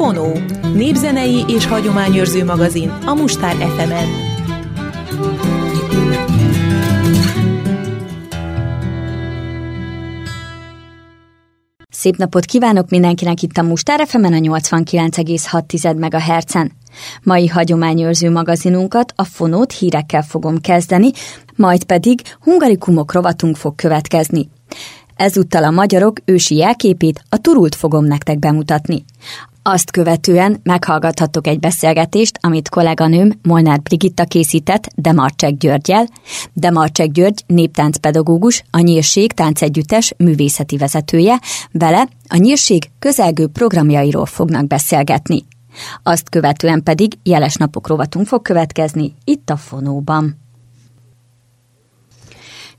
Fonó, népzenei és hagyományőrző magazin a Mustár FM-en. Szép napot kívánok mindenkinek itt a Mustár fm a 89,6 MHz-en. Mai hagyományőrző magazinunkat, a Fonót hírekkel fogom kezdeni, majd pedig hungarikumok rovatunk fog következni. Ezúttal a magyarok ősi jelképét, a turult fogom nektek bemutatni. Azt követően meghallgathatok egy beszélgetést, amit kolléganőm Molnár Brigitta készített Demarcsek Györgyel. Demarcsek György néptáncpedagógus, a Nyírség táncegyüttes művészeti vezetője, vele a Nyírség közelgő programjairól fognak beszélgetni. Azt követően pedig jeles napok rovatunk fog következni itt a Fonóban.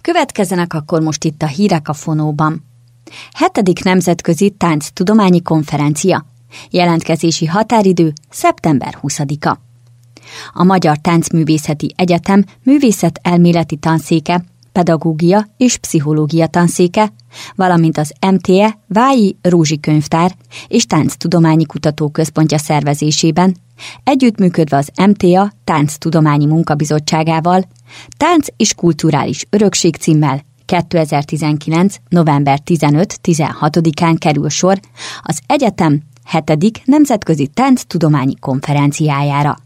Következenek akkor most itt a hírek a Fonóban. Hetedik Nemzetközi Tánc Tudományi Konferencia – Jelentkezési határidő szeptember 20-a. A Magyar Táncművészeti Egyetem művészet elméleti tanszéke, pedagógia és pszichológia tanszéke, valamint az MTE Vályi Rózsi Könyvtár és Tánctudományi Kutatóközpontja szervezésében, együttműködve az MTA Tánctudományi Munkabizottságával, Tánc és Kulturális Örökség címmel 2019. november 15-16-án kerül sor az egyetem 7. Nemzetközi Tánctudományi Konferenciájára.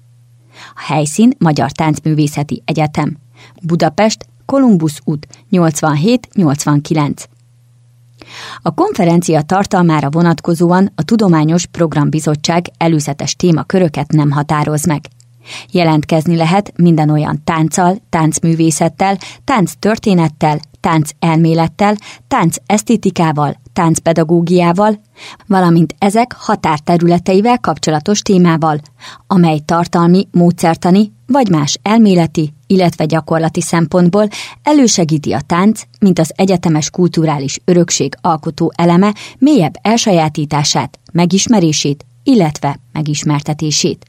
A helyszín Magyar Táncművészeti Egyetem. Budapest, Kolumbusz út 87-89. A konferencia tartalmára vonatkozóan a Tudományos Programbizottság előzetes témaköröket nem határoz meg. Jelentkezni lehet minden olyan tánccal, táncművészettel, tánctörténettel, táncelmélettel, táncesztétikával, táncpedagógiával, valamint ezek határterületeivel kapcsolatos témával, amely tartalmi, módszertani vagy más elméleti, illetve gyakorlati szempontból elősegíti a tánc, mint az egyetemes kulturális örökség alkotó eleme mélyebb elsajátítását, megismerését, illetve megismertetését.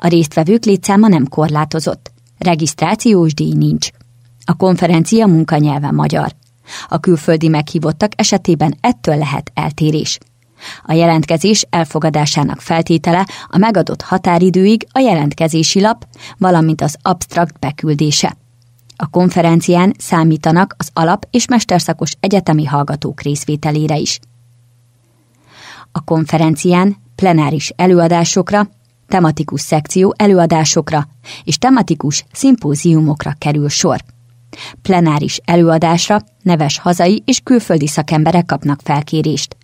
A résztvevők létszáma nem korlátozott. Regisztrációs díj nincs. A konferencia munkanyelve magyar. A külföldi meghívottak esetében ettől lehet eltérés. A jelentkezés elfogadásának feltétele a megadott határidőig a jelentkezési lap, valamint az abstrakt beküldése. A konferencián számítanak az alap- és mesterszakos egyetemi hallgatók részvételére is. A konferencián plenáris előadásokra, tematikus szekció előadásokra és tematikus szimpóziumokra kerül sor. Plenáris előadásra neves hazai és külföldi szakemberek kapnak felkérést.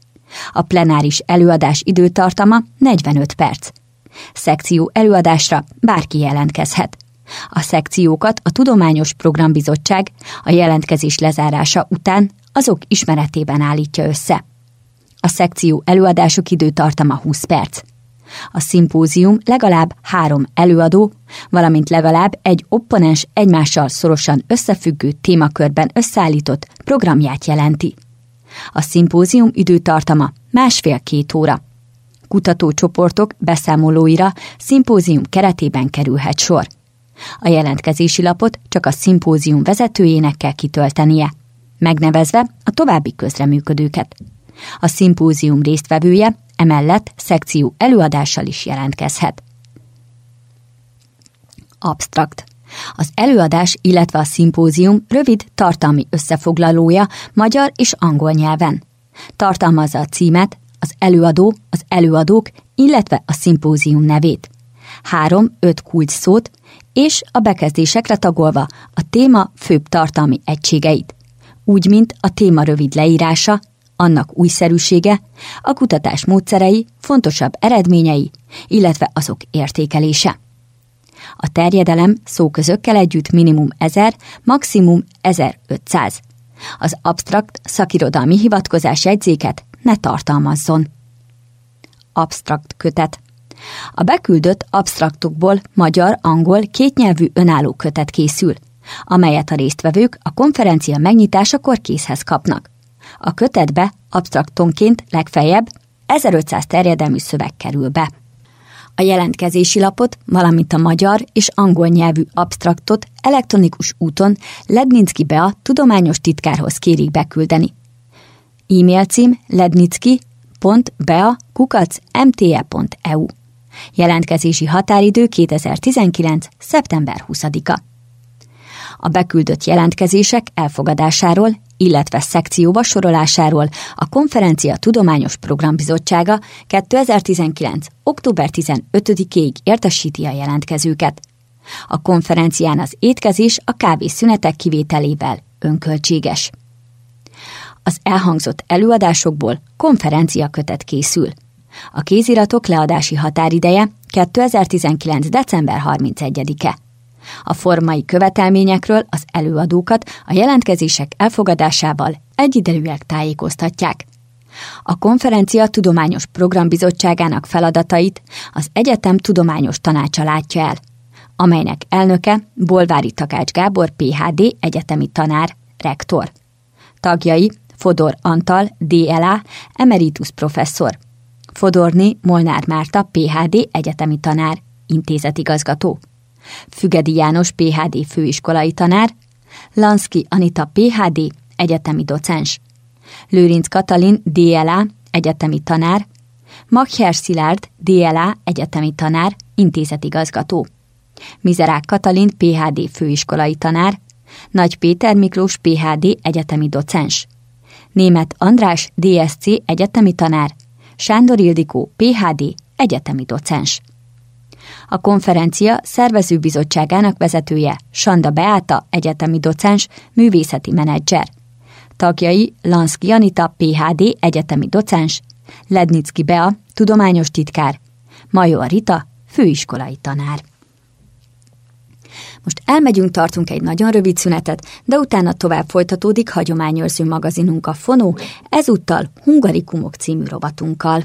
A plenáris előadás időtartama 45 perc. Szekció előadásra bárki jelentkezhet. A szekciókat a Tudományos Programbizottság a jelentkezés lezárása után azok ismeretében állítja össze. A szekció előadások időtartama 20 perc. A szimpózium legalább három előadó, valamint legalább egy opponens egymással szorosan összefüggő témakörben összeállított programját jelenti. A szimpózium időtartama másfél-két óra. Kutatócsoportok beszámolóira szimpózium keretében kerülhet sor. A jelentkezési lapot csak a szimpózium vezetőjének kell kitöltenie, megnevezve a további közreműködőket. A szimpózium résztvevője emellett szekció előadással is jelentkezhet. Abstrakt. Az előadás, illetve a szimpózium rövid tartalmi összefoglalója magyar és angol nyelven. Tartalmazza a címet, az előadó, az előadók, illetve a szimpózium nevét. Három-öt kulcs szót, és a bekezdésekre tagolva a téma főbb tartalmi egységeit. Úgy, mint a téma rövid leírása, annak újszerűsége, a kutatás módszerei, fontosabb eredményei, illetve azok értékelése. A terjedelem szóközökkel együtt minimum 1000, maximum 1500. Az abstrakt szakirodalmi hivatkozás jegyzéket ne tartalmazzon. Abstrakt kötet a beküldött abstraktokból magyar-angol kétnyelvű önálló kötet készül, amelyet a résztvevők a konferencia megnyitásakor készhez kapnak. A kötetbe abstraktonként legfeljebb 1500 terjedelmű szöveg kerül be. A jelentkezési lapot, valamint a magyar és angol nyelvű abstraktot elektronikus úton Lednicki Bea tudományos titkárhoz kérik beküldeni. E-mail cím lednicki bea.mte.eu. Jelentkezési határidő 2019. szeptember 20-a. A beküldött jelentkezések elfogadásáról, illetve szekcióba sorolásáról a Konferencia Tudományos Programbizottsága 2019. október 15-ig értesíti a jelentkezőket. A konferencián az étkezés a kávészünetek kivételével önköltséges. Az elhangzott előadásokból konferencia kötet készül. A kéziratok leadási határideje 2019. december 31-e. A formai követelményekről az előadókat a jelentkezések elfogadásával egyidejűleg tájékoztatják. A konferencia tudományos programbizottságának feladatait az egyetem tudományos tanácsa látja el, amelynek elnöke Bolvári Takács Gábor PHD egyetemi tanár, rektor. Tagjai Fodor Antal, DLA, emeritus professzor. Fodorni Molnár Márta, PHD egyetemi tanár, intézetigazgató. Fügedi János, PHD főiskolai tanár, Lanszki Anita, PHD egyetemi docens. Lőrinc Katalin, DLA, egyetemi tanár, Magher Szilárd, DLA, egyetemi tanár, intézetigazgató. Mizerák Katalin, PHD főiskolai tanár, Nagy Péter Miklós, PHD egyetemi docens. Német András, DSC egyetemi tanár, Sándor Ildikó, PHD egyetemi docens. A konferencia szervezőbizottságának vezetője Sanda Beáta, egyetemi docens, művészeti menedzser. Tagjai Lanszki Anita, PHD egyetemi docens, Lednicki Bea, tudományos titkár, Major Rita, főiskolai tanár. Most elmegyünk, tartunk egy nagyon rövid szünetet, de utána tovább folytatódik hagyományőrző magazinunk a Fonó, ezúttal Hungarikumok című rovatunkkal.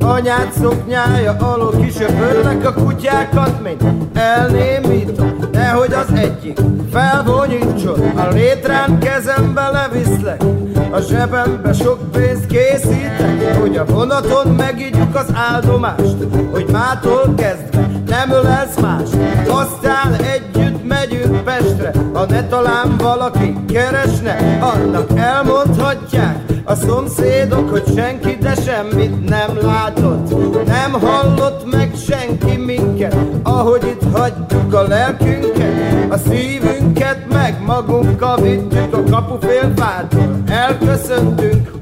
Anyád szoknyája alól kisöpörlek a kutyákat, mint elnémítom, nehogy az egyik felvonyítson, a létrán kezembe leviszlek, a zsebembe sok pénzt készítek, hogy a vonaton megígyük az áldomást, hogy mától kezdve nem ölelsz más, aztán együtt megyünk Pestre, ha ne talán valaki keresne, annak elmondhatják, a szomszédok, hogy senki de semmit nem látott. Nem hallott meg senki minket. Ahogy itt hagyjuk a lelkünket A szívünket meg magunkkal vittük a kapufélfától Elköszöntünk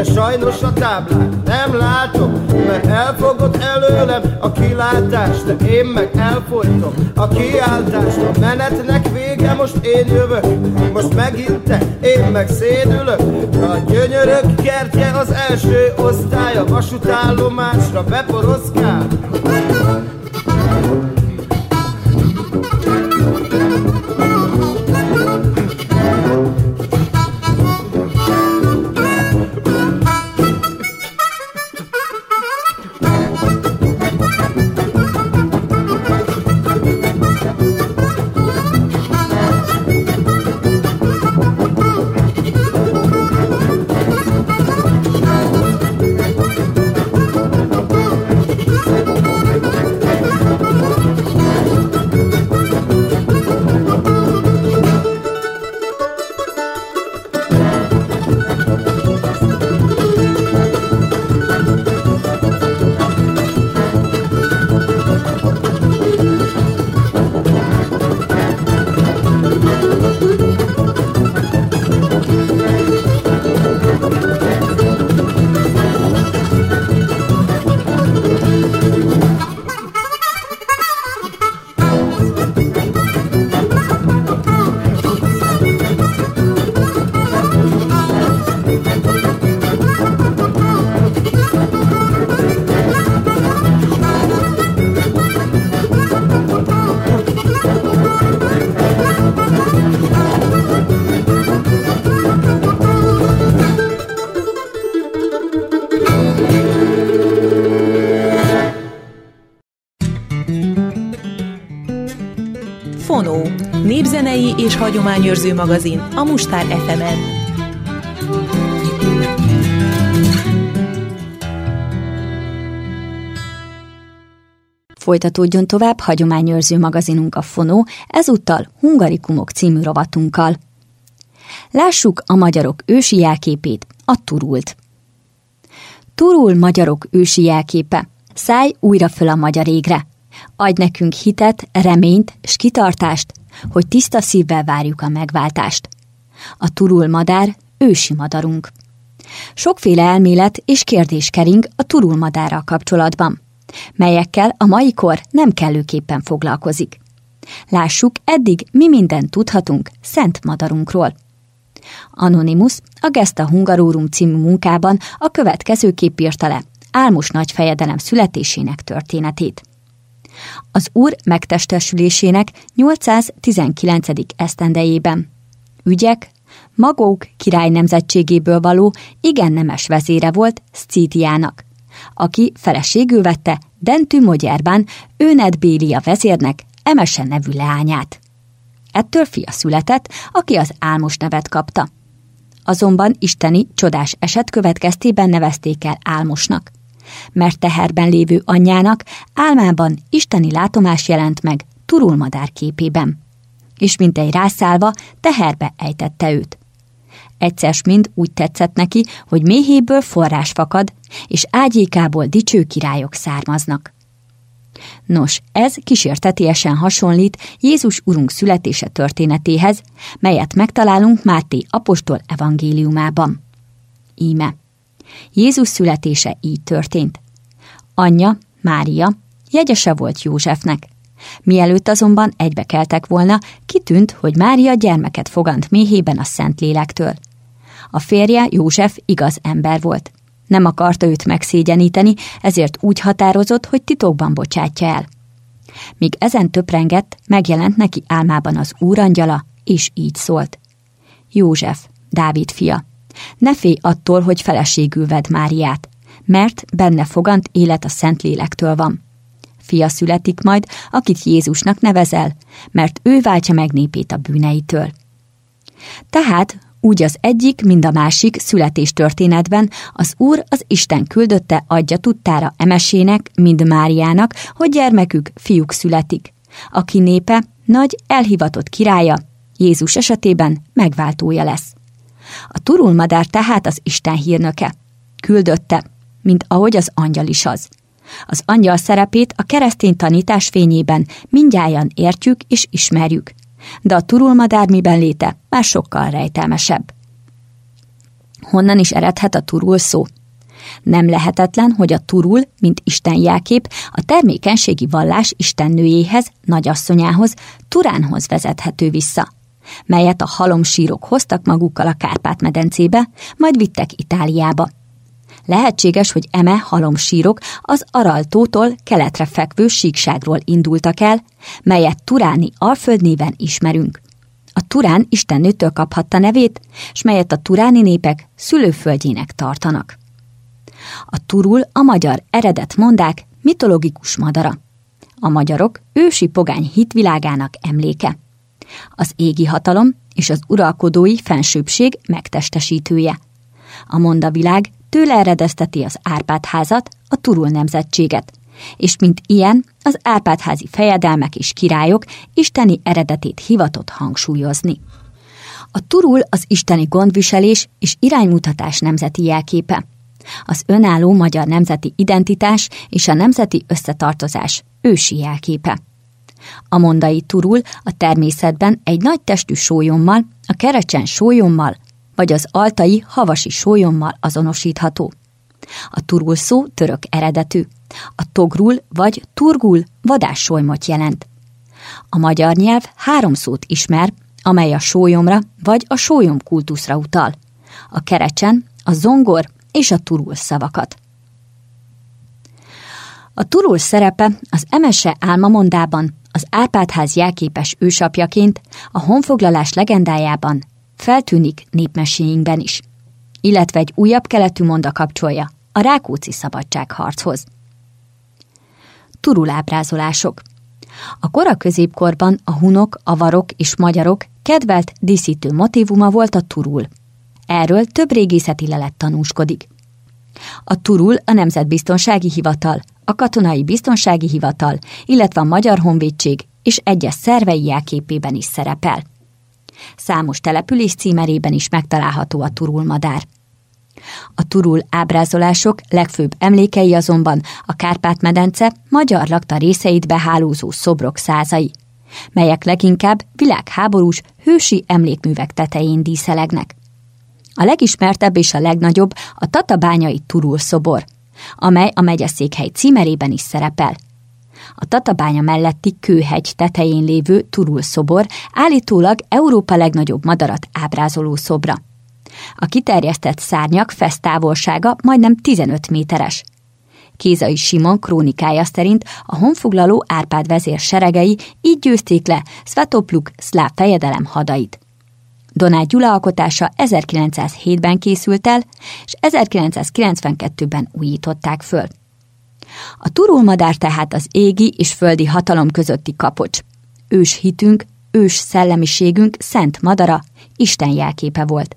de sajnos a táblát nem látom, mert elfogott előlem a kilátást, de én meg elfolytom a kiáltást. A menetnek vége, most én jövök, most megint te, én meg szédülök. A gyönyörök kertje az első osztály, vasútállomásra beporoszkál. Népzenei és hagyományőrző magazin a Mustár FM-en. Folytatódjon tovább hagyományőrző magazinunk a Fonó, ezúttal Hungarikumok című rovatunkkal. Lássuk a magyarok ősi jelképét, a turult. Turul magyarok ősi jelképe. Szállj újra föl a magyar égre. Adj nekünk hitet, reményt s kitartást, hogy tiszta szívvel várjuk a megváltást. A turul madár ősi madarunk. Sokféle elmélet és kérdés kering a turul madárral kapcsolatban, melyekkel a mai kor nem kellőképpen foglalkozik. Lássuk, eddig mi mindent tudhatunk szent madarunkról. Anonymous a Gesta Hungarorum című munkában a következőképp írta le Álmos nagyfejedelem születésének történetét. Az úr megtestesülésének 819. esztendejében. Ügyek, Magók király nemzetségéből való igen nemes vezére volt Szcítiának, aki feleségül vette Dentű Mogyerban Őned Bélia vezérnek Emese nevű leányát. Ettől fia született, aki az álmos nevet kapta. Azonban isteni, csodás eset következtében nevezték el álmosnak. Mert teherben lévő anyjának álmában isteni látomás jelent meg turulmadár képében. És mint egy rászálva, teherbe ejtette őt. Egyszer mind úgy tetszett neki, hogy méhéből forrás fakad, és ágyékából dicső királyok származnak. Nos, ez kísértetiesen hasonlít Jézus Urunk születése történetéhez, melyet megtalálunk Máté apostol evangéliumában. Íme. Jézus születése így történt. Anyja, Mária, jegyese volt Józsefnek. Mielőtt azonban egybekeltek volna, kitűnt, hogy Mária gyermeket fogant méhében a Szentlélektől. A férje, József, igaz ember volt. Nem akarta őt megszégyeníteni, ezért úgy határozott, hogy titokban bocsátja el. Míg ezen töprengett, megjelent neki álmában az úrangyala, és így szólt. József, Dávid fia, ne félj attól, hogy feleségül vedd Máriát, mert benne fogant élet a Szentlélektől van. Fia születik majd, akit Jézusnak nevezel, mert ő váltja meg népét a bűneitől. Tehát úgy az egyik, mind a másik születés történetben az Úr az Isten küldötte adja tudtára Emesének, mind Máriának, hogy gyermekük, fiúk születik, aki népe nagy, elhivatott királya, Jézus esetében megváltója lesz. A turulmadár tehát az Isten hírnöke. Küldötte, mint ahogy az angyal is az. Az angyal szerepét a keresztény tanítás fényében mindjárt értjük és ismerjük, de a turulmadár miben léte már sokkal rejtelmesebb. Honnan is eredhet a turul szó? Nem lehetetlen, hogy a turul, mint Isten jelkép, a termékenységi vallás istennőjéhez, nagyasszonyához, Turánhoz vezethető vissza, melyet a halomsírok hoztak magukkal a Kárpát-medencébe, majd vittek Itáliába. Lehetséges, hogy eme halomsírok az Araltótól keletre fekvő síkságról indultak el, melyet Turáni Alföld néven ismerünk. A Turán istennőtől kaphatta nevét, s melyet a turáni népek szülőföldjének tartanak. A turul a magyar eredet mondák mitológikus madara. A magyarok ősi pogány hitvilágának emléke. Az égi hatalom és az uralkodói fensőbbség megtestesítője. A mondavilág tőle eredezteti az Árpád-házat, a Turul nemzetséget, és mint ilyen az Árpádházi fejedelmek és királyok isteni eredetét hivatott hangsúlyozni. A Turul az isteni gondviselés és iránymutatás nemzeti jelképe. Az önálló magyar nemzeti identitás és a nemzeti összetartozás ősi jelképe. A mondai turul a természetben egy nagy testű sólyommal, a kerecsen sólyommal, vagy az altai havasi sólyommal azonosítható. A turul szó török eredetű. A togrul vagy turgul vadássólymot jelent. A magyar nyelv három szót ismer, amely a sólyomra vagy a sólyom kultuszra utal. A kerecsen, a zongor és a turul szavakat. A turul szerepe az Emese álmamondában az Árpádház jelképes ősapjaként a honfoglalás legendájában feltűnik népmeséinkben is, illetve egy újabb keletű monda kapcsolja a Rákóczi szabadságharchoz. Turulábrázolások A kora középkorban a hunok, avarok és magyarok kedvelt díszítő motivuma volt a turul. Erről több régészeti lelet tanúskodik. A turul a Nemzetbiztonsági Hivatal, a Katonai Biztonsági Hivatal, illetve a Magyar Honvédség és egyes szervei jelképében is szerepel. Számos település címerében is megtalálható a turulmadár. A turul ábrázolások legfőbb emlékei azonban a Kárpát-medence magyar lakta részeit behálózó szobrok százai, melyek leginkább világháborús hősi emlékművek tetején díszelegnek. A legismertebb és a legnagyobb a Tatabányai Turul szobor, amely a megyeszékhely címerében is szerepel. A Tatabánya melletti kőhegy tetején lévő Turul szobor állítólag Európa legnagyobb madarat ábrázoló szobra. A kiterjesztett szárnyak fesztávolsága majdnem 15 méteres. Kézai Simon krónikája szerint a honfoglaló Árpád vezér seregei így győzték le Svatopluk szláv fejedelem hadait. Donát Gyula alkotása 1907-ben készült el, és 1992-ben újították föl. A turulmadár tehát az égi és földi hatalom közötti kapocs. Ős hitünk, ős szellemiségünk szent madara, Isten jelképe volt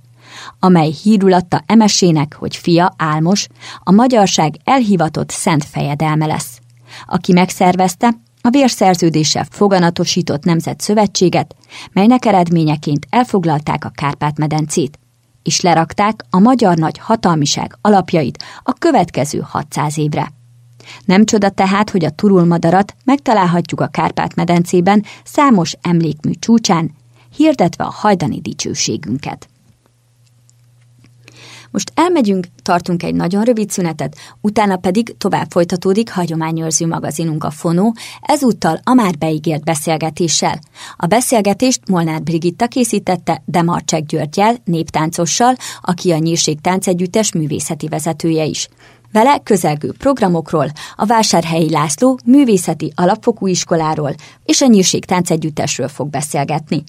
amely hírul adta emesének, hogy fia, Álmos, a magyarság elhivatott szent fejedelme lesz, aki megszervezte a vérszerződéssel foganatosított nemzet szövetséget, melynek eredményeként elfoglalták a Kárpát-medencét, és lerakták a magyar nagy hatalmiság alapjait a következő 600 évre. Nem csoda tehát, hogy a turulmadarat megtalálhatjuk a Kárpát-medencében számos emlékmű csúcsán, hirdetve a hajdani dicsőségünket. Most elmegyünk, tartunk egy nagyon rövid szünetet, utána pedig tovább folytatódik hagyományőrző magazinunk a Fonó, ezúttal a már beígért beszélgetéssel. A beszélgetést Molnár Brigitta készítette Demarcsek Györgyel, néptáncossal, aki a Nyírség Táncegyüttes művészeti vezetője is. Vele közelgő programokról, a Vásárhelyi László művészeti alapfokú iskoláról és a Nyírség Táncegyüttesről fog beszélgetni.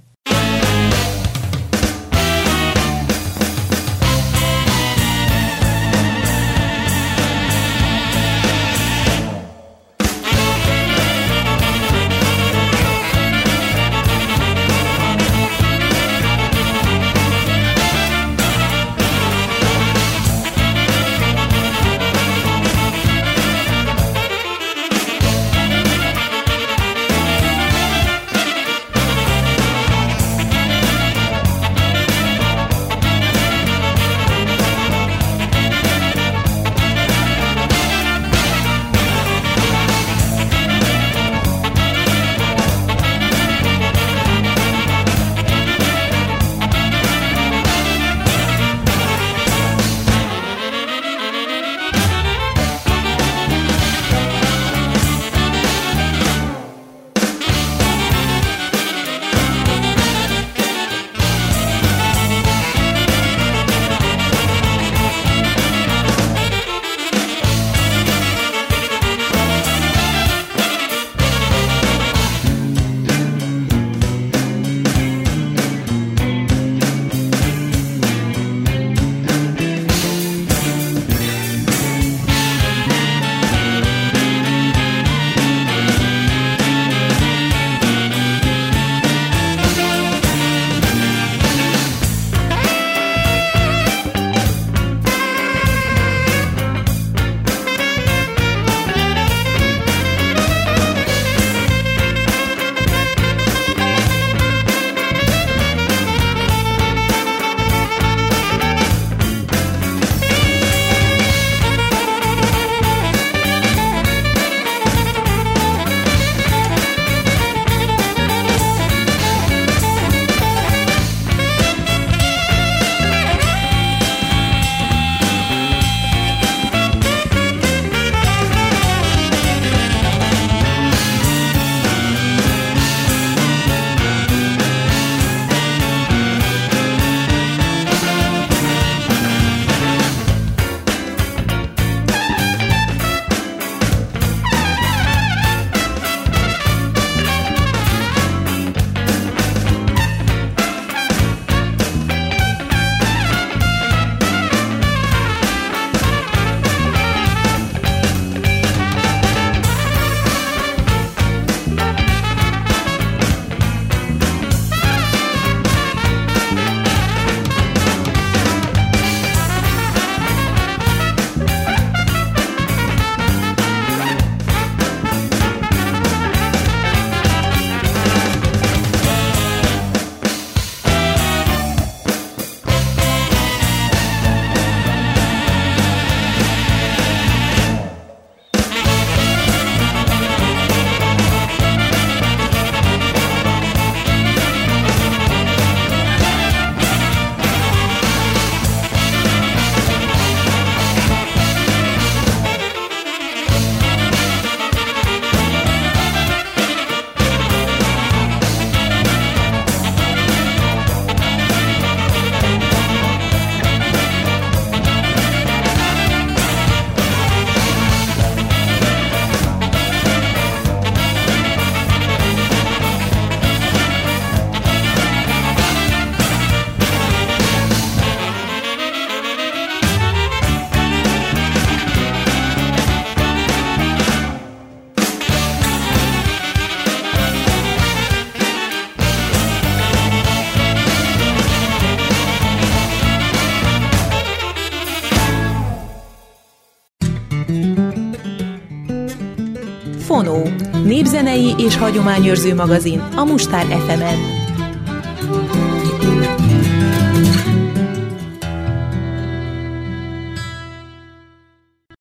Zenei és hagyományőrző magazin a Mustár FM-en.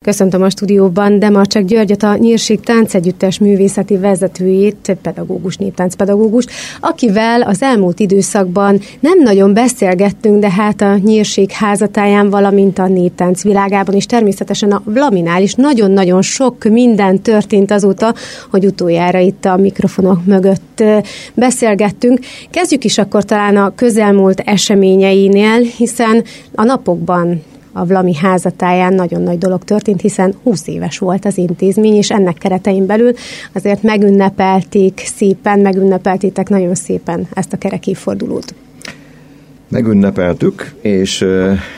Köszöntöm a stúdióban Demarcsak Györgyöt, a Nyírség Táncegyüttes művészeti vezetőjét, pedagógus, néptáncpedagógust, akivel az elmúlt időszakban nem nagyon beszélgettünk, de hát a Nyírség házatáján, valamint a néptánc világában, és természetesen a Vlaminál is nagyon-nagyon sok minden történt azóta, hogy utoljára itt a mikrofonok mögött beszélgettünk. Kezdjük is akkor talán a közelmúlt eseményeinél, hiszen a napokban a Vlami házatáján nagyon nagy dolog történt, hiszen 20 éves volt az intézmény, és ennek keretein belül azért megünnepelték szépen, megünnepeltétek nagyon szépen ezt a kerekéfordulót. Megünnepeltük, és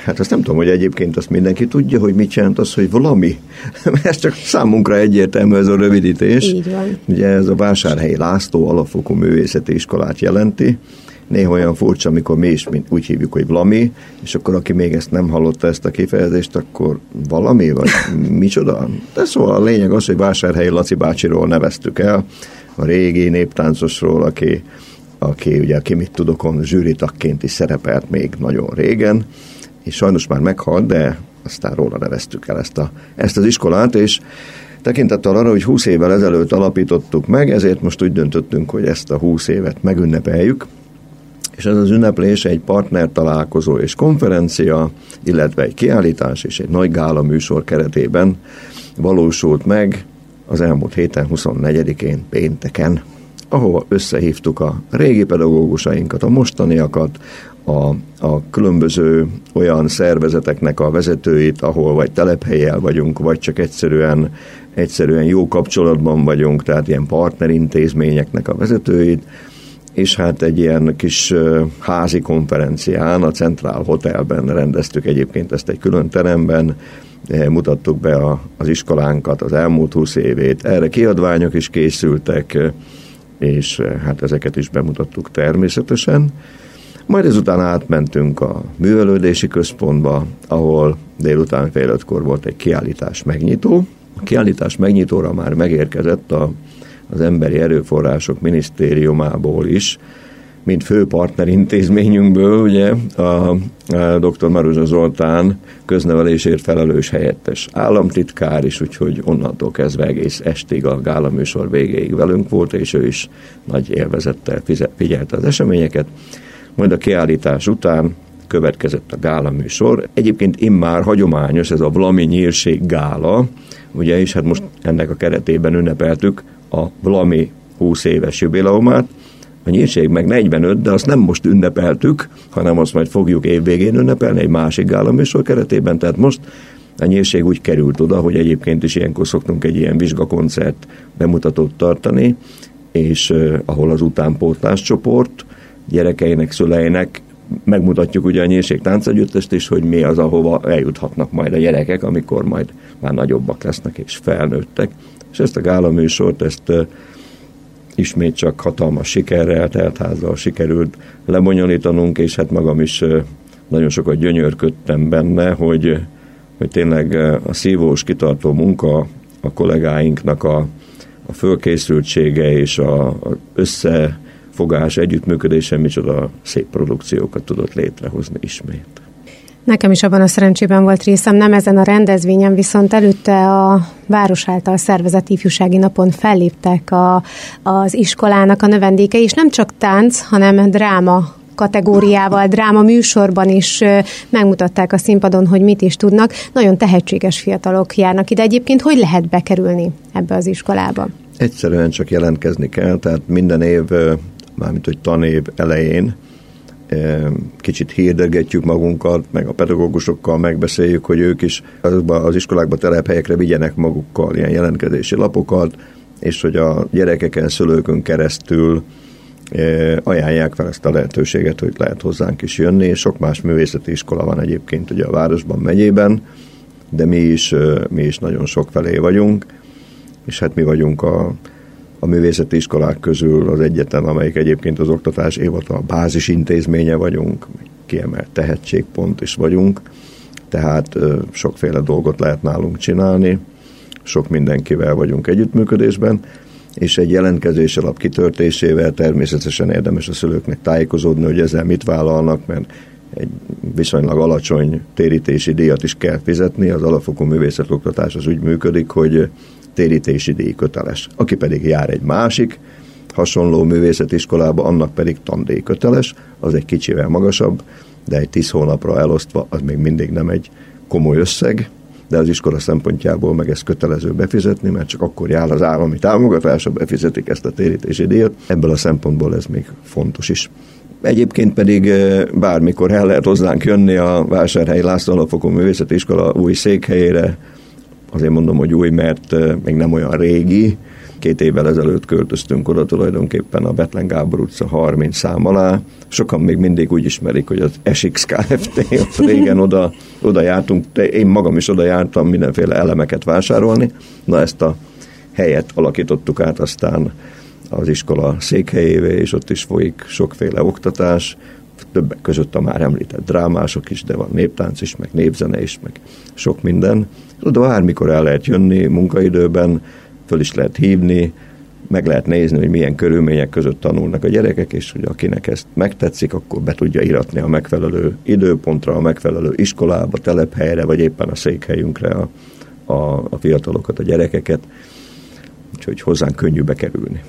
hát azt nem tudom, hogy egyébként azt mindenki tudja, hogy mit jelent az, hogy valami. ez csak számunkra egyértelmű ez a rövidítés. Így van. Ugye ez a Vásárhelyi László alapfokú művészeti iskolát jelenti, néha olyan furcsa, amikor mi is úgy hívjuk, hogy valami, és akkor aki még ezt nem hallotta ezt a kifejezést, akkor valami, vagy micsoda? De szóval a lényeg az, hogy Vásárhelyi Laci bácsiról neveztük el, a régi néptáncosról, aki, aki ugye, aki mit tudokon zsűritakként is szerepelt még nagyon régen, és sajnos már meghalt, de aztán róla neveztük el ezt, a, ezt az iskolát, és Tekintettel arra, hogy 20 évvel ezelőtt alapítottuk meg, ezért most úgy döntöttünk, hogy ezt a 20 évet megünnepeljük, és ez az ünneplés egy partner találkozó és konferencia, illetve egy kiállítás és egy nagy gála műsor keretében valósult meg az elmúlt héten 24-én pénteken, ahova összehívtuk a régi pedagógusainkat, a mostaniakat, a, a különböző olyan szervezeteknek a vezetőit, ahol vagy telephelyel vagyunk, vagy csak egyszerűen, egyszerűen jó kapcsolatban vagyunk, tehát ilyen partnerintézményeknek a vezetőit, és hát egy ilyen kis házi konferencián a Centrál Hotelben rendeztük egyébként ezt egy külön teremben, mutattuk be a, az iskolánkat, az elmúlt húsz évét, erre kiadványok is készültek, és hát ezeket is bemutattuk természetesen. Majd ezután átmentünk a művelődési központba, ahol délután fél ötkor volt egy kiállítás megnyitó. A kiállítás megnyitóra már megérkezett a az Emberi Erőforrások Minisztériumából is, mint főpartner intézményünkből, ugye a, a dr. Maruzsa Zoltán köznevelésért felelős helyettes államtitkár is, úgyhogy onnantól kezdve egész estig a gála műsor végéig velünk volt, és ő is nagy élvezettel figyelte az eseményeket. Majd a kiállítás után következett a gála műsor. Egyébként immár hagyományos ez a Vlami Nyírség gála, ugye, és hát most ennek a keretében ünnepeltük a Vlami 20 éves jubileumát, a nyírség meg 45, de azt nem most ünnepeltük, hanem azt majd fogjuk évvégén ünnepelni egy másik gálaműsor keretében, tehát most a nyírség úgy került oda, hogy egyébként is ilyenkor szoktunk egy ilyen vizsgakoncert bemutatót tartani, és uh, ahol az utánpótlás csoport gyerekeinek, szüleinek megmutatjuk ugye a nyírség táncegyüttest is, hogy mi az, ahova eljuthatnak majd a gyerekek, amikor majd már nagyobbak lesznek és felnőttek. És ezt a gálaműsort, ezt ismét csak hatalmas sikerrel, teltházzal sikerült lebonyolítanunk, és hát magam is nagyon sokat gyönyörködtem benne, hogy, hogy tényleg a szívós, kitartó munka a kollégáinknak a, a fölkészültsége és a összefogás, együttműködése micsoda szép produkciókat tudott létrehozni ismét. Nekem is abban a szerencsében volt részem, nem ezen a rendezvényen, viszont előtte a város által szervezett ifjúsági napon felléptek a, az iskolának a növendékei, és nem csak tánc, hanem dráma kategóriával, dráma műsorban is megmutatták a színpadon, hogy mit is tudnak. Nagyon tehetséges fiatalok járnak ide. Egyébként hogy lehet bekerülni ebbe az iskolába? Egyszerűen csak jelentkezni kell, tehát minden év, mármint hogy tanév elején kicsit hirdegetjük magunkat, meg a pedagógusokkal megbeszéljük, hogy ők is azokba az iskolákba telephelyekre vigyenek magukkal ilyen jelentkezési lapokat, és hogy a gyerekeken, szülőkön keresztül ajánlják fel ezt a lehetőséget, hogy lehet hozzánk is jönni, sok más művészeti iskola van egyébként ugye a városban, megyében, de mi is, mi is nagyon sok felé vagyunk, és hát mi vagyunk a a művészeti iskolák közül az egyetlen, amelyik egyébként az oktatás a bázis intézménye vagyunk, kiemelt tehetségpont is vagyunk, tehát sokféle dolgot lehet nálunk csinálni, sok mindenkivel vagyunk együttműködésben, és egy jelentkezés alap kitörtésével természetesen érdemes a szülőknek tájékozódni, hogy ezzel mit vállalnak, mert egy viszonylag alacsony térítési díjat is kell fizetni. Az alapfokú művészetoktatás az úgy működik, hogy térítési díj köteles. Aki pedig jár egy másik hasonló művészetiskolába, annak pedig tandíj köteles, az egy kicsivel magasabb, de egy tíz hónapra elosztva az még mindig nem egy komoly összeg, de az iskola szempontjából meg ez kötelező befizetni, mert csak akkor jár az állami támogatásra, befizetik ezt a térítési díjat. Ebből a szempontból ez még fontos is. Egyébként pedig bármikor el lehet hozzánk jönni a Vásárhelyi László Alapfokú Művészeti Iskola új székhelyére, azért mondom, hogy új, mert még nem olyan régi, két évvel ezelőtt költöztünk oda tulajdonképpen a Betlen Gábor utca 30 szám alá. Sokan még mindig úgy ismerik, hogy az SX Kft. ott régen oda, oda jártunk, de én magam is oda jártam mindenféle elemeket vásárolni. Na ezt a helyet alakítottuk át aztán az iskola székhelyévé, és ott is folyik sokféle oktatás, többek között a már említett drámások is, de van néptánc is, meg népzene is, meg sok minden. Oda bármikor el lehet jönni munkaidőben, föl is lehet hívni, meg lehet nézni, hogy milyen körülmények között tanulnak a gyerekek, és hogy akinek ezt megtetszik, akkor be tudja iratni a megfelelő időpontra, a megfelelő iskolába, telephelyre, vagy éppen a székhelyünkre a, a, a fiatalokat, a gyerekeket. Úgyhogy hozzánk könnyű bekerülni.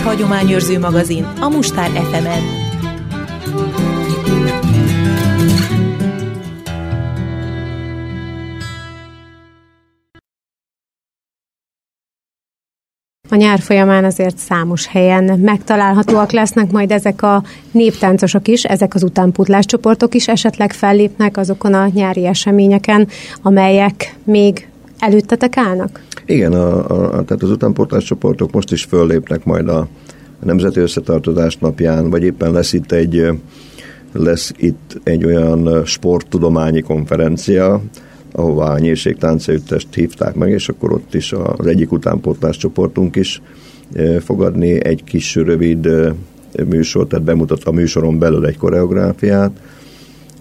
Hagyományőrző magazin a Mustár FM-en. A nyár folyamán azért számos helyen megtalálhatóak lesznek majd ezek a néptáncosok is, ezek az utánputlás csoportok is esetleg fellépnek azokon a nyári eseményeken, amelyek még előttetek állnak? Igen, a, a, tehát az utánpótlás csoportok most is föllépnek majd a Nemzeti Összetartozás napján, vagy éppen lesz itt egy, lesz itt egy olyan sporttudományi konferencia, ahová a Nyírség Táncegyüttest hívták meg, és akkor ott is az egyik utánpótlás csoportunk is fogadni egy kis rövid műsor, tehát bemutat a műsoron belül egy koreográfiát,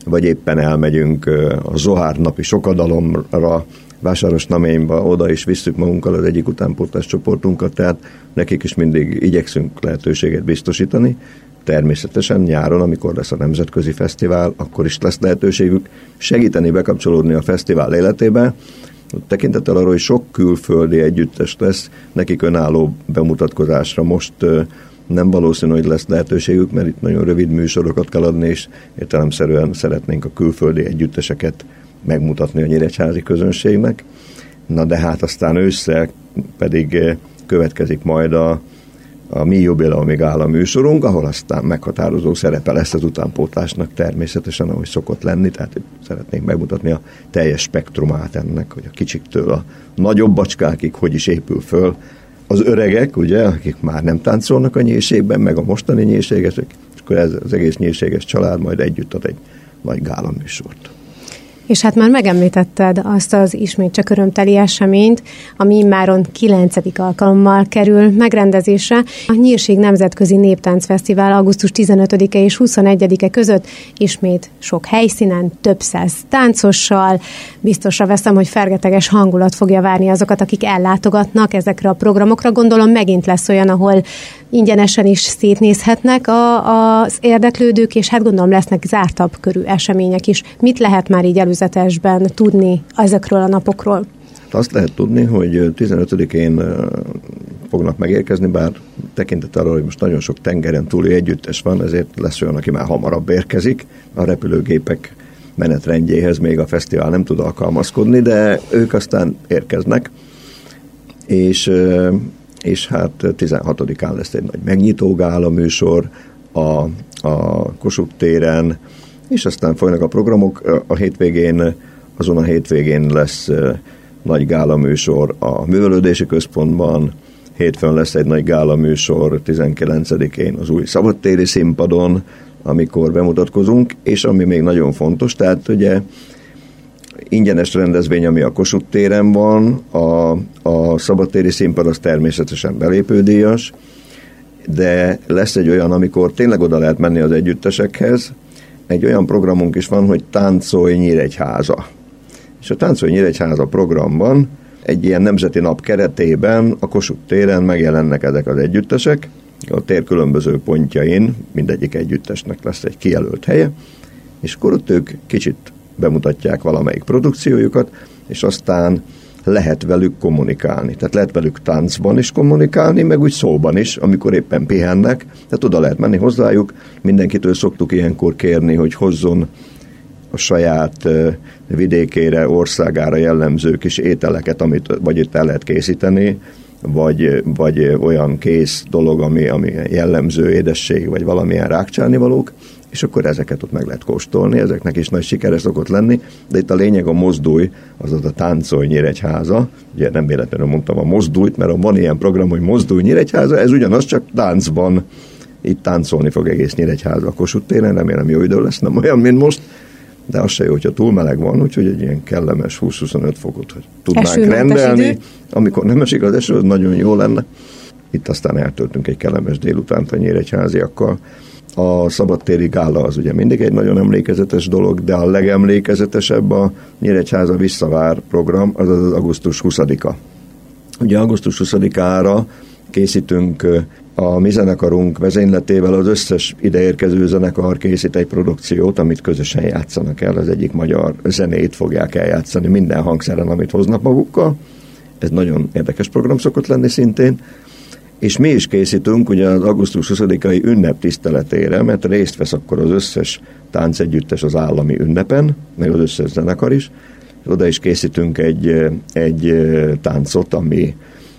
vagy éppen elmegyünk a Zohár napi sokadalomra, Vásáros Naményba, oda is visszük magunkkal az egyik utánpótlás csoportunkat, tehát nekik is mindig igyekszünk lehetőséget biztosítani. Természetesen nyáron, amikor lesz a nemzetközi fesztivál, akkor is lesz lehetőségük segíteni bekapcsolódni a fesztivál életébe, tekintettel arra, hogy sok külföldi együttes lesz, nekik önálló bemutatkozásra most nem valószínű, hogy lesz lehetőségük, mert itt nagyon rövid műsorokat kell adni, és értelemszerűen szeretnénk a külföldi együtteseket megmutatni a nyíregyházi közönségnek. Na de hát aztán ősszel pedig eh, következik majd a, a mi jubileumig áll a műsorunk, ahol aztán meghatározó szerepe lesz az utánpótlásnak természetesen, ahogy szokott lenni, tehát szeretnénk megmutatni a teljes spektrumát ennek, hogy a kicsiktől a nagyobb bacskákig hogy is épül föl az öregek, ugye, akik már nem táncolnak a nyírségben, meg a mostani nyírségesek, és akkor ez az egész nyírséges család majd együtt ad egy nagy gála műsort. És hát már megemlítetted azt az ismét csak örömteli eseményt, ami immáron 9. alkalommal kerül megrendezésre. A Nyírség Nemzetközi Néptáncfesztivál augusztus 15-e és 21-e között ismét sok helyszínen, több száz táncossal. Biztosra veszem, hogy fergeteges hangulat fogja várni azokat, akik ellátogatnak ezekre a programokra. Gondolom megint lesz olyan, ahol ingyenesen is szétnézhetnek a, az érdeklődők, és hát gondolom lesznek zártabb körű események is. Mit lehet már így előzetesben tudni ezekről a napokról? Azt lehet tudni, hogy 15-én fognak megérkezni, bár tekintet arra, hogy most nagyon sok tengeren túli együttes van, ezért lesz olyan, aki már hamarabb érkezik. A repülőgépek menetrendjéhez még a fesztivál nem tud alkalmazkodni, de ők aztán érkeznek, és és hát 16-án lesz egy nagy megnyitó gála műsor a, a Kossuth téren, és aztán folynak a programok. A hétvégén, azon a hétvégén lesz nagy gála műsor a Művelődési Központban, hétfőn lesz egy nagy gála műsor 19-én az új szabadtéri színpadon, amikor bemutatkozunk, és ami még nagyon fontos, tehát ugye ingyenes rendezvény, ami a Kossuth téren van, a, a szabadtéri színpad az természetesen belépődíjas, de lesz egy olyan, amikor tényleg oda lehet menni az együttesekhez, egy olyan programunk is van, hogy Táncolj Nyíregyháza. És a Táncolj Nyíregyháza programban egy ilyen nemzeti nap keretében a Kossuth téren megjelennek ezek az együttesek, a tér különböző pontjain mindegyik együttesnek lesz egy kijelölt helye, és akkor ott ők kicsit bemutatják valamelyik produkciójukat, és aztán lehet velük kommunikálni. Tehát lehet velük táncban is kommunikálni, meg úgy szóban is, amikor éppen pihennek. Tehát oda lehet menni hozzájuk. Mindenkitől szoktuk ilyenkor kérni, hogy hozzon a saját vidékére, országára jellemző kis ételeket, amit vagy itt el lehet készíteni, vagy, vagy olyan kész dolog, ami, ami jellemző édesség, vagy valamilyen rákcsálni valók, és akkor ezeket ott meg lehet kóstolni, ezeknek is nagy sikere szokott lenni, de itt a lényeg a mozdulj, azaz a táncolj Nyíregyháza, ugye nem véletlenül mondtam a mozdult, mert van ilyen program, hogy mozdulj Nyíregyháza, ez ugyanaz, csak táncban, itt táncolni fog egész Nyíregyháza a Kossuth téren, remélem jó idő lesz, nem olyan, mint most, de az se jó, hogyha túl meleg van, úgyhogy egy ilyen kellemes 20-25 fokot hogy tudnánk rendelni. Idő. Amikor nem esik az eső, az nagyon jó lenne. Itt aztán eltöltünk egy kellemes délutánt a nyíregyháziakkal. A szabadtéri gála az ugye mindig egy nagyon emlékezetes dolog, de a legemlékezetesebb a Nyíregyháza visszavár program, az az augusztus 20-a. Ugye augusztus 20-ára készítünk a mi zenekarunk vezényletével az összes ideérkező zenekar készít egy produkciót, amit közösen játszanak el, az egyik magyar zenét fogják eljátszani minden hangszeren, amit hoznak magukkal. Ez nagyon érdekes program szokott lenni szintén. És mi is készítünk ugye az augusztus 20-ai ünnep tiszteletére, mert részt vesz akkor az összes táncegyüttes az állami ünnepen, meg az összes zenekar is. Oda is készítünk egy, egy táncot, ami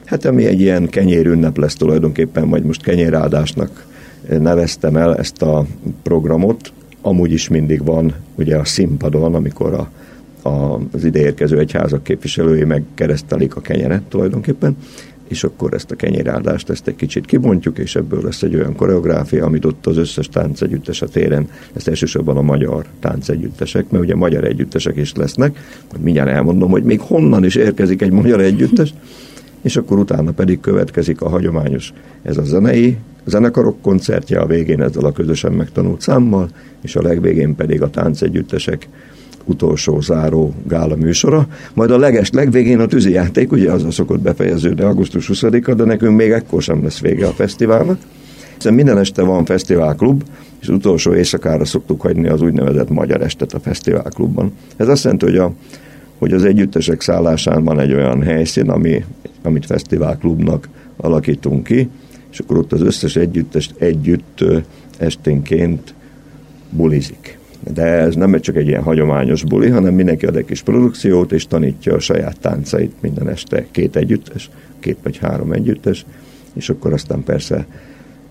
Hát ami egy ilyen kenyérünnep lesz tulajdonképpen, vagy most kenyéráldásnak neveztem el ezt a programot. Amúgy is mindig van ugye a színpadon, amikor a, a, az ideérkező egyházak képviselői megkeresztelik a kenyeret tulajdonképpen, és akkor ezt a kenyéráldást ezt egy kicsit kibontjuk, és ebből lesz egy olyan koreográfia, amit ott az összes táncegyüttes a téren, ezt elsősorban a magyar táncegyüttesek, mert ugye magyar együttesek is lesznek, mindjárt elmondom, hogy még honnan is érkezik egy magyar együttes, és akkor utána pedig következik a hagyományos, ez a zenei, a zenekarok koncertje a végén ezzel a közösen megtanult számmal, és a legvégén pedig a táncegyüttesek utolsó záró gála műsora. Majd a leges legvégén a tűzijáték, ugye az a szokott befejeződni augusztus 20-a, de nekünk még ekkor sem lesz vége a fesztiválnak. Hiszen minden este van fesztiválklub, és utolsó éjszakára szoktuk hagyni az úgynevezett magyar estet a fesztiválklubban. Ez azt jelenti, hogy a hogy az együttesek szállásán van egy olyan helyszín, ami, amit fesztiválklubnak alakítunk ki, és akkor ott az összes együttest együtt esténként bulizik. De ez nem csak egy ilyen hagyományos buli, hanem mindenki ad egy kis produkciót, és tanítja a saját táncait minden este. Két együttes, két vagy három együttes, és akkor aztán persze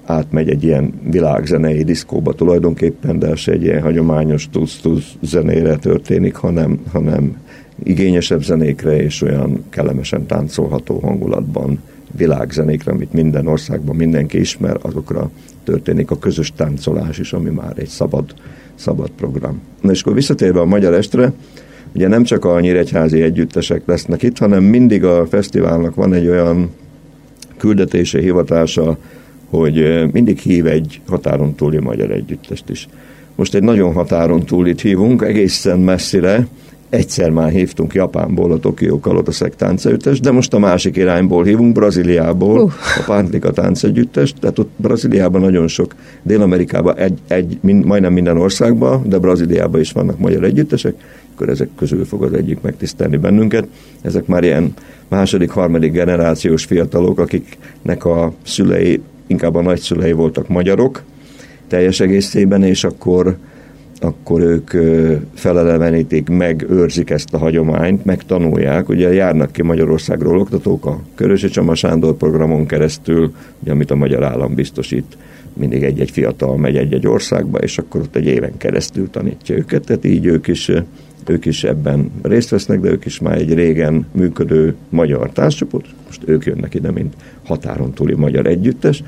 átmegy egy ilyen világzenei diszkóba tulajdonképpen, de se egy ilyen hagyományos tusz-tusz zenére történik, hanem, hanem igényesebb zenékre és olyan kellemesen táncolható hangulatban világzenékre, amit minden országban mindenki ismer, azokra történik a közös táncolás is, ami már egy szabad, szabad program. Na és akkor visszatérve a Magyar Estre, ugye nem csak a nyíregyházi együttesek lesznek itt, hanem mindig a fesztiválnak van egy olyan küldetése, hivatása, hogy mindig hív egy határon túli magyar együttest is. Most egy nagyon határon túlit hívunk, egészen messzire, egyszer már hívtunk Japánból a Tokió Kalota táncegyüttest, de most a másik irányból hívunk, Brazíliából uh. a Pántlika táncegyüttest, tehát ott Brazíliában nagyon sok, Dél-Amerikában egy, egy, mind, majdnem minden országban, de Brazíliában is vannak magyar együttesek, akkor ezek közül fog az egyik megtisztelni bennünket. Ezek már ilyen második, harmadik generációs fiatalok, akiknek a szülei, inkább a nagyszülei voltak magyarok teljes egészében, és akkor akkor ők felelevenítik, megőrzik ezt a hagyományt, megtanulják. Ugye járnak ki Magyarországról oktatók a Körösi Csama Sándor programon keresztül, ugye, amit a magyar állam biztosít, mindig egy-egy fiatal megy egy-egy országba, és akkor ott egy éven keresztül tanítja őket, tehát így ők is, ők is ebben részt vesznek, de ők is már egy régen működő magyar társcsoport, most ők jönnek ide, mint határon túli magyar együttes,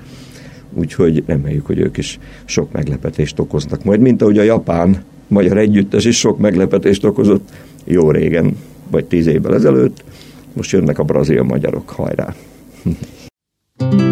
úgyhogy reméljük, hogy ők is sok meglepetést okoznak majd, mint ahogy a japán magyar együttes is sok meglepetést okozott jó régen, vagy tíz évvel ezelőtt, most jönnek a brazil magyarok, hajrá! Fonó,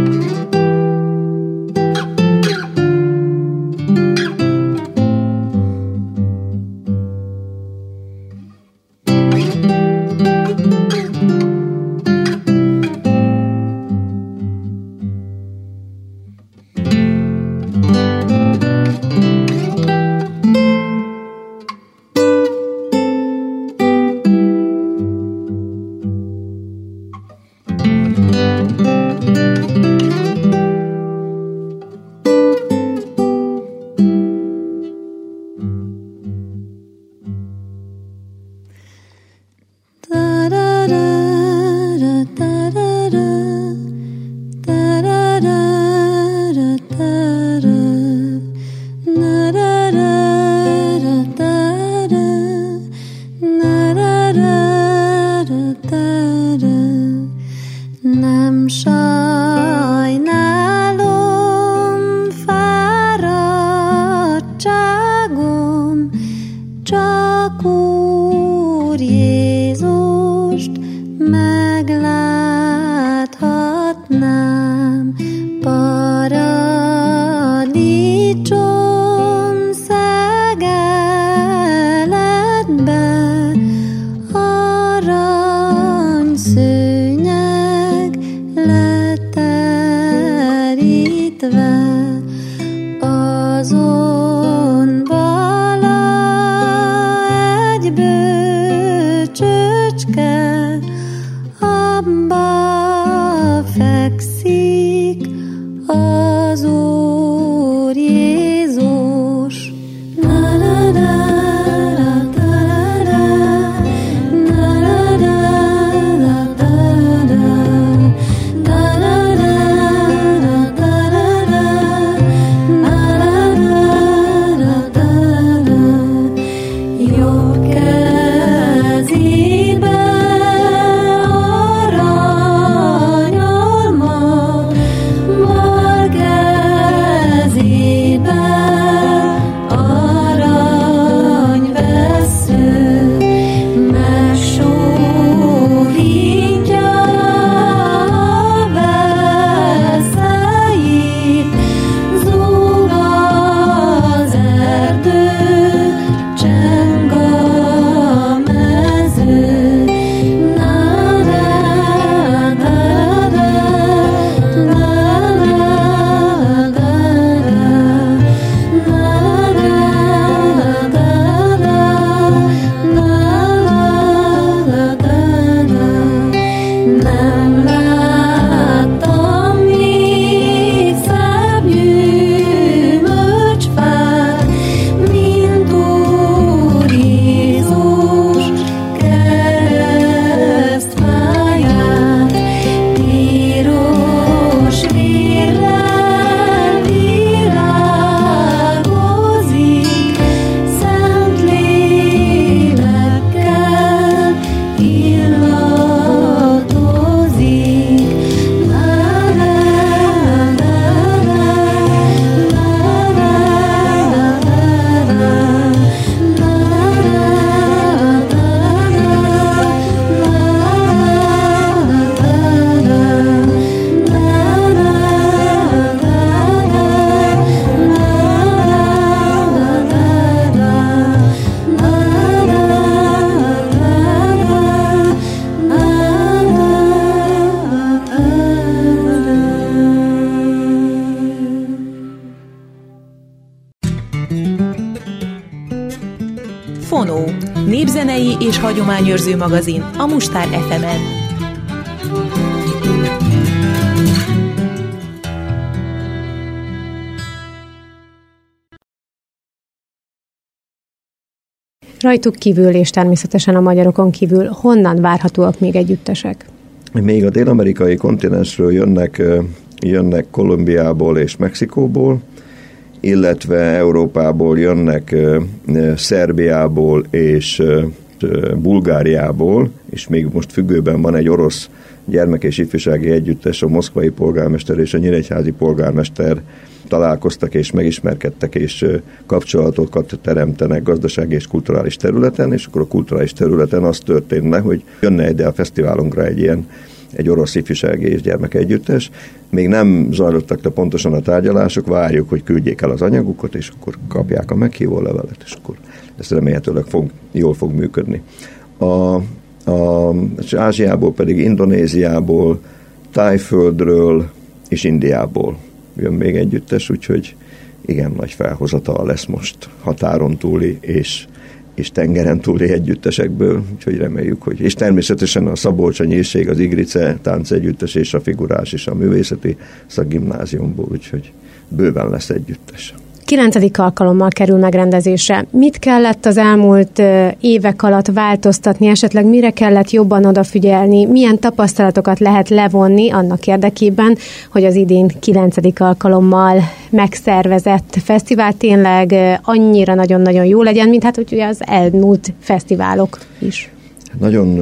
hagyományőrző magazin a Mustár FM-en. Rajtuk kívül és természetesen a magyarokon kívül honnan várhatóak még együttesek? Még a dél-amerikai kontinensről jönnek, jönnek Kolumbiából és Mexikóból, illetve Európából jönnek Szerbiából és Bulgáriából, és még most függőben van egy orosz gyermek- és ifjúsági együttes, a moszkvai polgármester és a nyíregyházi polgármester találkoztak és megismerkedtek, és kapcsolatokat teremtenek gazdasági és kulturális területen, és akkor a kulturális területen az történne, hogy jönne ide a fesztiválunkra egy ilyen egy orosz ifjúsági és gyermek együttes. Még nem zajlottak le pontosan a tárgyalások, várjuk, hogy küldjék el az anyagukat, és akkor kapják a meghívó levelet, és akkor ez remélhetőleg fog, jól fog működni. A, a, Ázsiából pedig Indonéziából, Tájföldről és Indiából jön még együttes, úgyhogy igen nagy felhozatal lesz most határon túli és és tengeren túli együttesekből, úgyhogy reméljük, hogy... És természetesen a Szabolcs, a Nyírség, az Igrice együttes és a figurás és a művészeti szakgimnáziumból, úgyhogy bőven lesz együttes kilencedik alkalommal kerül megrendezésre. Mit kellett az elmúlt évek alatt változtatni, esetleg mire kellett jobban odafigyelni, milyen tapasztalatokat lehet levonni annak érdekében, hogy az idén kilencedik alkalommal megszervezett fesztivál tényleg annyira nagyon-nagyon jó legyen, mint hát ugye az elmúlt fesztiválok is. Nagyon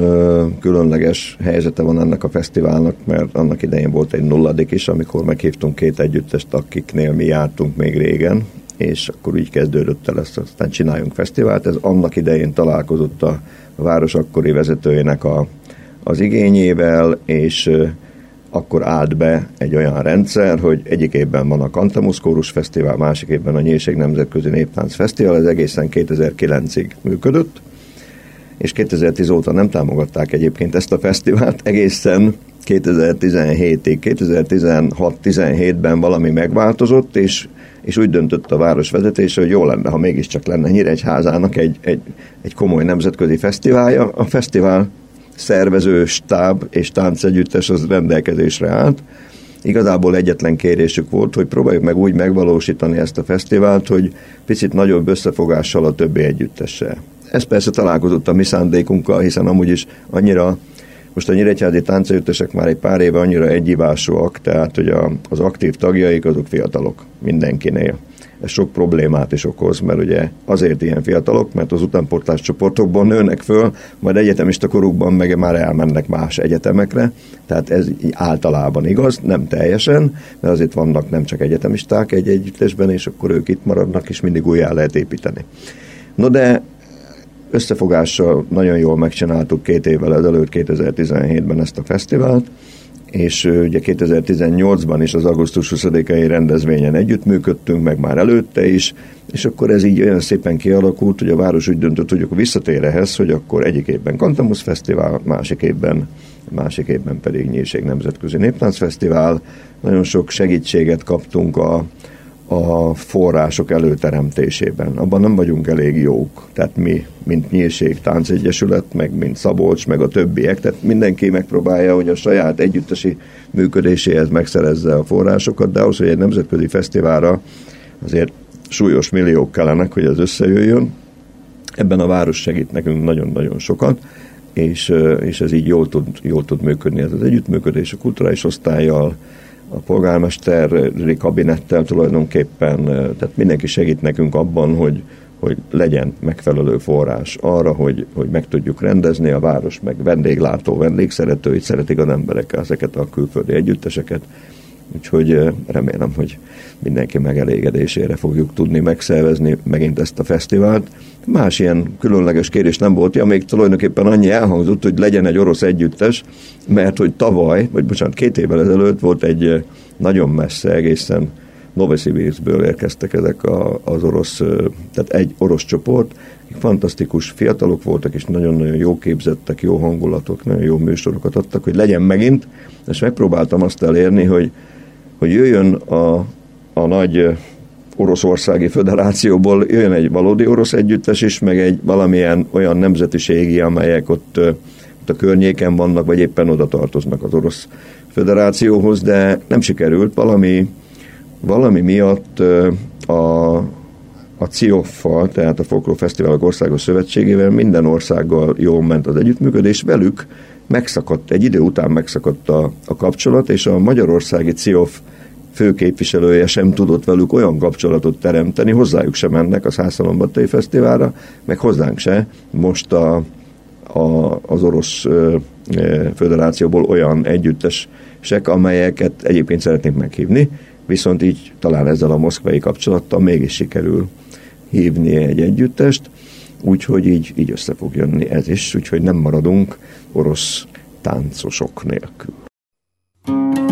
különleges helyzete van ennek a fesztiválnak, mert annak idején volt egy nulladik is, amikor meghívtunk két együttest, akiknél mi jártunk még régen, és akkor így kezdődött el ezt, aztán csináljunk fesztivált. Ez annak idején találkozott a város akkori vezetőjének a, az igényével, és akkor állt be egy olyan rendszer, hogy egyik évben van a Kantamus Kórus Fesztivál, másik évben a Nyírség Nemzetközi Néptánc Fesztivál, ez egészen 2009-ig működött, és 2010 óta nem támogatták egyébként ezt a fesztivált, egészen 2017-ig, 2016-17-ben valami megváltozott, és, és úgy döntött a város vezetése, hogy jó lenne, ha mégiscsak lenne Nyíregyházának egy, egy, egy komoly nemzetközi fesztiválja. A fesztivál szervező stáb és táncegyüttes az rendelkezésre állt. Igazából egyetlen kérésük volt, hogy próbáljuk meg úgy megvalósítani ezt a fesztivált, hogy picit nagyobb összefogással a többi együttessel. Ez persze találkozott a mi szándékunkkal, hiszen amúgy is annyira most a nyíregyházi táncegyüttesek már egy pár éve annyira egyivásúak, tehát hogy a, az aktív tagjaik azok fiatalok mindenkinél. Ez sok problémát is okoz, mert ugye azért ilyen fiatalok, mert az utánportás csoportokban nőnek föl, majd egyetemista korukban meg már elmennek más egyetemekre, tehát ez általában igaz, nem teljesen, mert azért vannak nem csak egyetemisták egy együttesben, és akkor ők itt maradnak, és mindig újjá lehet építeni. No de összefogással nagyon jól megcsináltuk két évvel ezelőtt, 2017-ben ezt a fesztivált, és ugye 2018-ban is az augusztus 20-ai rendezvényen együttműködtünk, meg már előtte is, és akkor ez így olyan szépen kialakult, hogy a város úgy döntött, hogy akkor visszatér ehhez, hogy akkor egyik évben Kantamus Fesztivál, másik évben, másik évben pedig Nyírség Nemzetközi Néptáncfesztivál. Nagyon sok segítséget kaptunk a, a források előteremtésében. Abban nem vagyunk elég jók. Tehát mi, mint Nyírség Táncegyesület, meg mint Szabolcs, meg a többiek, tehát mindenki megpróbálja, hogy a saját együttesi működéséhez megszerezze a forrásokat, de ahhoz, hogy egy nemzetközi fesztiválra azért súlyos milliók kellenek, hogy ez összejöjjön. Ebben a város segít nekünk nagyon-nagyon sokat, és, és ez így jól tud, jól tud működni ez az együttműködés a kulturális osztályjal, a polgármesteri kabinettel tulajdonképpen, tehát mindenki segít nekünk abban, hogy, hogy legyen megfelelő forrás arra, hogy, hogy meg tudjuk rendezni a város, meg vendéglátó, vendégszeretőit szeretik az emberek ezeket a külföldi együtteseket, Úgyhogy remélem, hogy mindenki megelégedésére fogjuk tudni megszervezni megint ezt a fesztivált. Más ilyen különleges kérés nem volt, ja, még tulajdonképpen annyi elhangzott, hogy legyen egy orosz együttes, mert hogy tavaly, vagy bocsánat, két évvel ezelőtt volt egy nagyon messze, egészen Novosibirskből érkeztek ezek a, az orosz, tehát egy orosz csoport, fantasztikus fiatalok voltak, és nagyon-nagyon jó képzettek, jó hangulatok, nagyon jó műsorokat adtak, hogy legyen megint, és megpróbáltam azt elérni, hogy hogy jöjjön a, a nagy Oroszországi Föderációból jön egy valódi orosz együttes is, meg egy valamilyen olyan nemzetiségi, amelyek ott, ott a környéken vannak, vagy éppen oda tartoznak az Orosz Föderációhoz, de nem sikerült. Valami, valami miatt a, a CIOF-fal, tehát a Folklór Fesztiválok Országos Szövetségével minden országgal jól ment az együttműködés, velük megszakadt, egy idő után megszakadt a, a kapcsolat, és a magyarországi CIOF főképviselője sem tudott velük olyan kapcsolatot teremteni, hozzájuk sem mennek a Szászalombattai Fesztiválra, meg hozzánk se. Most a, a, az orosz ö, ö, föderációból olyan együttesek, amelyeket egyébként szeretnénk meghívni, viszont így talán ezzel a moszkvai kapcsolattal mégis sikerül hívni egy együttest, úgyhogy így, így össze fog jönni ez is, úgyhogy nem maradunk orosz táncosok nélkül. zenei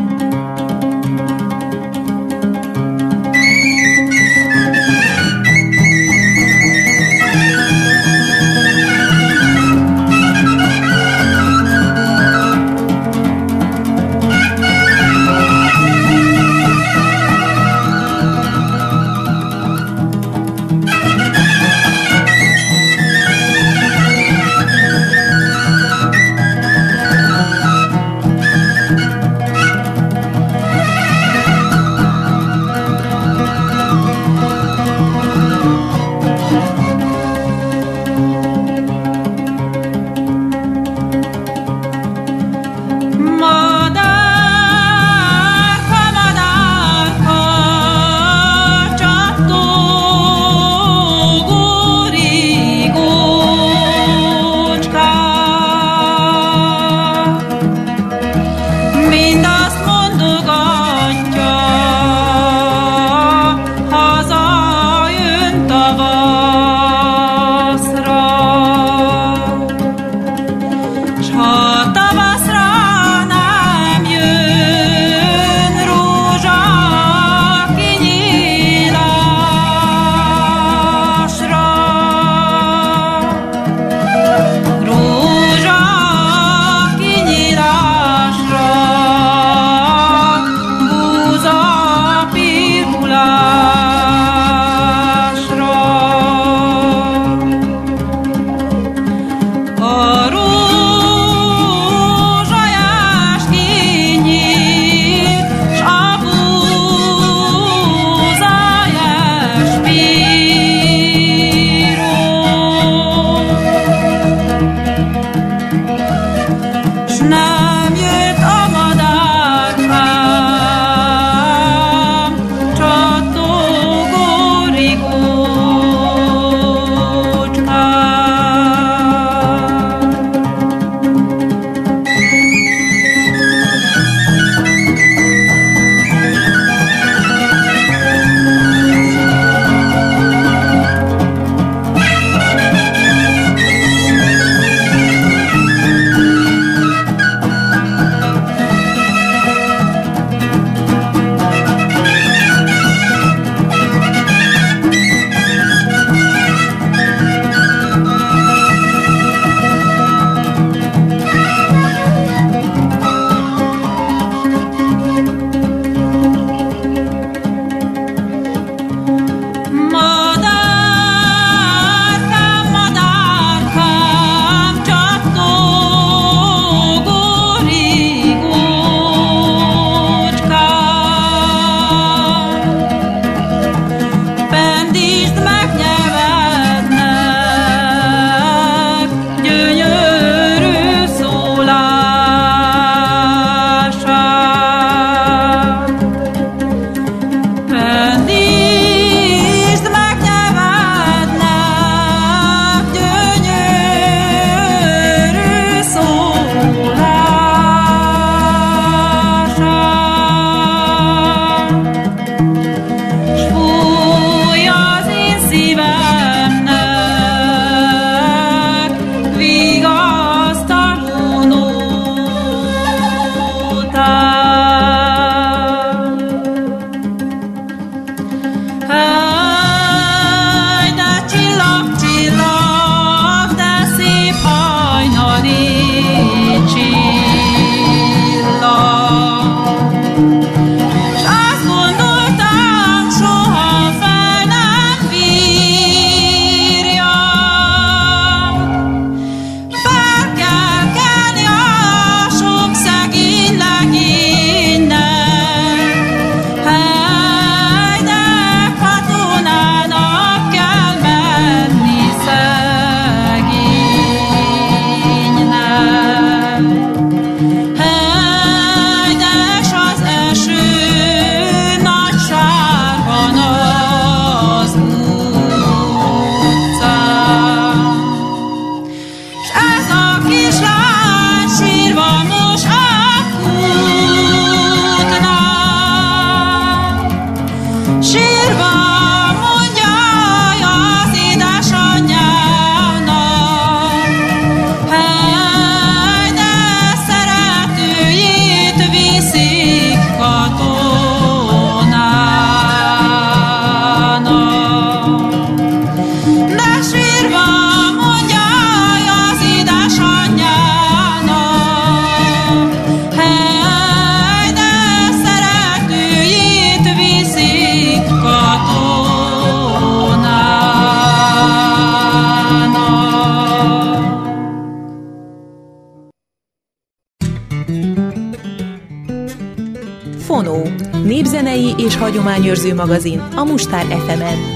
hagyományőrző magazin a Mustár FM-en.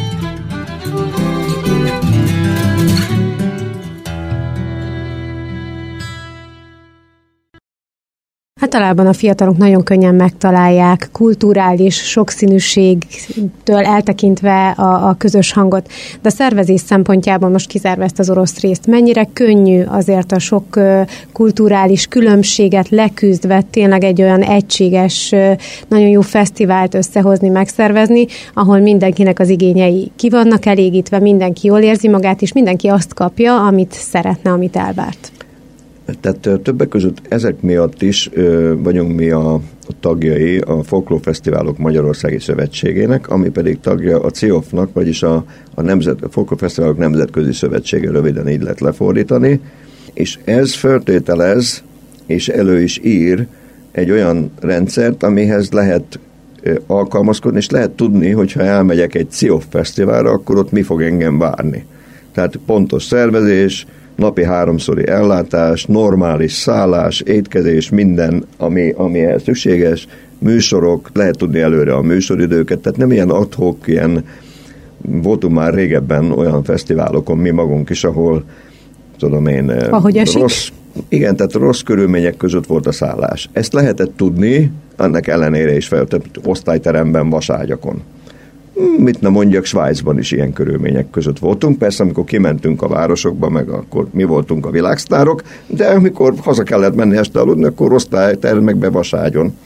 Általában a fiatalok nagyon könnyen megtalálják kulturális sokszínűségtől eltekintve a, a közös hangot. De a szervezés szempontjából most kizárva ezt az orosz részt, mennyire könnyű azért a sok kulturális különbséget leküzdve tényleg egy olyan egységes, nagyon jó fesztivált összehozni, megszervezni, ahol mindenkinek az igényei ki vannak elégítve, mindenki jól érzi magát, és mindenki azt kapja, amit szeretne, amit elvárt. Tehát többek között ezek miatt is ö, vagyunk mi a tagjai a Folklórfesztiválok Magyarországi Szövetségének, ami pedig tagja a CIOF-nak, vagyis a, a, Nemzet, a Folklórfesztiválok Nemzetközi Szövetsége, röviden így lehet lefordítani, és ez feltételez, és elő is ír egy olyan rendszert, amihez lehet alkalmazkodni, és lehet tudni, hogyha elmegyek egy CIOF fesztiválra, akkor ott mi fog engem várni. Tehát pontos szervezés, napi háromszori ellátás, normális szállás, étkezés, minden, ami, ami ehhez szükséges, műsorok, lehet tudni előre a műsoridőket, tehát nem ilyen adhok, ilyen voltunk már régebben olyan fesztiválokon mi magunk is, ahol tudom én, Ahogy rossz, igen, tehát rossz körülmények között volt a szállás. Ezt lehetett tudni, annak ellenére is fel, osztályteremben, vaságyakon mit nem mondjak, Svájcban is ilyen körülmények között voltunk. Persze, amikor kimentünk a városokba, meg akkor mi voltunk a világsztárok, de amikor haza kellett menni este aludni, akkor osztályterem meg bevaságyon.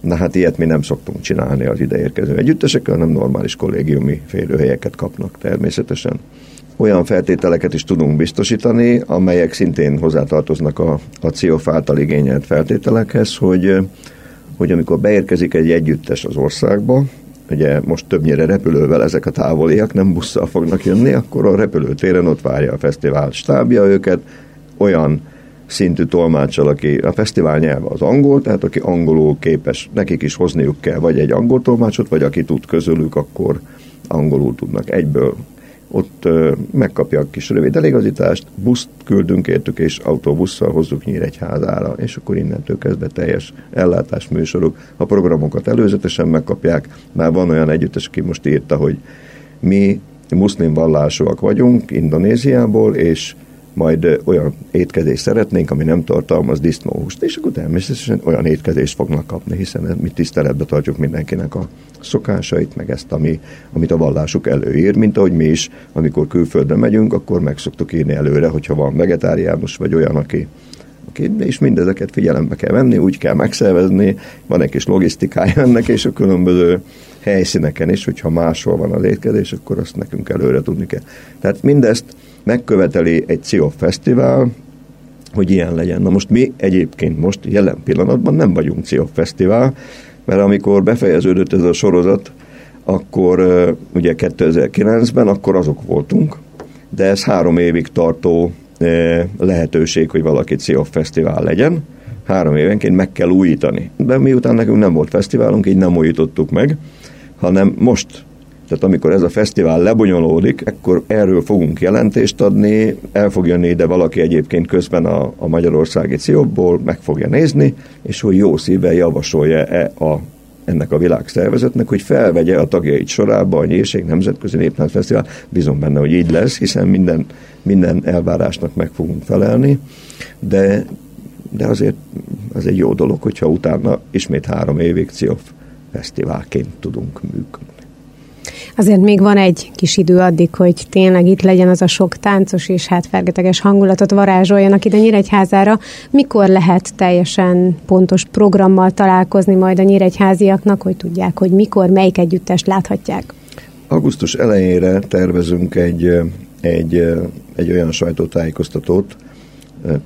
Na hát ilyet mi nem szoktunk csinálni az ideérkező együttesek, hanem normális kollégiumi férőhelyeket kapnak természetesen. Olyan feltételeket is tudunk biztosítani, amelyek szintén hozzátartoznak a, a CIOF által igényelt feltételekhez, hogy, hogy amikor beérkezik egy együttes az országba, ugye most többnyire repülővel ezek a távoliak nem busszal fognak jönni, akkor a repülőtéren ott várja a fesztivál stábja őket, olyan szintű tolmácsal, aki a fesztivál nyelve az angol, tehát aki angolul képes, nekik is hozniuk kell vagy egy angol tolmácsot, vagy aki tud közülük, akkor angolul tudnak egyből ott megkapja a kis rövid eligazítást, buszt küldünk értük, és autóbusszal hozzuk Nyíregyházára, és akkor innentől kezdve teljes ellátás műsoruk. A programokat előzetesen megkapják, már van olyan együttes, aki most írta, hogy mi muszlim vallásúak vagyunk Indonéziából, és majd olyan étkezést szeretnénk, ami nem tartalmaz disznóhúst, és akkor természetesen olyan étkezést fognak kapni, hiszen mi tiszteletbe tartjuk mindenkinek a szokásait, meg ezt, ami, amit a vallásuk előír, mint ahogy mi is, amikor külföldre megyünk, akkor meg szoktuk írni előre, hogyha van vegetáriánus, vagy olyan, aki, aki és mindezeket figyelembe kell venni, úgy kell megszervezni, van egy kis logisztikája ennek, és a különböző helyszíneken is, hogyha máshol van az étkezés, akkor azt nekünk előre tudni kell. Tehát mindezt megköveteli egy CIO Fesztivál, hogy ilyen legyen. Na most mi egyébként most jelen pillanatban nem vagyunk CIO Fesztivál, mert amikor befejeződött ez a sorozat, akkor ugye 2009-ben, akkor azok voltunk, de ez három évig tartó lehetőség, hogy valaki CIO Fesztivál legyen, három évenként meg kell újítani. De miután nekünk nem volt fesztiválunk, így nem újítottuk meg, hanem most tehát amikor ez a fesztivál lebonyolódik, akkor erről fogunk jelentést adni, el fog jönni ide valaki egyébként közben a, a Magyarországi Ciobból, meg fogja nézni, és hogy jó szívvel javasolja-e a ennek a világszervezetnek, hogy felvegye a tagjait sorába a Nyírség Nemzetközi Néptánc Fesztivál. Bízom benne, hogy így lesz, hiszen minden, minden elvárásnak meg fogunk felelni, de, de azért az egy jó dolog, hogyha utána ismét három évig CIOF fesztiválként tudunk működni. Azért még van egy kis idő addig, hogy tényleg itt legyen az a sok táncos és hát fergeteges hangulatot varázsoljanak ide Nyíregyházára. Mikor lehet teljesen pontos programmal találkozni majd a nyíregyháziaknak, hogy tudják, hogy mikor, melyik együttest láthatják? Augusztus elejére tervezünk egy, egy, egy olyan sajtótájékoztatót,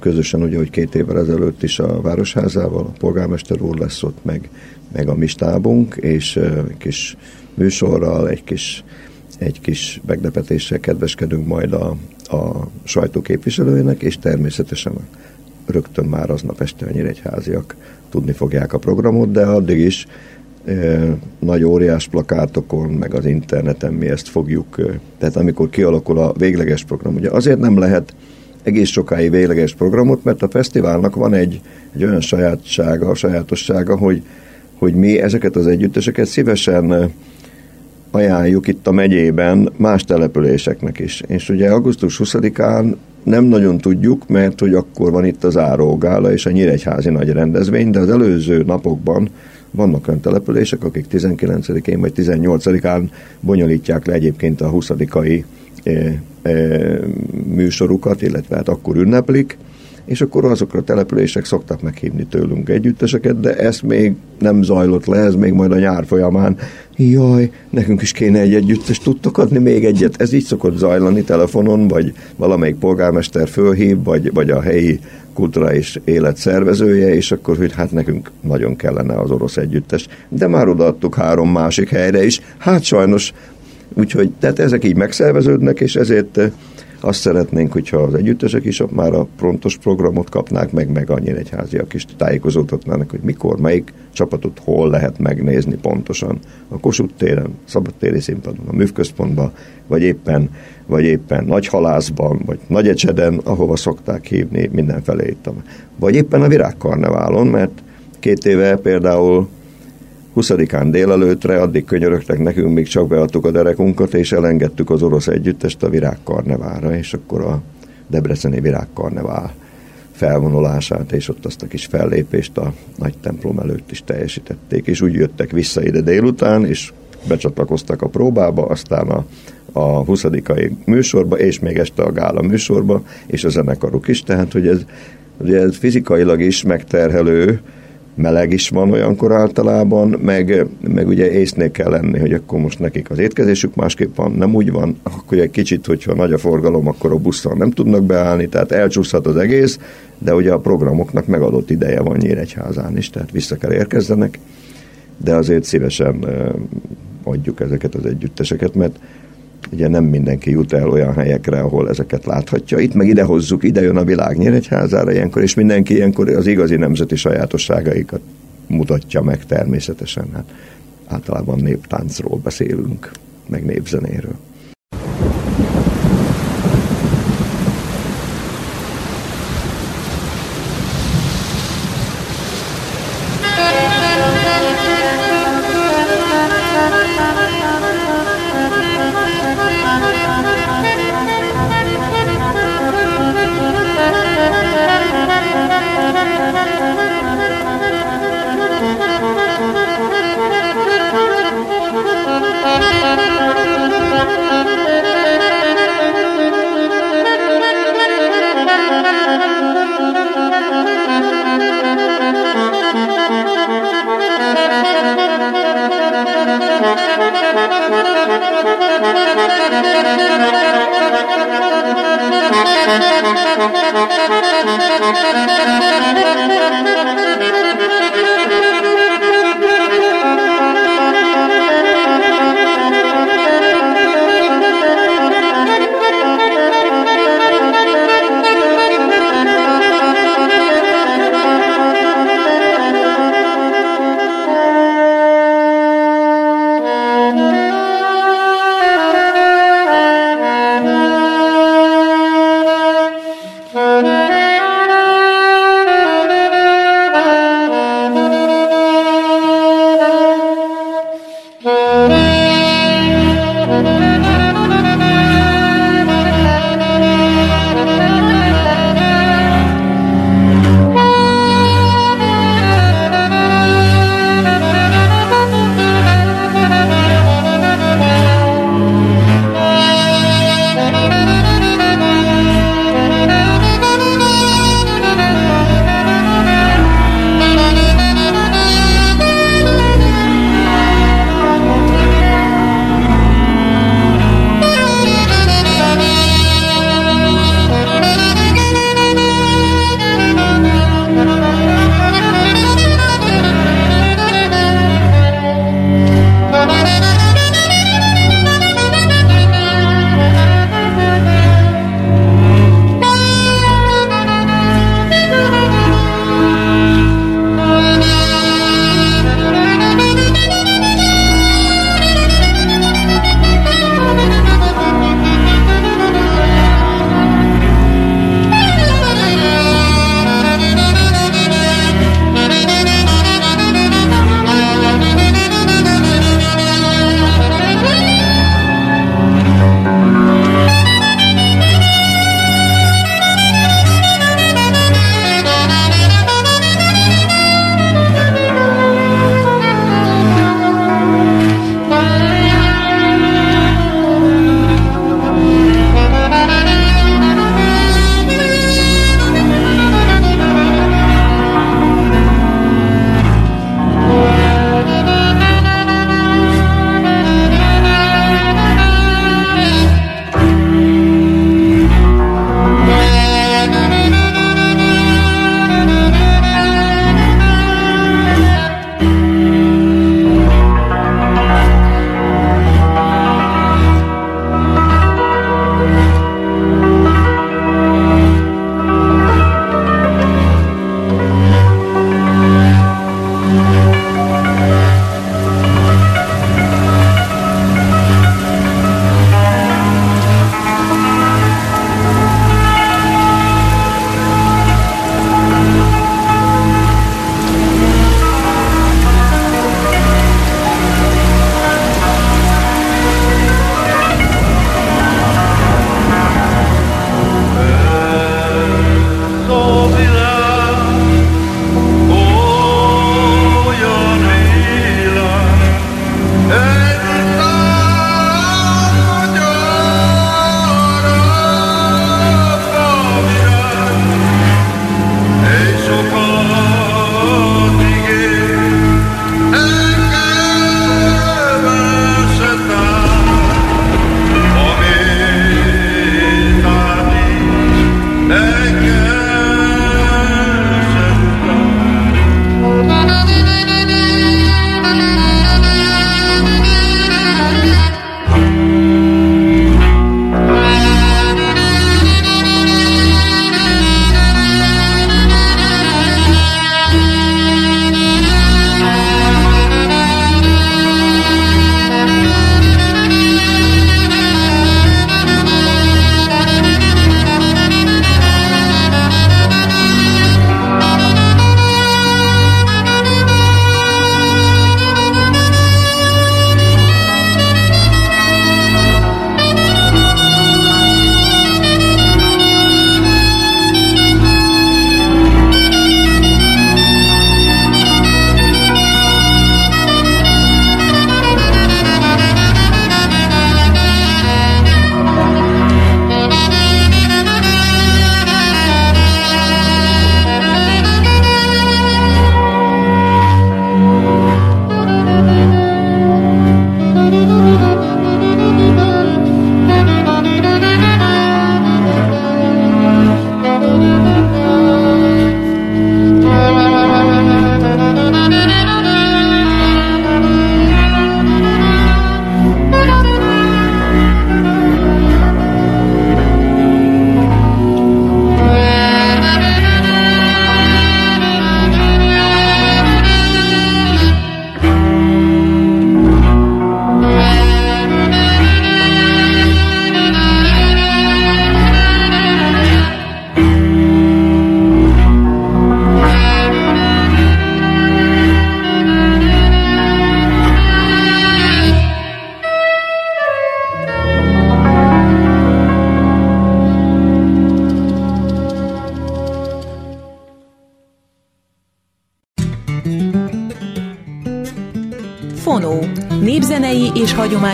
közösen ugye, hogy két évvel ezelőtt is a Városházával, a polgármester úr lesz ott, meg, meg a mi stábunk, és kis műsorral, egy kis, egy kis meglepetéssel kedveskedünk majd a, a sajtóképviselőjének, és természetesen rögtön már aznap este a nyíregyháziak tudni fogják a programot, de addig is nagy óriás plakátokon, meg az interneten mi ezt fogjuk, tehát amikor kialakul a végleges program, ugye azért nem lehet egész sokáig végleges programot, mert a fesztiválnak van egy, egy olyan sajátsága, sajátossága, hogy hogy mi ezeket az együtteseket szívesen ajánljuk itt a megyében más településeknek is. És ugye augusztus 20-án nem nagyon tudjuk, mert hogy akkor van itt az Árógála és a Nyíregyházi nagy rendezvény, de az előző napokban vannak olyan települések, akik 19-én vagy 18-án bonyolítják le egyébként a 20 e, e, műsorukat, illetve hát akkor ünneplik, és akkor azokra a települések szoktak meghívni tőlünk együtteseket, de ez még nem zajlott le, ez még majd a nyár folyamán. Jaj, nekünk is kéne egy együttest, tudtok adni még egyet? Ez így szokott zajlani telefonon, vagy valamelyik polgármester fölhív, vagy, vagy a helyi kulturális élet szervezője, és akkor, hogy hát nekünk nagyon kellene az orosz együttes. De már odaadtuk három másik helyre is. Hát sajnos, úgyhogy tehát ezek így megszerveződnek, és ezért azt szeretnénk, hogyha az együttesek is már a prontos programot kapnák meg, meg annyira egyháziak is tájékozódhatnának, hogy mikor, melyik csapatot hol lehet megnézni pontosan. A Kossuth téren, Szabadtéri színpadon, a művközpontban, vagy éppen, vagy éppen Nagyhalászban, vagy Nagyecseden, ahova szokták hívni mindenfelé itt. Vagy éppen a virágkarneválon, mert két éve például 20-án délelőtre, addig könyörögtek nekünk, még csak beadtuk a derekunkat, és elengedtük az orosz együttest a virágkarnevára, és akkor a Debreceni virágkarnevál felvonulását, és ott azt a kis fellépést a nagy templom előtt is teljesítették, és úgy jöttek vissza ide délután, és becsatlakoztak a próbába, aztán a, a 20 műsorba, és még este a gála műsorba, és a zenekaruk is, tehát hogy ez, ugye ez fizikailag is megterhelő, meleg is van olyankor általában, meg, meg ugye észnél kell lenni, hogy akkor most nekik az étkezésük másképp van, nem úgy van, akkor egy kicsit, hogyha nagy a forgalom, akkor a busszal nem tudnak beállni, tehát elcsúszhat az egész, de ugye a programoknak megadott ideje van Nyíregyházán is, tehát vissza kell érkezzenek, de azért szívesen adjuk ezeket az együtteseket, mert ugye nem mindenki jut el olyan helyekre, ahol ezeket láthatja. Itt meg ide hozzuk, ide jön a világ Nyíregyházára ilyenkor, és mindenki ilyenkor az igazi nemzeti sajátosságaikat mutatja meg természetesen. Hát általában néptáncról beszélünk, meg népzenéről.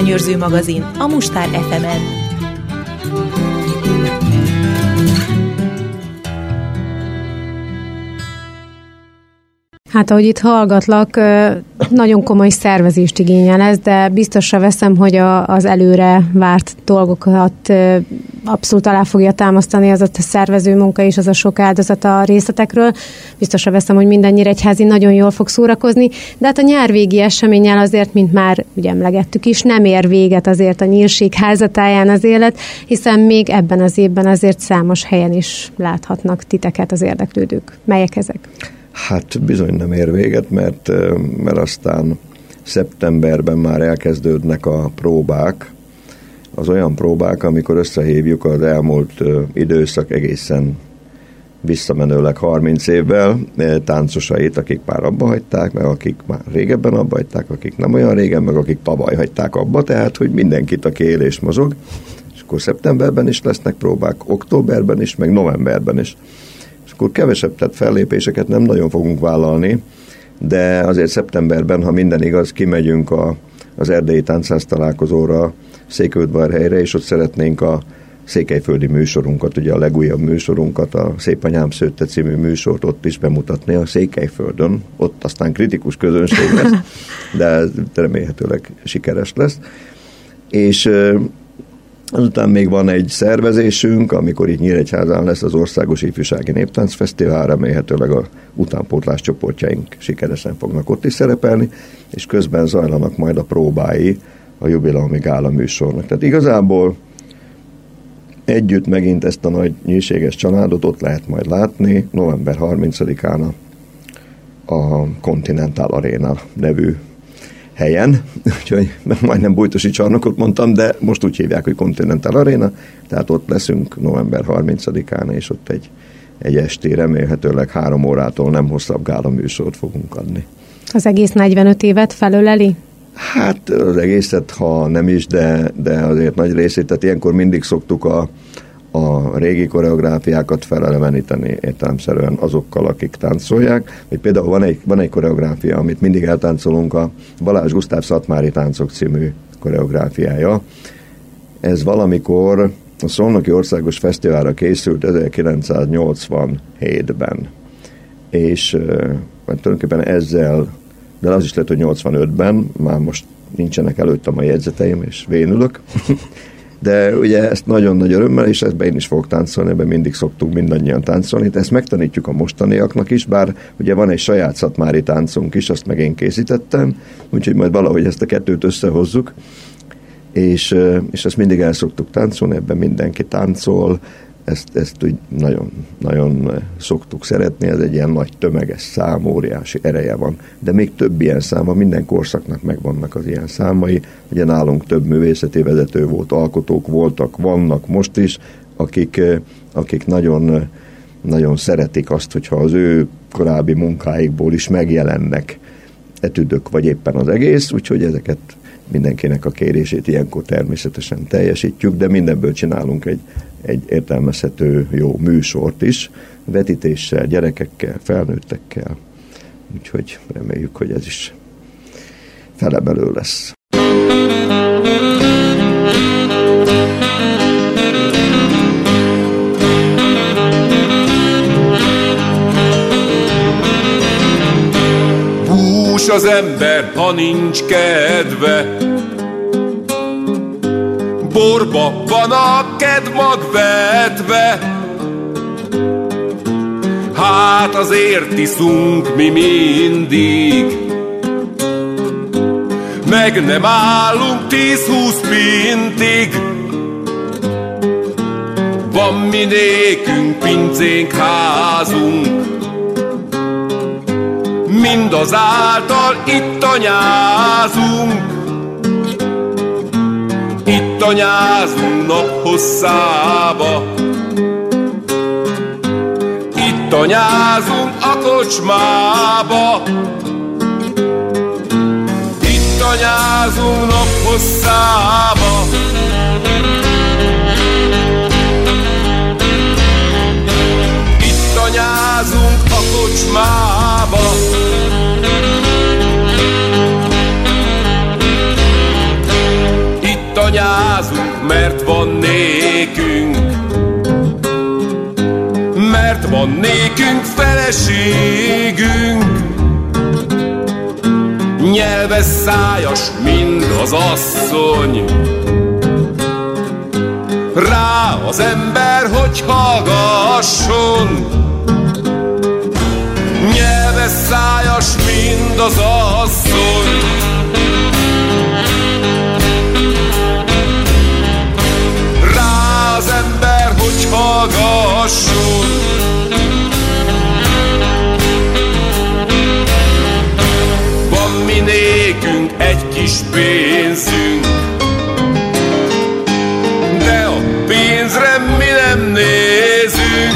Hagyományőrző magazin a Mustár FM-en. Hát ahogy itt hallgatlak, nagyon komoly szervezést igényel ez, de biztosra veszem, hogy a, az előre várt dolgokat abszolút alá fogja támasztani az a szervező munka és az a sok áldozat a részletekről. Biztosra veszem, hogy minden nyíregyházi nagyon jól fog szórakozni, de hát a nyárvégi eseményel azért, mint már ugye emlegettük is, nem ér véget azért a nyírség házatáján az élet, hiszen még ebben az évben azért számos helyen is láthatnak titeket az érdeklődők. Melyek ezek? Hát bizony nem ér véget, mert, mert aztán szeptemberben már elkezdődnek a próbák, az olyan próbák, amikor összehívjuk az elmúlt időszak egészen visszamenőleg 30 évvel táncosait, akik már abba hagyták, meg akik már régebben abba hagyták, akik nem olyan régen, meg akik tavaly hagyták abba, tehát, hogy mindenkit, aki él és mozog, és akkor szeptemberben is lesznek próbák, októberben is, meg novemberben is. Akkor kevesebb tett fellépéseket nem nagyon fogunk vállalni, de azért szeptemberben, ha minden igaz, kimegyünk a, az erdélyi táncház találkozóra, helyre, és ott szeretnénk a székelyföldi műsorunkat, ugye a legújabb műsorunkat, a Szép Anyám Szőtte című műsort ott is bemutatni a Székelyföldön. Ott aztán kritikus közönség lesz, de remélhetőleg sikeres lesz. És Azután még van egy szervezésünk, amikor itt Nyíregyházán lesz az Országos Ifjúsági Néptáncfesztivál, remélhetőleg a utánpótlás csoportjaink sikeresen fognak ott is szerepelni, és közben zajlanak majd a próbái a jubileumi gála műsornak. Tehát igazából együtt megint ezt a nagy nyílséges családot ott lehet majd látni november 30-án a, a Continental Arena nevű helyen, úgyhogy majdnem bújtosi csarnokot mondtam, de most úgy hívják, hogy Continental Arena, tehát ott leszünk november 30-án, és ott egy, egy esti, remélhetőleg három órától nem hosszabb gála műsort fogunk adni. Az egész 45 évet felöleli? Hát az egészet, ha nem is, de, de azért nagy részét, tehát ilyenkor mindig szoktuk a, a régi koreográfiákat feleleveníteni értelemszerűen azokkal, akik táncolják. Vagy például van egy, van egy koreográfia, amit mindig eltáncolunk, a Balázs Gusztáv Szatmári Táncok című koreográfiája. Ez valamikor a Szolnoki Országos Fesztiválra készült 1987-ben. És hát tulajdonképpen ezzel, de az is lehet, hogy 85-ben, már most nincsenek előttem a jegyzeteim, és vénülök, de ugye ezt nagyon nagy örömmel, és ebben én is fogok táncolni, ebben mindig szoktunk mindannyian táncolni, de ezt megtanítjuk a mostaniaknak is, bár ugye van egy saját szatmári táncunk is, azt meg én készítettem, úgyhogy majd valahogy ezt a kettőt összehozzuk, és, és ezt mindig el szoktuk táncolni, ebben mindenki táncol, ezt, ezt úgy nagyon, nagyon szoktuk szeretni, ez egy ilyen nagy tömeges szám, óriási ereje van, de még több ilyen száma, minden korszaknak megvannak az ilyen számai, ugye nálunk több művészeti vezető volt, alkotók voltak, vannak most is, akik, akik nagyon, nagyon szeretik azt, hogyha az ő korábbi munkáikból is megjelennek etüdök, vagy éppen az egész, úgyhogy ezeket mindenkinek a kérését ilyenkor természetesen teljesítjük, de mindenből csinálunk egy, egy értelmezhető jó műsort is, vetítéssel, gyerekekkel, felnőttekkel. Úgyhogy reméljük, hogy ez is felebelő lesz. Bús az ember, ha nincs kedve, borba van a kedmag vetve. Hát azért iszunk mi mindig, meg nem állunk tíz-húsz pintig. Van mi nékünk pincénk, házunk, mindazáltal itt anyázunk. Itt anyázunk nap hosszába. Itt anyázunk a kocsmába. Itt anyázunk nap hosszába. Itt anyázunk a kocsmába van nékünk, mert van nékünk feleségünk. Nyelve szájas, mind az asszony, rá az ember, hogy hallgasson. Nyelve szájas, mind az asszony, hallgasson. Van mi nékünk egy kis pénzünk, de a pénzre mi nem nézünk.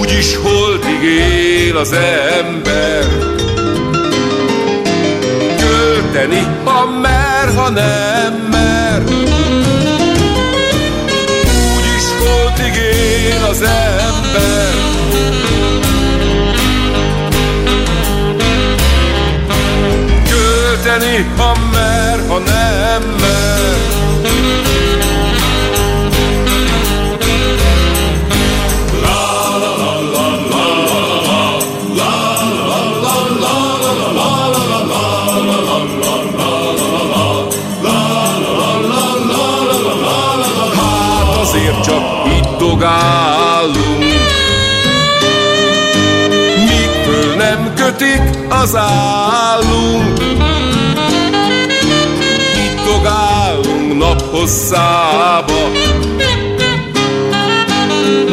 Úgyis holtig él az ember, költeni, ha mer, ha nem Költeni, ha mer, ha nem mer dogálunk. Míg föl nem kötik az állunk, dogálunk naphosszába.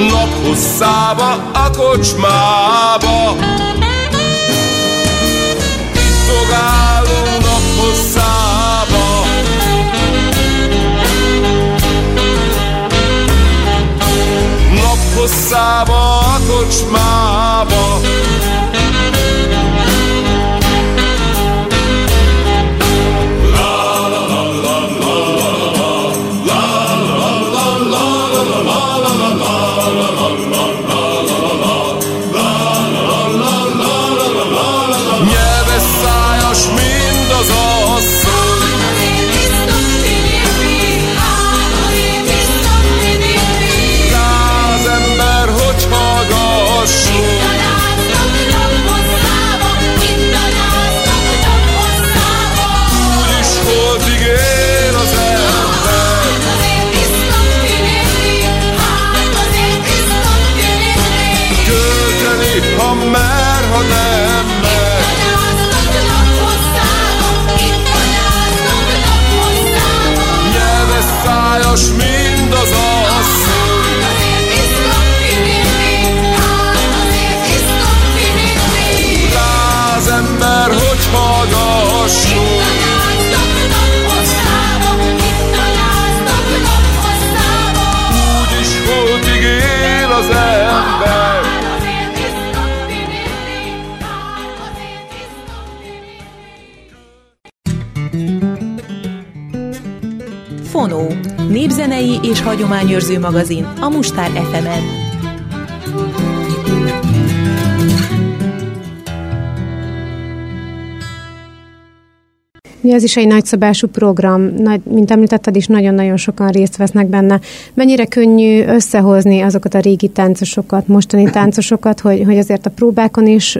Naphosszába a kocsmába. Itt dogálunk naphosszába. hosszába, a kocsmába. Népzenei és hagyományőrző magazin a Mustár FM-en. Mi az is egy nagyszabású program, nagy, mint említetted is, nagyon-nagyon sokan részt vesznek benne. Mennyire könnyű összehozni azokat a régi táncosokat, mostani táncosokat, hogy, hogy azért a próbákon is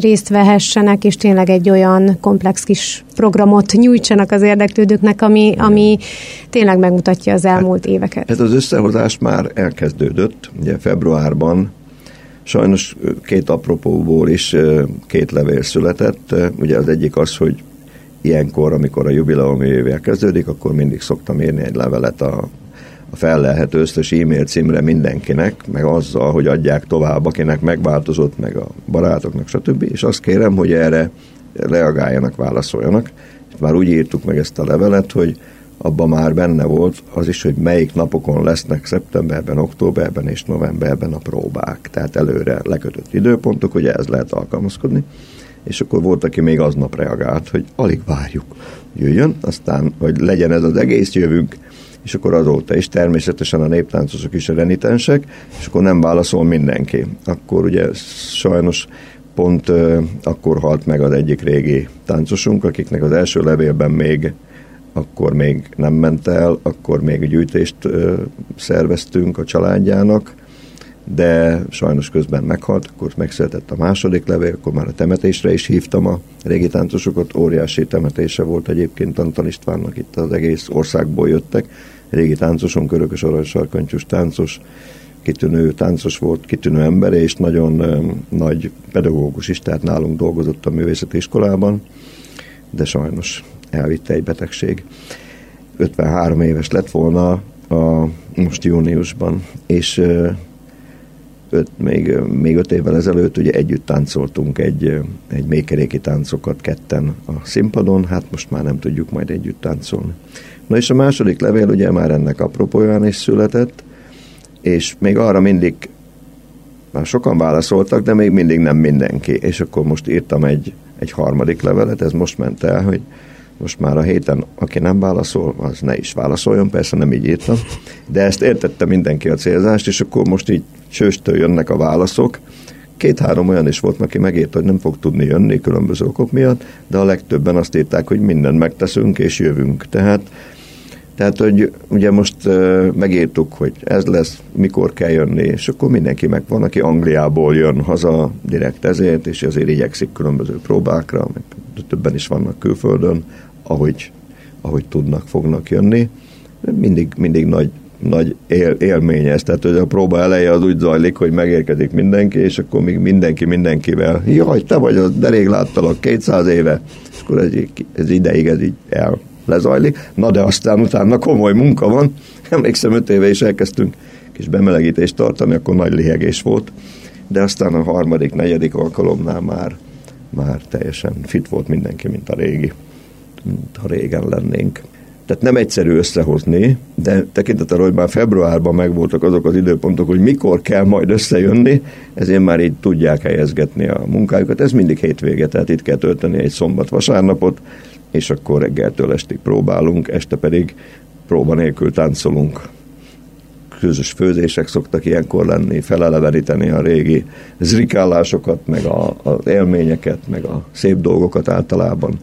részt vehessenek, és tényleg egy olyan komplex kis programot nyújtsanak az érdeklődőknek, ami, ami tényleg megmutatja az elmúlt hát, éveket. Ez az összehozás már elkezdődött, ugye februárban Sajnos két apropóból is két levél született. Ugye az egyik az, hogy ilyenkor, amikor a jubileumi évvel kezdődik, akkor mindig szoktam írni egy levelet a, a fellelhető összes e-mail címre mindenkinek, meg azzal, hogy adják tovább, akinek megváltozott, meg a barátoknak, stb. És azt kérem, hogy erre reagáljanak, válaszoljanak. Már úgy írtuk meg ezt a levelet, hogy abban már benne volt az is, hogy melyik napokon lesznek szeptemberben, októberben és novemberben a próbák. Tehát előre lekötött időpontok, hogy ez lehet alkalmazkodni és akkor volt, aki még aznap reagált, hogy alig várjuk, jöjjön, aztán, hogy legyen ez az egész, jövünk, és akkor azóta is természetesen a néptáncosok is a renitensek, és akkor nem válaszol mindenki. Akkor ugye sajnos pont uh, akkor halt meg az egyik régi táncosunk, akiknek az első levélben még akkor még nem ment el, akkor még gyűjtést uh, szerveztünk a családjának, de sajnos közben meghalt, akkor megszületett a második levél, akkor már a temetésre is hívtam a régi táncosokat, óriási temetése volt egyébként Antal Istvánnak, itt az egész országból jöttek, régi táncoson, körökös aranysarkantyús táncos, kitűnő táncos volt, kitűnő ember, és nagyon nagy pedagógus is, tehát nálunk dolgozott a művészeti iskolában, de sajnos elvitte egy betegség. 53 éves lett volna a, most júniusban, és öt, még, még öt évvel ezelőtt ugye együtt táncoltunk egy, egy mékeréki táncokat ketten a színpadon, hát most már nem tudjuk majd együtt táncolni. Na és a második levél ugye már ennek apropóján is született, és még arra mindig, már sokan válaszoltak, de még mindig nem mindenki, és akkor most írtam egy, egy harmadik levelet, ez most ment el, hogy most már a héten, aki nem válaszol, az ne is válaszoljon, persze nem így írtam, de ezt értette mindenki a célzást, és akkor most így csőstől jönnek a válaszok. Két-három olyan is volt, aki megírta, hogy nem fog tudni jönni különböző okok miatt, de a legtöbben azt írták, hogy mindent megteszünk és jövünk. Tehát tehát, hogy ugye most megírtuk, hogy ez lesz, mikor kell jönni, és akkor mindenki meg van, aki Angliából jön haza direkt ezért, és azért igyekszik különböző próbákra, meg többen is vannak külföldön, ahogy, ahogy tudnak, fognak jönni. Mindig, mindig nagy, nagy él, élmény ez, tehát hogy a próba eleje az úgy zajlik, hogy megérkezik mindenki, és akkor még mindenki mindenkivel, jaj, te vagy az, de rég láttalak 200 éve, és akkor ez, ez ideig ez így el lezajlik. Na de aztán utána komoly munka van. Emlékszem, öt éve is elkezdtünk kis bemelegítést tartani, akkor nagy lihegés volt. De aztán a harmadik, negyedik alkalomnál már, már teljesen fit volt mindenki, mint a régi, mint ha régen lennénk. Tehát nem egyszerű összehozni, de tekintettel, hogy már februárban megvoltak azok az időpontok, hogy mikor kell majd összejönni, ezért már így tudják helyezgetni a munkájukat. Ez mindig hétvége, tehát itt kell tölteni egy szombat-vasárnapot, és akkor reggeltől estig próbálunk, este pedig próba nélkül táncolunk. Közös főzések szoktak ilyenkor lenni, feleleveníteni a régi zrikálásokat, meg a, az élményeket, meg a szép dolgokat általában.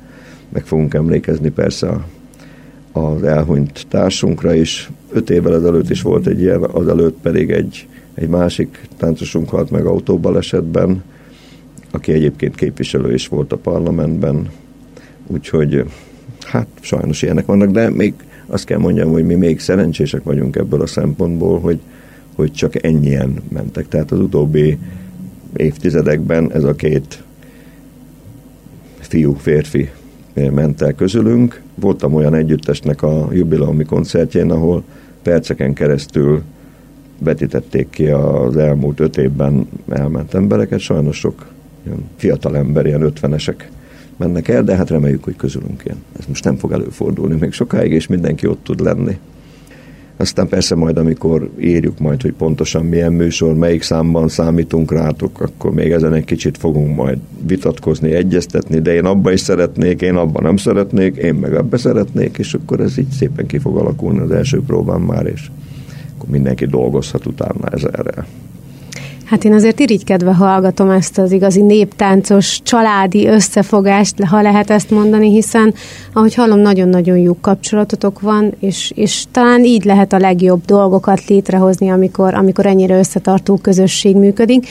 Meg fogunk emlékezni persze a, az elhunyt társunkra is. Öt évvel ezelőtt is volt egy ilyen, azelőtt pedig egy, egy másik táncosunk halt meg autóbalesetben, aki egyébként képviselő is volt a parlamentben, Úgyhogy hát sajnos ilyenek vannak, de még azt kell mondjam, hogy mi még szerencsések vagyunk ebből a szempontból, hogy, hogy csak ennyien mentek. Tehát az utóbbi évtizedekben ez a két fiú, férfi ment el közülünk. Voltam olyan együttesnek a jubileumi koncertjén, ahol perceken keresztül vetítették ki az elmúlt öt évben elment embereket, sajnos sok fiatal ember, ilyen ötvenesek mennek el, de hát reméljük, hogy közülünk ilyen. Ez most nem fog előfordulni még sokáig, és mindenki ott tud lenni. Aztán persze majd, amikor írjuk majd, hogy pontosan milyen műsor, melyik számban számítunk rátok, akkor még ezen egy kicsit fogunk majd vitatkozni, egyeztetni, de én abba is szeretnék, én abban nem szeretnék, én meg abba szeretnék, és akkor ez így szépen ki fog alakulni az első próbán már, és akkor mindenki dolgozhat utána ezerrel. Hát én azért irigykedve hallgatom ezt az igazi néptáncos, családi összefogást, ha lehet ezt mondani, hiszen ahogy hallom, nagyon-nagyon jó kapcsolatotok van, és, és talán így lehet a legjobb dolgokat létrehozni, amikor, amikor ennyire összetartó közösség működik.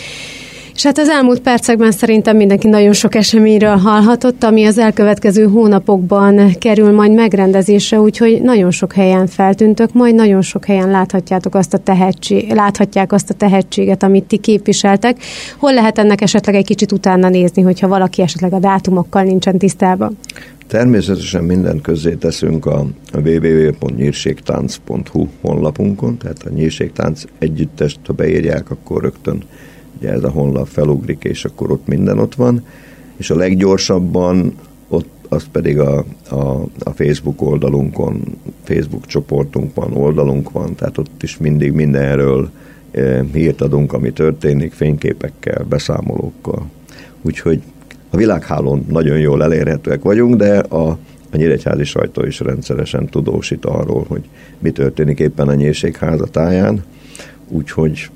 És hát az elmúlt percekben szerintem mindenki nagyon sok eseményről hallhatott, ami az elkövetkező hónapokban kerül majd megrendezésre, úgyhogy nagyon sok helyen feltűntök, majd nagyon sok helyen láthatjátok azt a tehetség, láthatják azt a tehetséget, amit ti képviseltek. Hol lehet ennek esetleg egy kicsit utána nézni, hogyha valaki esetleg a dátumokkal nincsen tisztában? Természetesen mindent közzé teszünk a www.nyírségtánc.hu honlapunkon, tehát a nyírségtánc együttest, ha beírják, akkor rögtön ugye ez a honlap felugrik, és akkor ott minden ott van, és a leggyorsabban ott az pedig a, a, a Facebook oldalunkon, Facebook csoportunk van, oldalunk van, tehát ott is mindig mindenről e, hírt adunk, ami történik, fényképekkel, beszámolókkal. Úgyhogy a világhálón nagyon jól elérhetőek vagyunk, de a, a nyíregyházi sajtó is rendszeresen tudósít arról, hogy mi történik éppen a nyírségháza táján, úgyhogy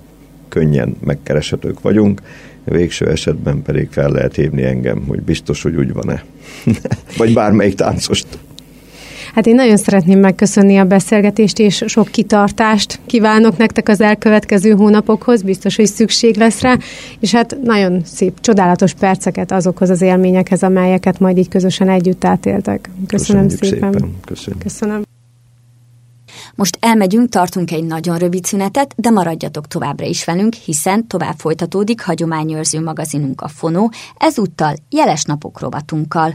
könnyen megkereshetők vagyunk, végső esetben pedig fel lehet hívni engem, hogy biztos, hogy úgy van-e. Vagy bármelyik táncost. Hát én nagyon szeretném megköszönni a beszélgetést, és sok kitartást kívánok nektek az elkövetkező hónapokhoz, biztos, hogy szükség lesz rá, és hát nagyon szép, csodálatos perceket azokhoz az élményekhez, amelyeket majd így közösen együtt átéltek. Köszönöm Köszönjük szépen. szépen. Köszönjük. Köszönöm. Most elmegyünk, tartunk egy nagyon rövid szünetet, de maradjatok továbbra is velünk, hiszen tovább folytatódik hagyományőrző magazinunk a Fonó, ezúttal jeles napok rovatunkkal.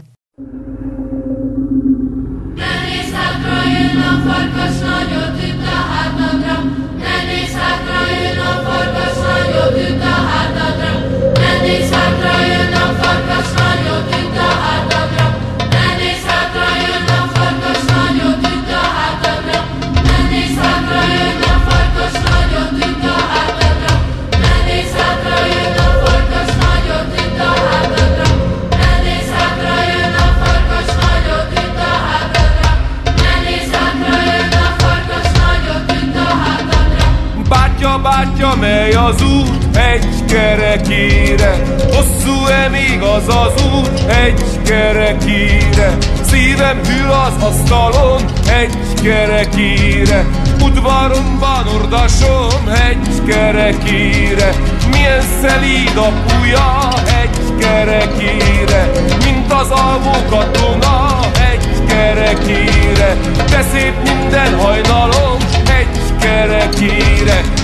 Bátya, bátya, mely az út? Egy kerekére. Hosszú-e még az az út? Egy kerekére. Szívem hűl az asztalon? Egy kerekére. Udvaromban ordasom? Egy kerekére. Milyen szelíd a puja? Egy kerekére. Mint az alvó katona egy kerekére. De szép minden hajnalom? Egy kerekére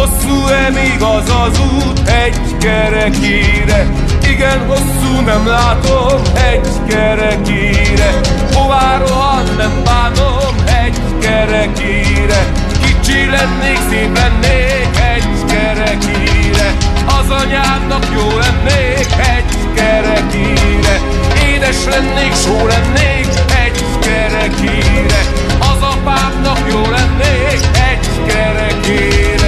Hosszú-e még az az út egy kerekére Igen, hosszú nem látom egy kerekére Hová rohan nem bánom egy kerekére Kicsi lennék, szép lennék egy kerekére Az anyámnak jó lennék egy kerekére Édes lennék, só lennék egy kerekére Az apámnak jó lennék egy kerekére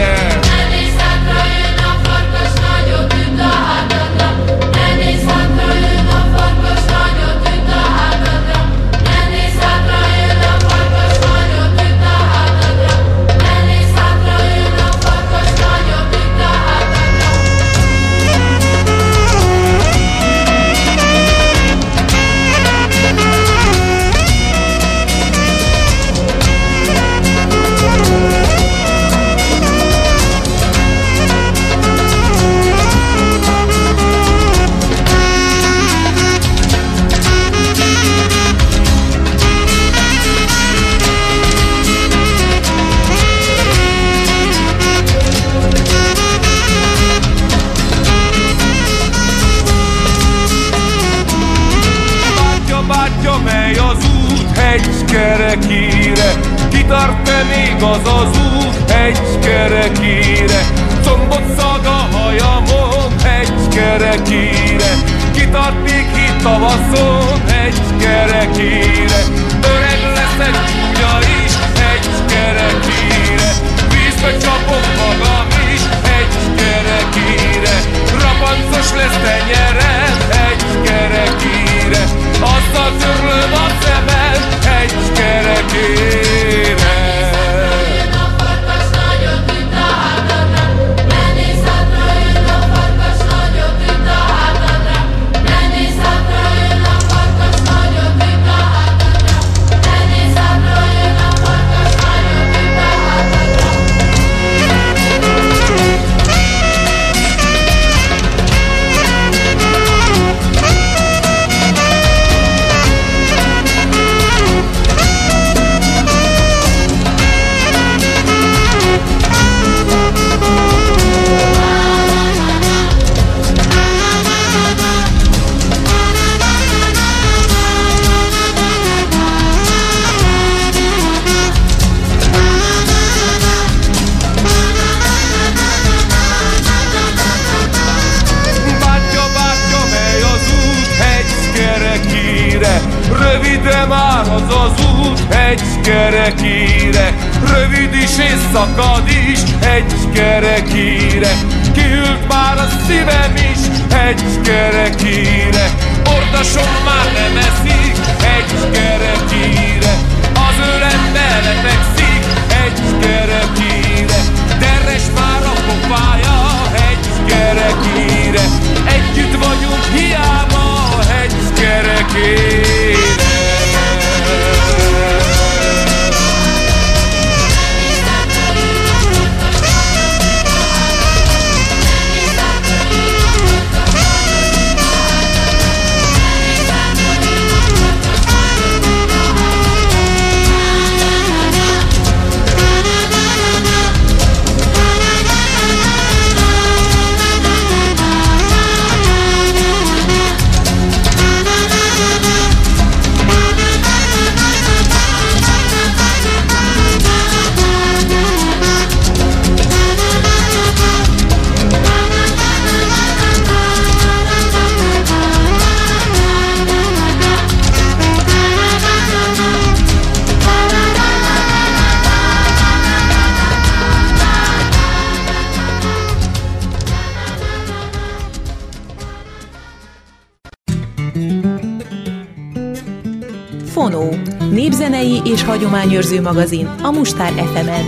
hagyományőrző magazin a Mustár FM-en.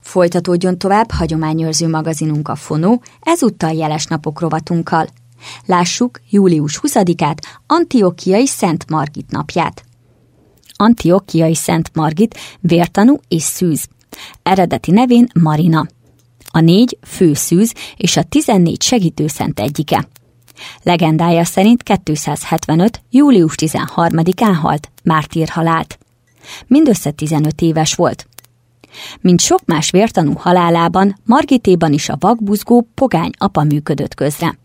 Folytatódjon tovább hagyományőrző magazinunk a Fonó, ezúttal jeles napok rovatunkkal. Lássuk július 20-át, Antiokiai Szent Margit napját. Antiokiai Szent Margit vértanú és szűz. Eredeti nevén Marina. A négy főszűz és a 14 segítőszent egyike. Legendája szerint 275. július 13-án halt, mártír halált. Mindössze 15 éves volt. Mint sok más vértanú halálában, Margitéban is a vakbuzgó pogány apa működött közre.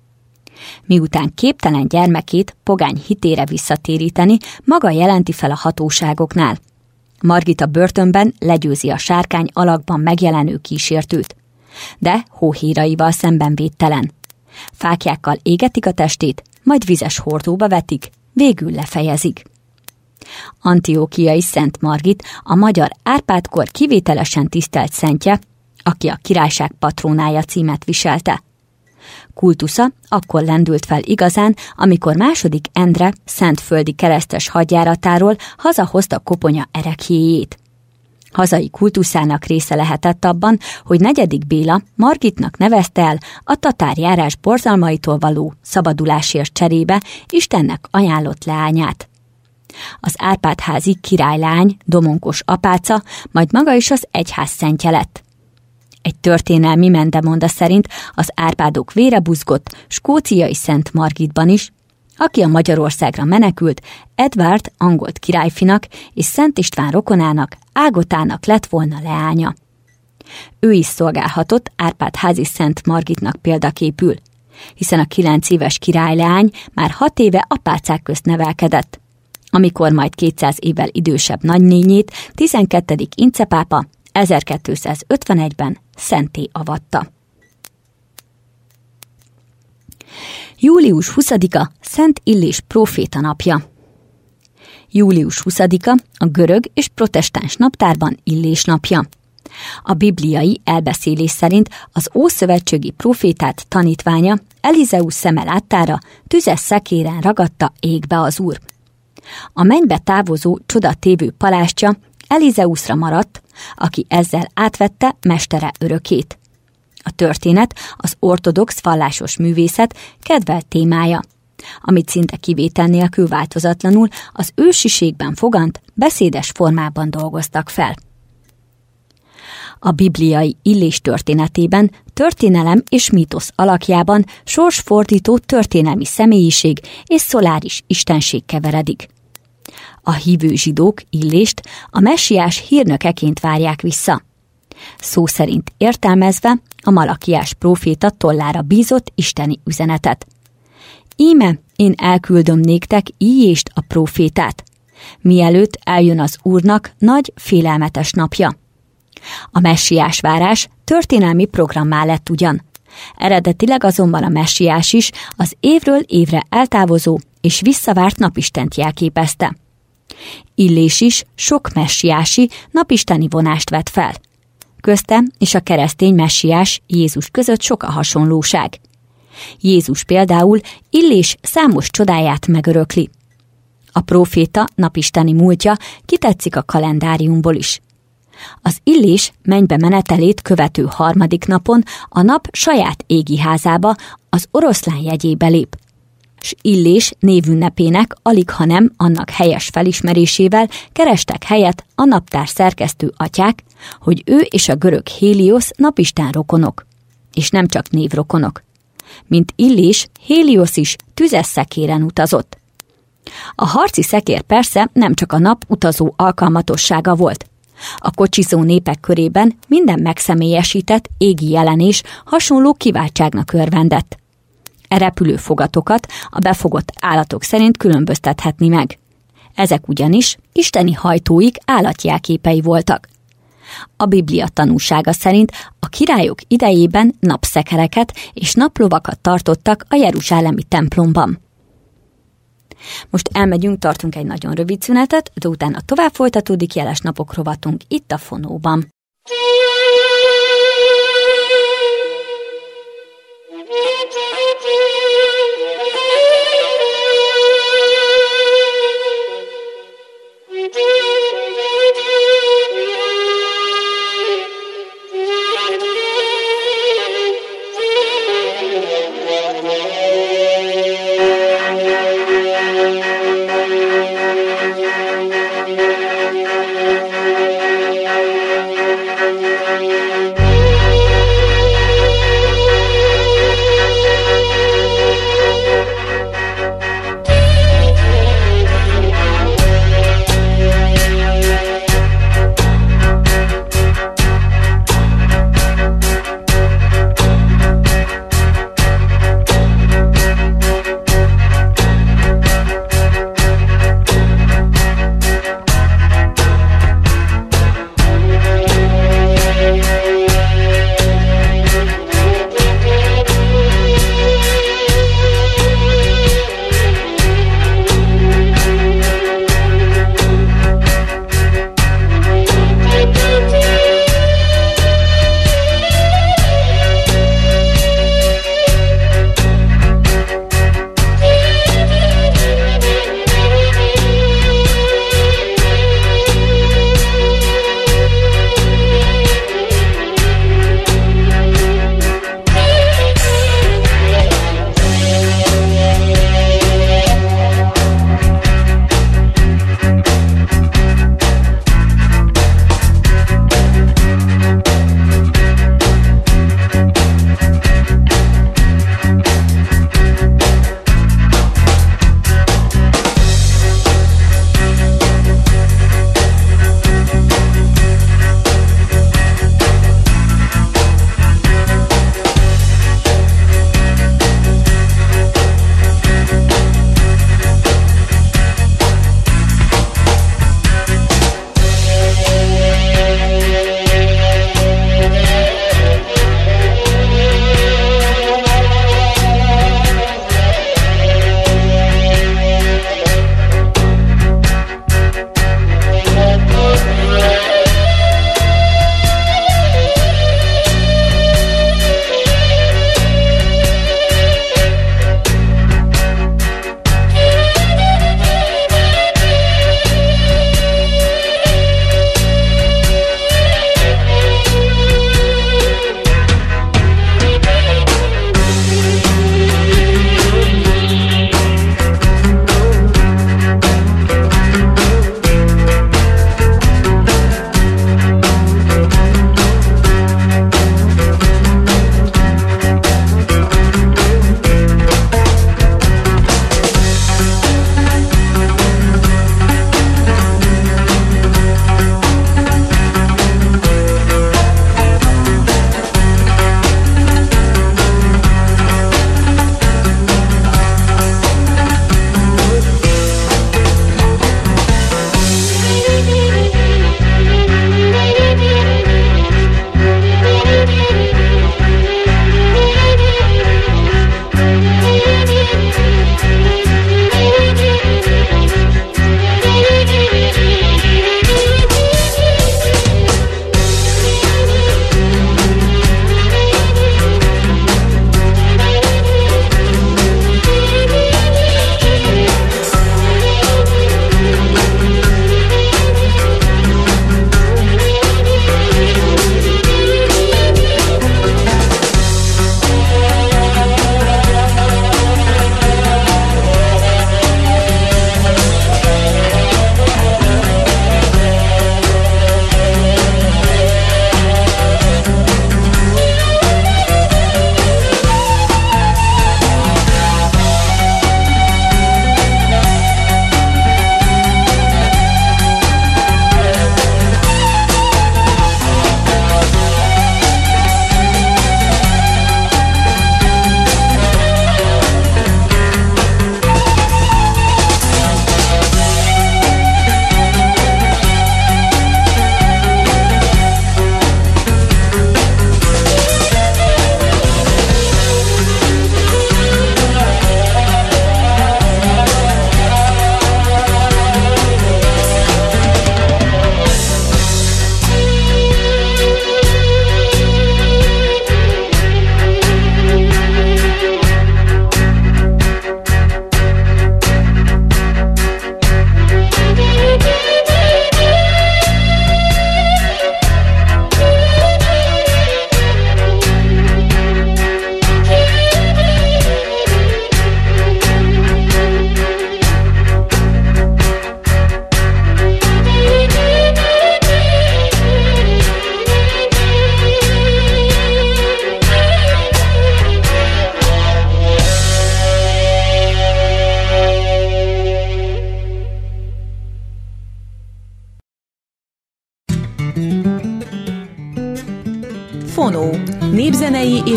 Miután képtelen gyermekét pogány hitére visszatéríteni, maga jelenti fel a hatóságoknál. Margita börtönben legyőzi a sárkány alakban megjelenő kísértőt. De hóhíraival szemben védtelen. Fákjákkal égetik a testét, majd vizes hordóba vetik, végül lefejezik. Antiókiai Szent Margit a magyar Árpádkor kivételesen tisztelt szentje, aki a királyság patrónája címet viselte. Kultusza akkor lendült fel igazán, amikor második Endre szentföldi keresztes hadjáratáról hazahozta koponya erekhéjét. Hazai kultuszának része lehetett abban, hogy negyedik Béla Margitnak nevezte el a tatárjárás borzalmaitól való szabadulásért cserébe Istennek ajánlott leányát. Az Árpádházi királylány, domonkos apáca, majd maga is az egyház szentje lett. Egy történelmi mendemonda szerint az Árpádok vére buzgott skóciai Szent Margitban is, aki a Magyarországra menekült, Edward angolt királyfinak és Szent István rokonának, Ágotának lett volna leánya. Ő is szolgálhatott Árpád házi Szent Margitnak példaképül, hiszen a kilenc éves királyleány már hat éve apácák közt nevelkedett, amikor majd 200 évvel idősebb nagynényét 12. Incepápa 1251-ben szenté avatta. Július 20-a Szent Illés próféta napja. Július 20-a a görög és protestáns naptárban Illés napja. A bibliai elbeszélés szerint az ószövetségi profétát tanítványa Elizeus szeme láttára tüzes szekéren ragadta égbe az úr. A mennybe távozó csodatévő palástja Elizeusra maradt, aki ezzel átvette mestere örökét. A történet az ortodox vallásos művészet kedvelt témája, amit szinte kivétel nélkül változatlanul az ősiségben fogant, beszédes formában dolgoztak fel. A bibliai illés történetében történelem és mítosz alakjában sorsfordító történelmi személyiség és szoláris istenség keveredik. A hívő zsidók illést a messiás hírnökeként várják vissza. Szó szerint értelmezve a malakiás próféta tollára bízott isteni üzenetet. Íme én elküldöm néktek íjést a prófétát, mielőtt eljön az Úrnak nagy, félelmetes napja. A messiás várás történelmi programmá lett ugyan, Eredetileg azonban a messiás is az évről évre eltávozó és visszavárt napistent jelképezte. Illés is sok messiási, napisteni vonást vett fel. Közte és a keresztény messiás Jézus között sok a hasonlóság. Jézus például Illés számos csodáját megörökli. A próféta napisteni múltja kitetszik a kalendáriumból is. Az Illés mennybe menetelét követő harmadik napon a nap saját égi házába, az oroszlán jegyébe lép s Illés névünnepének alig ha nem annak helyes felismerésével kerestek helyet a naptár szerkesztő atyák, hogy ő és a görög Héliosz napistán rokonok. És nem csak névrokonok. Mint Illés, Héliosz is tüzes szekéren utazott. A harci szekér persze nem csak a nap utazó alkalmatossága volt. A kocsizó népek körében minden megszemélyesített égi jelenés hasonló kiváltságnak örvendett. E repülő fogatokat a befogott állatok szerint különböztethetni meg. Ezek ugyanis isteni hajtóik állatjelképei voltak. A Biblia tanúsága szerint a királyok idejében napszekereket és naplovakat tartottak a Jeruzsálemi templomban. Most elmegyünk, tartunk egy nagyon rövid szünetet, de utána tovább folytatódik jeles napok rovatunk itt a Fonóban. Thank you.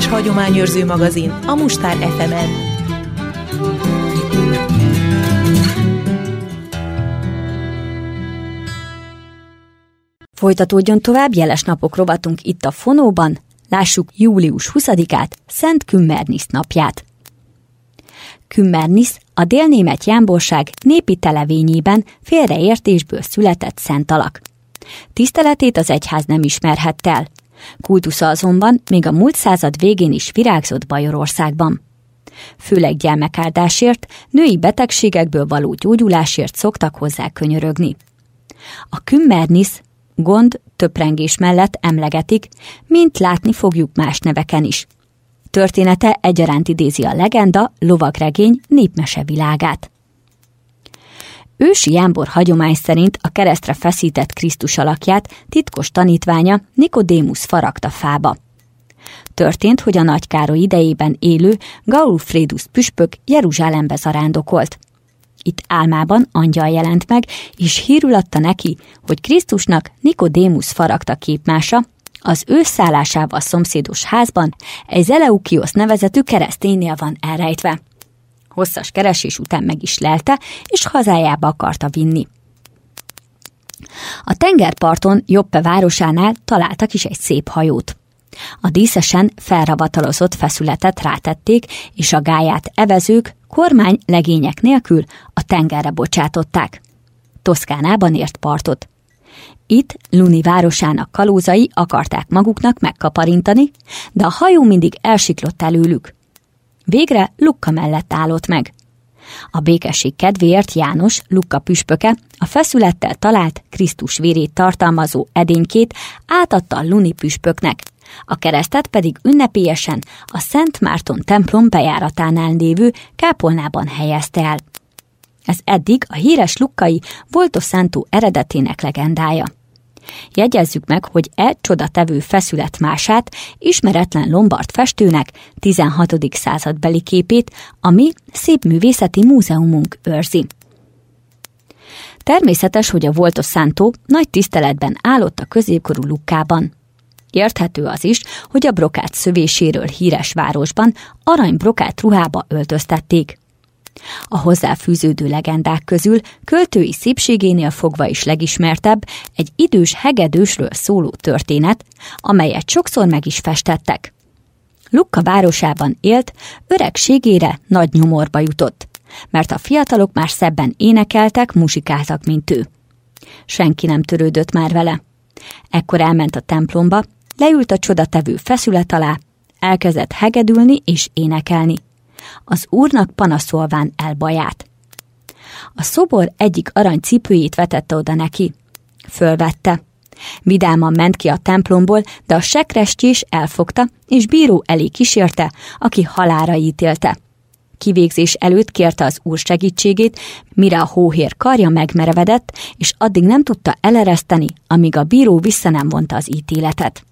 És hagyományőrző magazin a Mustár FM-en. Folytatódjon tovább jeles napok rovatunk itt a Fonóban, lássuk július 20-át, Szent Kümmernisz napját. Kümmernisz a délnémet jámborság népi televényében félreértésből született szent alak. Tiszteletét az egyház nem ismerhett el. Kultusza azonban még a múlt század végén is virágzott Bajorországban. Főleg gyermekáldásért, női betegségekből való gyógyulásért szoktak hozzá könyörögni. A kümmernisz gond töprengés mellett emlegetik, mint látni fogjuk más neveken is. Története egyaránt idézi a legenda, lovagregény, népmese világát. Ősi Jámbor hagyomány szerint a keresztre feszített Krisztus alakját titkos tanítványa Nikodémus faragta fába. Történt, hogy a Nagy Károly idejében élő Gaulfrédus püspök Jeruzsálembe zarándokolt. Itt álmában angyal jelent meg, és hírül adta neki, hogy Krisztusnak Nikodémus faragta képmása, az ő szállásával szomszédos házban egy Zeleukiosz nevezetű kereszténynél van elrejtve. Hosszas keresés után meg is lelte, és hazájába akarta vinni. A tengerparton Joppe városánál találtak is egy szép hajót. A díszesen felravatalozott feszületet rátették, és a gáját evezők kormány legények nélkül a tengerre bocsátották. Toszkánában ért partot. Itt Luni városának kalózai akarták maguknak megkaparintani, de a hajó mindig elsiklott előlük. Végre Lukka mellett állott meg. A békesség kedvéért János, Lukka püspöke, a feszülettel talált Krisztus vérét tartalmazó edénykét átadta a Luni püspöknek, a keresztet pedig ünnepélyesen a Szent Márton templom bejáratánál lévő kápolnában helyezte el. Ez eddig a híres lukkai Volto Santo eredetének legendája. Jegyezzük meg, hogy e csodatevő feszület mását ismeretlen lombard festőnek 16. századbeli képét, ami szép művészeti múzeumunk őrzi. Természetes, hogy a Volto Santo nagy tiszteletben állott a középkorú Lukkában. Érthető az is, hogy a brokát szövéséről híres városban aranybrokát ruhába öltöztették. A hozzáfűződő legendák közül költői szépségénél fogva is legismertebb egy idős hegedősről szóló történet, amelyet sokszor meg is festettek. Lukka városában élt, öregségére nagy nyomorba jutott, mert a fiatalok már szebben énekeltek, muzsikáltak, mint ő. Senki nem törődött már vele. Ekkor elment a templomba, leült a csodatevő feszület alá, elkezdett hegedülni és énekelni az úrnak panaszolván el baját. A szobor egyik arany cipőjét vetette oda neki. Fölvette. Vidáman ment ki a templomból, de a sekrestjés elfogta, és bíró elé kísérte, aki halára ítélte. Kivégzés előtt kérte az úr segítségét, mire a hóhér karja megmerevedett, és addig nem tudta elereszteni, amíg a bíró vissza nem vonta az ítéletet.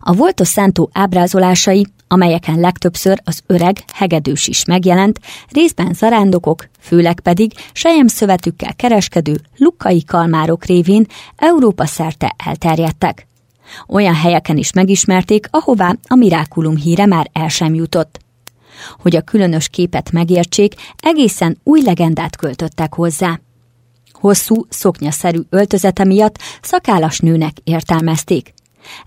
A Volto Santo ábrázolásai, amelyeken legtöbbször az öreg hegedős is megjelent, részben zarándokok, főleg pedig szövetükkel kereskedő lukkai kalmárok révén Európa szerte elterjedtek. Olyan helyeken is megismerték, ahová a Mirákulum híre már el sem jutott. Hogy a különös képet megértsék, egészen új legendát költöttek hozzá. Hosszú, szoknyaszerű öltözete miatt szakállas nőnek értelmezték.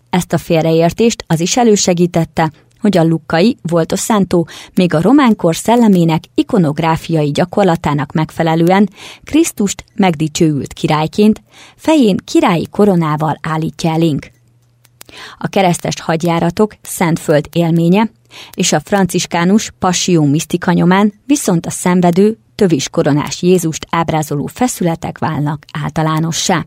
Ezt a félreértést az is elősegítette, hogy a lukkai volt a szántó még a románkor szellemének ikonográfiai gyakorlatának megfelelően Krisztust megdicsőült királyként, fején királyi koronával állítja elénk. A keresztes hadjáratok Szentföld élménye és a franciskánus passió misztika nyomán viszont a szenvedő, tövis koronás Jézust ábrázoló feszületek válnak általánossá.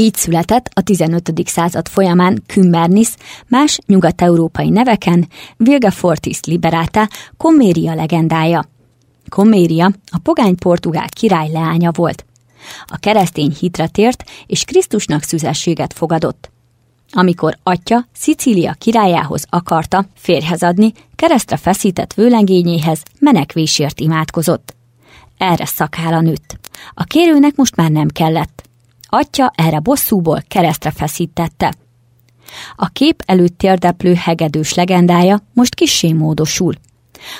Így született a 15. század folyamán Kümmernis, más nyugat-európai neveken Vilgefortis Liberata, Commeria legendája. Commeria a pogány portugál király leánya volt. A keresztény hitre tért, és Krisztusnak szüzességet fogadott. Amikor atya Szicília királyához akarta férhez adni, keresztre feszített vőlengényéhez menekvésért imádkozott. Erre szakála nőtt. A kérőnek most már nem kellett. Atya erre bosszúból keresztre feszítette. A kép előtt térdeplő hegedős legendája most kissé módosul.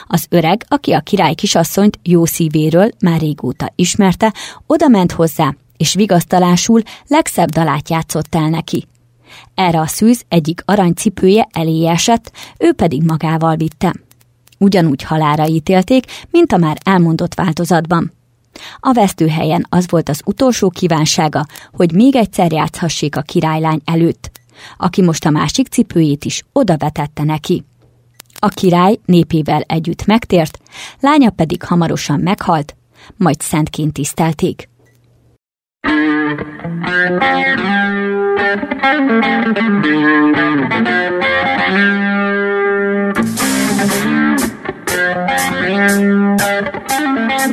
Az öreg, aki a király kisasszonyt jó szívéről már régóta ismerte, oda ment hozzá, és vigasztalásul legszebb dalát játszott el neki. Erre a szűz egyik aranycipője elé esett, ő pedig magával vitte. Ugyanúgy halára ítélték, mint a már elmondott változatban. A vesztőhelyen az volt az utolsó kívánsága, hogy még egyszer játszhassék a királylány előtt, aki most a másik cipőjét is odavetette neki. A király népével együtt megtért, lánya pedig hamarosan meghalt, majd szentként tisztelték.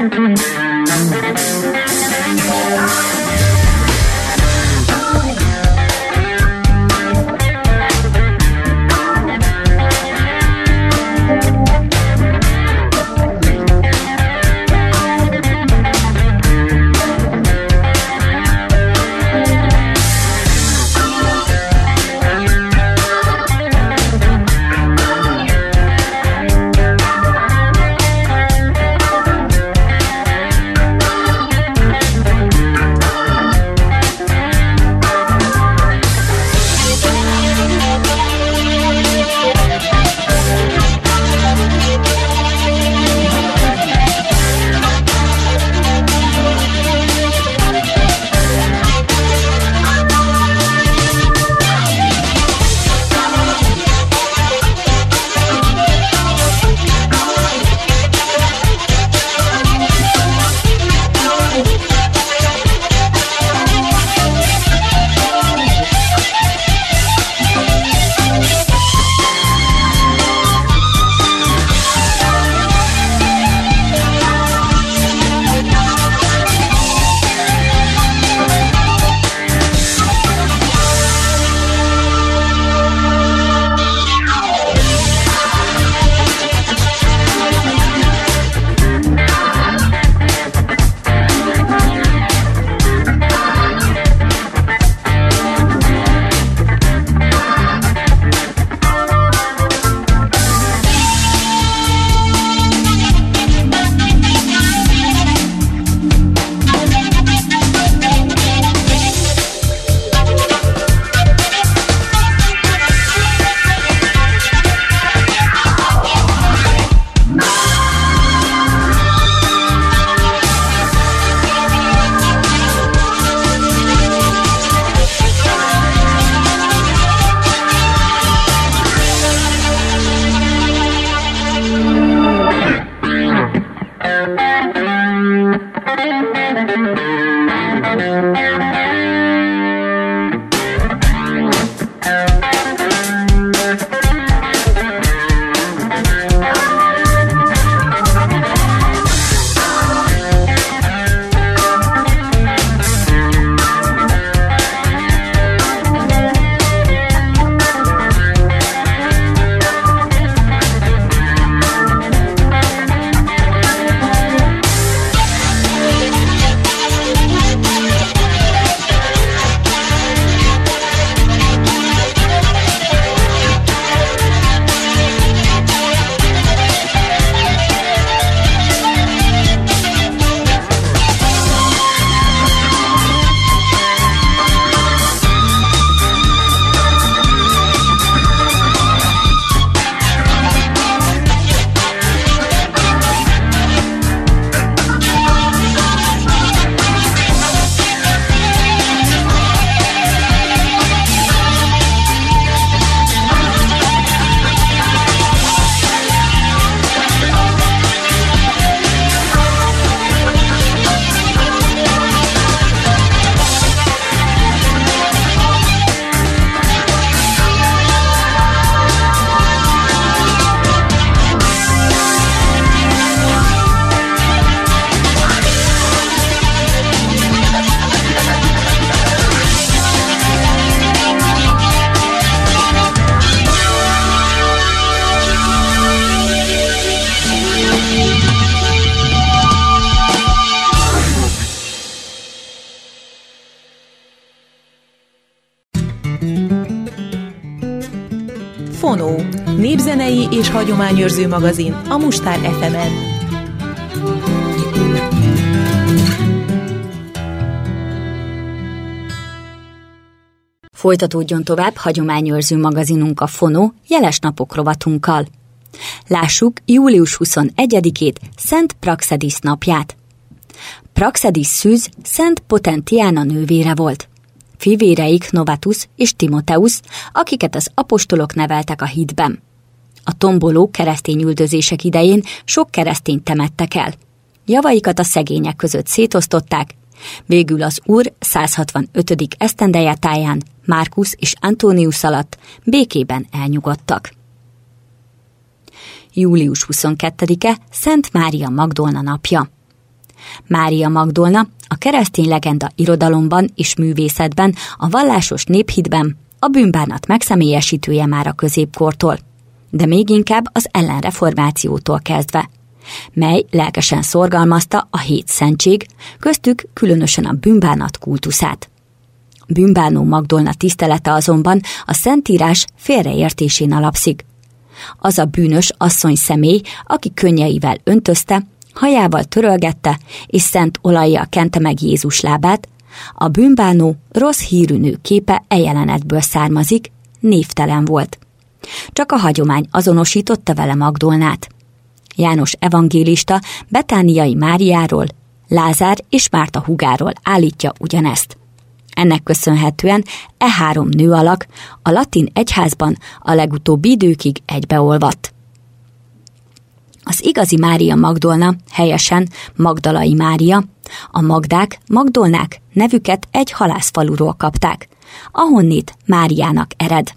Thank you. I'm hagyományőrző magazin a Mustár FM-en. Folytatódjon tovább hagyományőrző magazinunk a Fonó jeles napok rovatunkkal. Lássuk július 21-ét, Szent Praxedis napját. Praxedis szűz Szent Potentiána nővére volt. Fivéreik Novatus és Timoteus, akiket az apostolok neveltek a hitben. A tomboló keresztény üldözések idején sok keresztényt temettek el. Javaikat a szegények között szétosztották, végül az úr 165. esztendeje táján Márkusz és Antonius alatt békében elnyugodtak. Július 22-e Szent Mária Magdolna napja. Mária Magdolna a keresztény legenda irodalomban és művészetben, a vallásos néphitben a bűnbánat megszemélyesítője már a középkortól, de még inkább az ellenreformációtól kezdve, mely lelkesen szorgalmazta a hét szentség, köztük különösen a bűnbánat kultuszát. Bűnbánó Magdolna tisztelete azonban a szentírás félreértésén alapszik. Az a bűnös asszony személy, aki könnyeivel öntözte, hajával törölgette, és szent olajjal kente meg Jézus lábát, a bűnbánó rossz hírű nő képe e származik, névtelen volt. Csak a hagyomány azonosította vele Magdolnát. János evangélista Betániai Máriáról, Lázár és Márta hugáról állítja ugyanezt. Ennek köszönhetően e három nő alak a latin egyházban a legutóbbi időkig egybeolvadt. Az igazi Mária Magdolna, helyesen Magdalai Mária, a Magdák, Magdolnák nevüket egy halászfaluról kapták, ahonnét Máriának ered.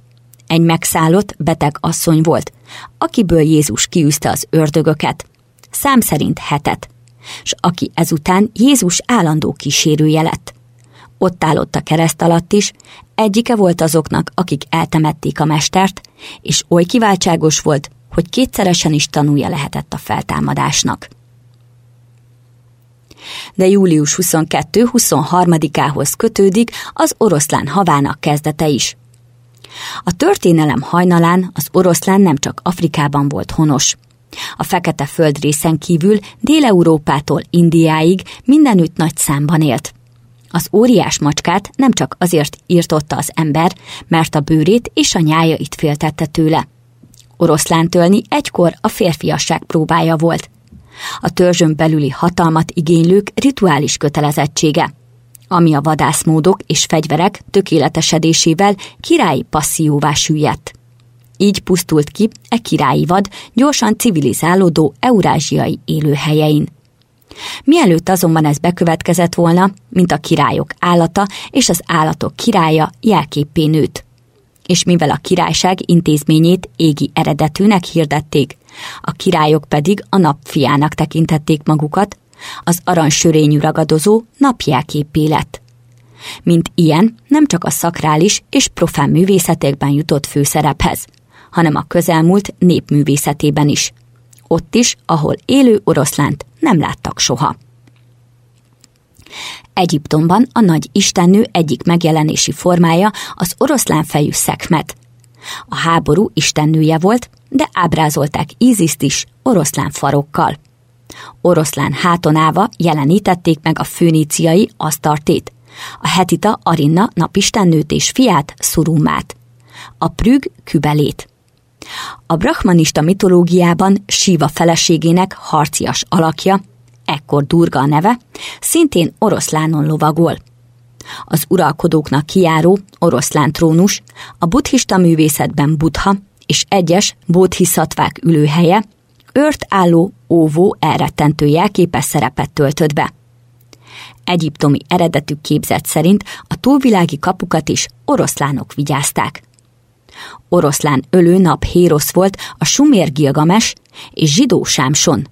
Egy megszállott, beteg asszony volt, akiből Jézus kiűzte az ördögöket, szám szerint hetet, s aki ezután Jézus állandó kísérője lett. Ott állott a kereszt alatt is, egyike volt azoknak, akik eltemették a mestert, és oly kiváltságos volt, hogy kétszeresen is tanulja lehetett a feltámadásnak. De július 22-23-ához kötődik az oroszlán havának kezdete is. A történelem hajnalán az oroszlán nem csak Afrikában volt honos. A fekete földrészen kívül Dél-Európától Indiáig mindenütt nagy számban élt. Az óriás macskát nem csak azért írtotta az ember, mert a bőrét és a nyájait féltette tőle – oroszlán tölni egykor a férfiasság próbája volt. A törzsön belüli hatalmat igénylők rituális kötelezettsége, ami a vadászmódok és fegyverek tökéletesedésével királyi passzióvá süllyedt. Így pusztult ki e királyi vad gyorsan civilizálódó eurázsiai élőhelyein. Mielőtt azonban ez bekövetkezett volna, mint a királyok állata és az állatok királya jelképpé nőtt és mivel a királyság intézményét égi eredetűnek hirdették, a királyok pedig a napfiának tekintették magukat, az aranysörényű ragadozó napjáképé lett. Mint ilyen nem csak a szakrális és profán művészetekben jutott főszerephez, hanem a közelmúlt népművészetében is. Ott is, ahol élő oroszlánt nem láttak soha. Egyiptomban a nagy istennő egyik megjelenési formája az oroszlán fejű szekmet. A háború istennője volt, de ábrázolták Íziszt is oroszlán farokkal. Oroszlán hátonáva jelenítették meg a főníciai asztartét, a hetita Arinna napistennőt és fiát Szurumát, a prüg kübelét. A brahmanista mitológiában Siva feleségének harcias alakja ekkor Durga a neve, szintén oroszlánon lovagol. Az uralkodóknak kiáró oroszlán trónus, a buddhista művészetben buddha és egyes bodhisattvák ülőhelye, ört álló, óvó, elrettentő jelképes szerepet töltött be. Egyiptomi eredetük képzet szerint a túlvilági kapukat is oroszlánok vigyázták. Oroszlán ölő nap Hérosz volt a sumér Gilgames és zsidó Sámson,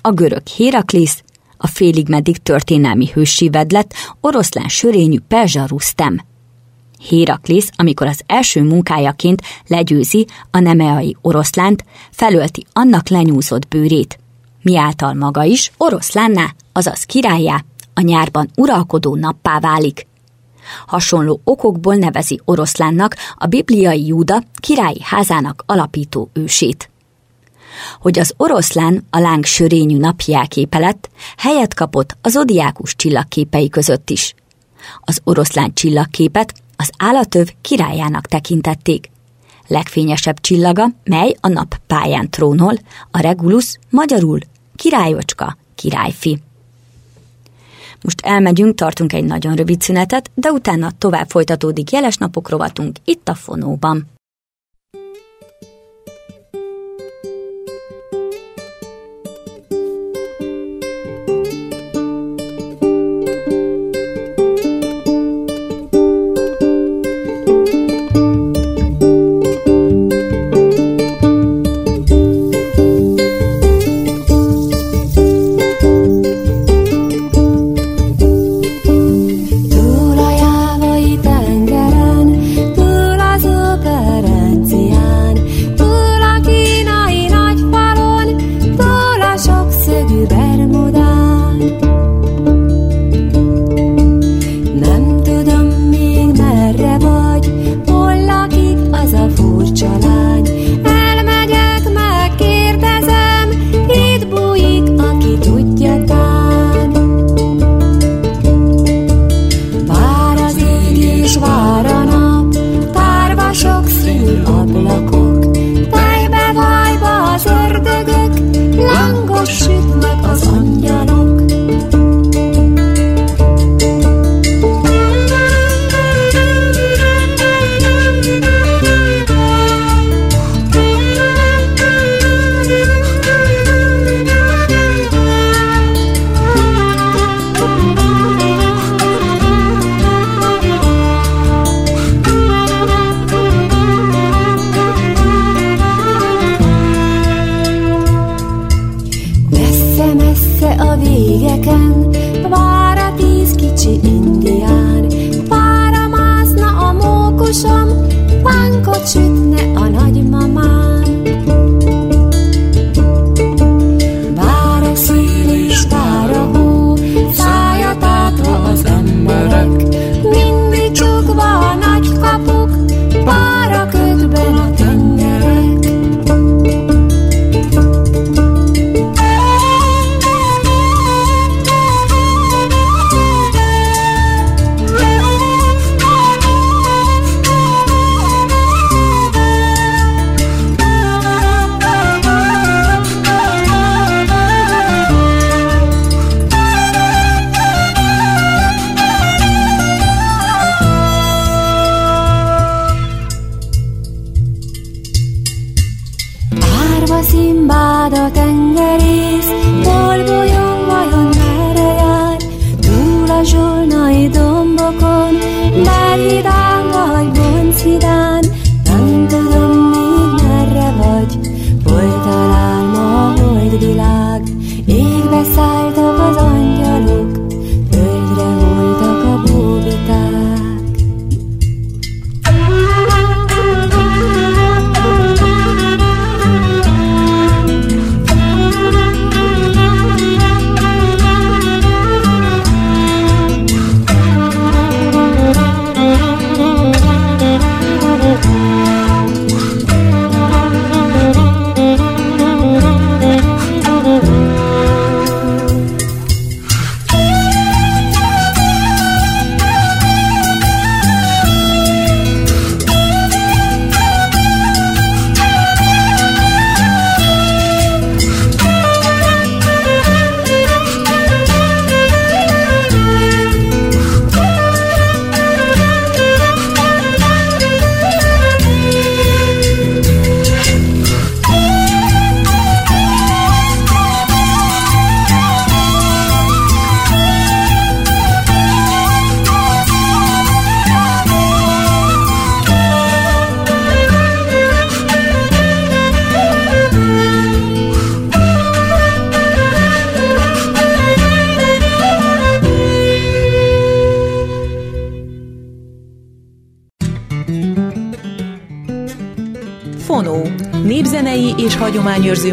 a görög Héraklész, a félig meddig történelmi hősi vedlet, oroszlán sörényű Perzsa Rustem. Héraklész, amikor az első munkájaként legyőzi a nemeai oroszlánt, felölti annak lenyúzott bőrét. Miáltal maga is oroszlánná, azaz királyá, a nyárban uralkodó nappá válik. Hasonló okokból nevezi oroszlánnak a bibliai Júda királyi házának alapító ősét. Hogy az oroszlán a láng sörényű napjelképe lett, helyet kapott az odiákus csillagképei között is. Az oroszlán csillagképet az állatöv királyának tekintették. Legfényesebb csillaga, mely a nap pályán trónol, a Regulus, magyarul királyocska, királyfi. Most elmegyünk, tartunk egy nagyon rövid szünetet, de utána tovább folytatódik jeles napok rovatunk itt a fonóban.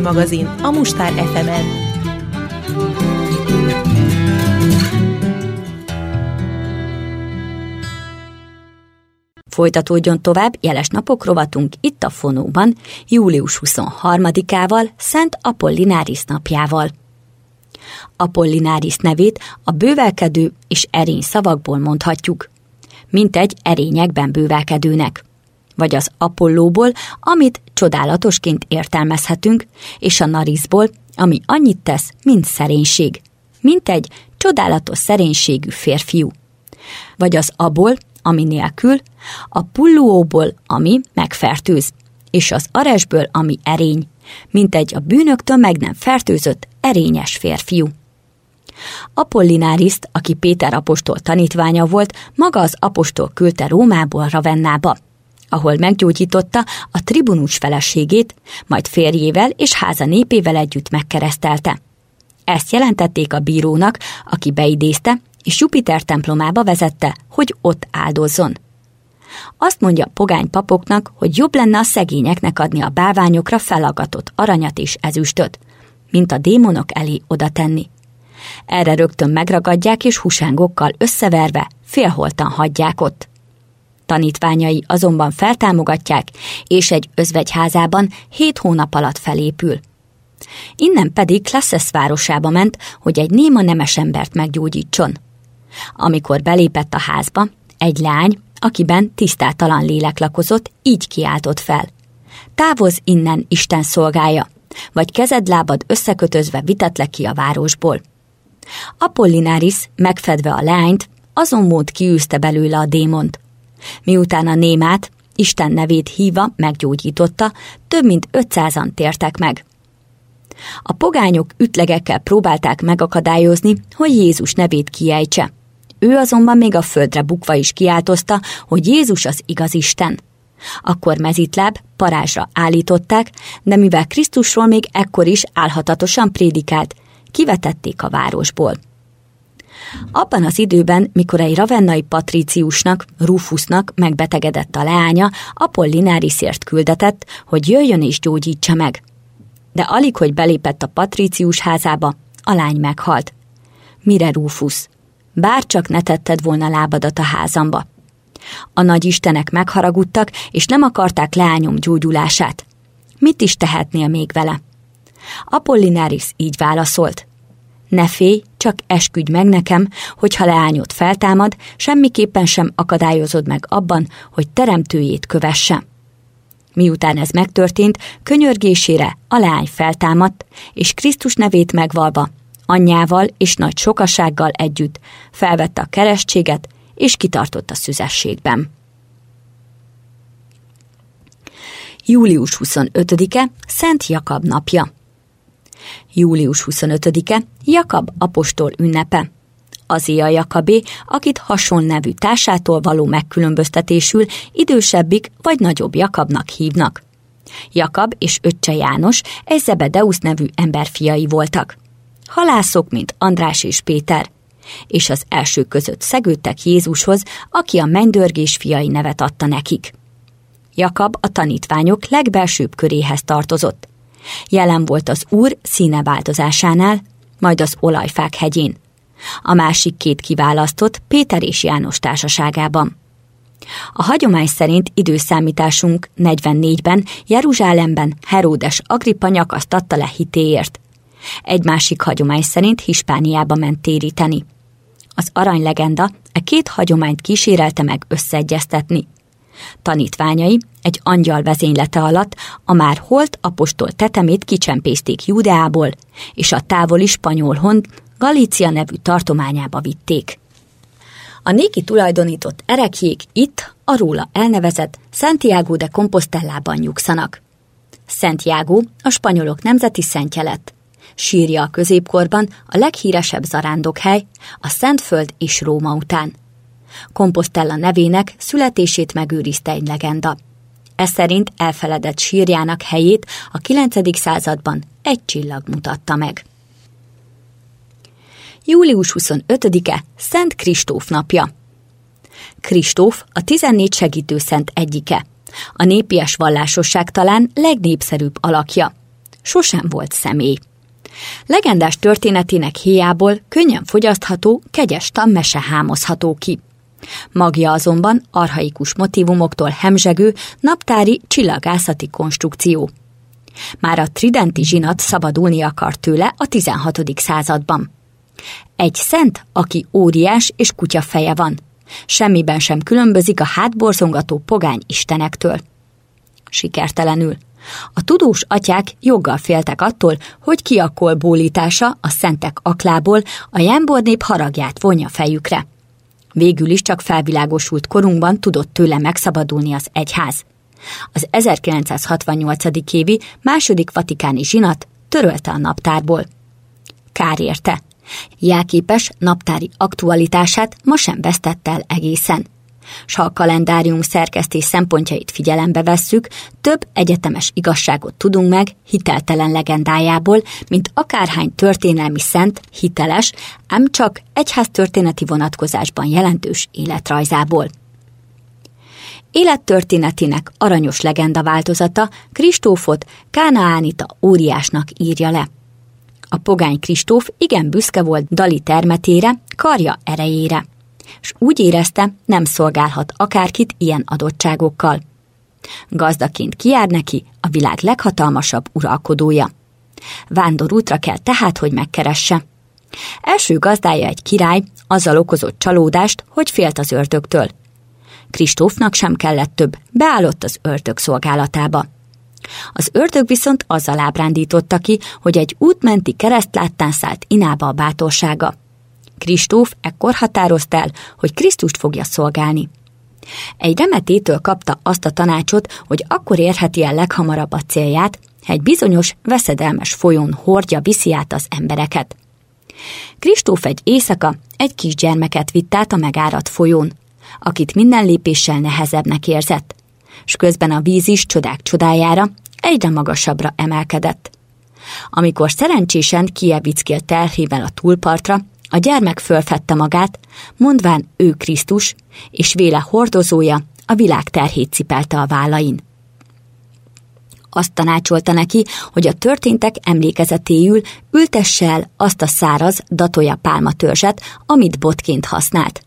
Magazin a Mustár FM-en. Folytatódjon tovább jeles napok rovatunk itt a Fonóban, július 23-ával, Szent Apollináris napjával. Apollináris nevét a bővelkedő és erény szavakból mondhatjuk, mint egy erényekben bővelkedőnek, vagy az Apollóból, amit csodálatosként értelmezhetünk, és a Narisból, ami annyit tesz, mint szerénység, mint egy csodálatos szerénységű férfiú. Vagy az abból, ami nélkül, a pulluóból, ami megfertőz, és az aresből, ami erény, mint egy a bűnöktől meg nem fertőzött, erényes férfiú. Apollináriszt, aki Péter apostol tanítványa volt, maga az apostol küldte Rómából Ravennába, ahol meggyógyította a tribunus feleségét, majd férjével és háza népével együtt megkeresztelte. Ezt jelentették a bírónak, aki beidézte, és Jupiter templomába vezette, hogy ott áldozzon. Azt mondja pogány papoknak, hogy jobb lenne a szegényeknek adni a bálványokra felagatott aranyat és ezüstöt, mint a démonok elé oda tenni. Erre rögtön megragadják és husángokkal összeverve félholtan hagyják ott. Tanítványai azonban feltámogatják, és egy özvegyházában hét hónap alatt felépül. Innen pedig Klasszesz városába ment, hogy egy néma nemes embert meggyógyítson. Amikor belépett a házba, egy lány, akiben tisztátalan lélek lakozott, így kiáltott fel. Távoz innen Isten szolgája, vagy kezed-lábad összekötözve vitetlek ki a városból. Apollinaris, megfedve a lányt, azon mód kiűzte belőle a démont. Miután a némát, Isten nevét híva meggyógyította, több mint ötszázan tértek meg. A pogányok ütlegekkel próbálták megakadályozni, hogy Jézus nevét kiejtse. Ő azonban még a földre bukva is kiáltozta, hogy Jézus az igaz Isten. Akkor mezitláb parázsra állították, de mivel Krisztusról még ekkor is álhatatosan prédikált, kivetették a városból. Abban az időben, mikor egy ravennai patríciusnak, Rufusnak megbetegedett a leánya, Apollinarisért küldetett, hogy jöjjön és gyógyítsa meg. De alig, hogy belépett a patrícius házába, a lány meghalt. Mire Rufus? Bár csak ne tetted volna lábadat a házamba. A nagy istenek megharagudtak, és nem akarták leányom gyógyulását. Mit is tehetnél még vele? Apollinaris így válaszolt. Ne félj, csak esküdj meg nekem, hogyha leányot feltámad, semmiképpen sem akadályozod meg abban, hogy teremtőjét kövesse. Miután ez megtörtént, könyörgésére a leány feltámadt, és Krisztus nevét megvalva, anyjával és nagy sokasággal együtt felvette a keresztséget, és kitartott a szüzességben. Július 25-e Szent Jakab napja Július 25-e Jakab apostol ünnepe. Azia Jakabé, akit hasonl nevű társától való megkülönböztetésül idősebbik vagy nagyobb Jakabnak hívnak. Jakab és öccse János egy Zebedeusz nevű emberfiai voltak. Halászok, mint András és Péter, és az első között szegődtek Jézushoz, aki a mennydörgés fiai nevet adta nekik. Jakab a tanítványok legbelsőbb köréhez tartozott. Jelen volt az Úr színe változásánál, majd az olajfák hegyén. A másik két kiválasztott Péter és János társaságában. A hagyomány szerint időszámításunk 44-ben Jeruzsálemben Heródes Agrippa nyakaszt adta le hitéért. Egy másik hagyomány szerint Hispániába ment téríteni. Az aranylegenda e két hagyományt kísérelte meg összeegyeztetni. Tanítványai egy angyal vezénylete alatt a már holt apostol tetemét kicsempészték Judeából, és a távoli spanyol hond Galícia nevű tartományába vitték. A néki tulajdonított erekjék itt, a róla elnevezett Santiago de Compostellában nyugszanak. Santiago a spanyolok nemzeti szentje lett. Sírja a középkorban a leghíresebb zarándokhely, a Szentföld és Róma után – Compostella nevének születését megőrizte egy legenda. Ez szerint elfeledett sírjának helyét a 9. században egy csillag mutatta meg. Július 25-e Szent Kristóf napja. Kristóf a 14 segítő szent egyike. A népies vallásosság talán legnépszerűbb alakja. Sosem volt személy. Legendás történetének héjából könnyen fogyasztható, kegyes tanmese hámozható ki. Magja azonban arhaikus motivumoktól hemzsegő, naptári csillagászati konstrukció. Már a tridenti zsinat szabadulni akart tőle a 16. században. Egy szent, aki óriás és kutya feje van. Semmiben sem különbözik a hátborzongató pogány istenektől. Sikertelenül. A tudós atyák joggal féltek attól, hogy kiakol bólítása a szentek aklából a jámbornép haragját vonja fejükre. Végül is csak felvilágosult korunkban tudott tőle megszabadulni az egyház. Az 1968. évi második vatikáni zsinat törölte a naptárból. Kár érte. Jelképes naptári aktualitását ma sem vesztett el egészen s ha a kalendárium szerkesztés szempontjait figyelembe vesszük, több egyetemes igazságot tudunk meg hiteltelen legendájából, mint akárhány történelmi szent, hiteles, ám csak egyháztörténeti vonatkozásban jelentős életrajzából. Élettörténetének aranyos legenda változata Kristófot Kánaánita óriásnak írja le. A pogány Kristóf igen büszke volt Dali termetére, karja erejére és úgy érezte, nem szolgálhat akárkit ilyen adottságokkal. Gazdaként kijár neki a világ leghatalmasabb uralkodója. Vándor útra kell tehát, hogy megkeresse. Első gazdája egy király, azzal okozott csalódást, hogy félt az ördögtől. Kristófnak sem kellett több, beállott az ördög szolgálatába. Az ördög viszont azzal ábrándította ki, hogy egy útmenti kereszt láttán szállt inába a bátorsága. Kristóf ekkor határozta el, hogy Krisztust fogja szolgálni. Egy remetétől kapta azt a tanácsot, hogy akkor érheti el leghamarabb a célját, egy bizonyos, veszedelmes folyón hordja viszi át az embereket. Kristóf egy éjszaka egy kisgyermeket vitt át a megáradt folyón, akit minden lépéssel nehezebbnek érzett, s közben a víz is csodák csodájára egyre magasabbra emelkedett. Amikor szerencsésen Kievickél terhével a túlpartra, a gyermek fölfedte magát, mondván ő Krisztus, és véle hordozója a világ terhét cipelte a vállain. Azt tanácsolta neki, hogy a történtek emlékezetéül ültesse el azt a száraz, datolja pálmatörzset, amit botként használt.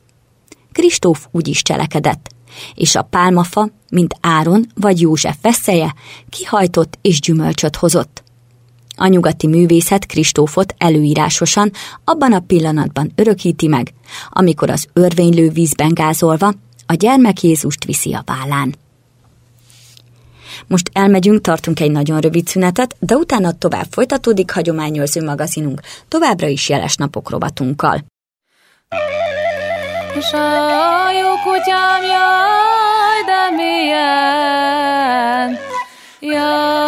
Kristóf úgy is cselekedett, és a pálmafa, mint Áron vagy József veszélye, kihajtott és gyümölcsöt hozott. A nyugati művészet Kristófot előírásosan abban a pillanatban örökíti meg, amikor az örvénylő vízben gázolva a gyermek Jézust viszi a vállán. Most elmegyünk, tartunk egy nagyon rövid szünetet, de utána tovább folytatódik hagyományőrző magazinunk, továbbra is jeles napok rovatunkkal. Jó kutyám, jaj, de milyen, jaj,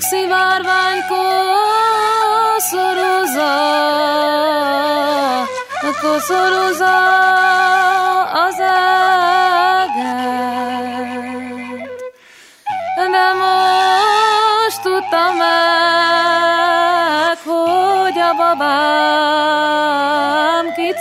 szivárvány koszorúza, koszorúza az át. De most tudtam meg, hogy a babám kit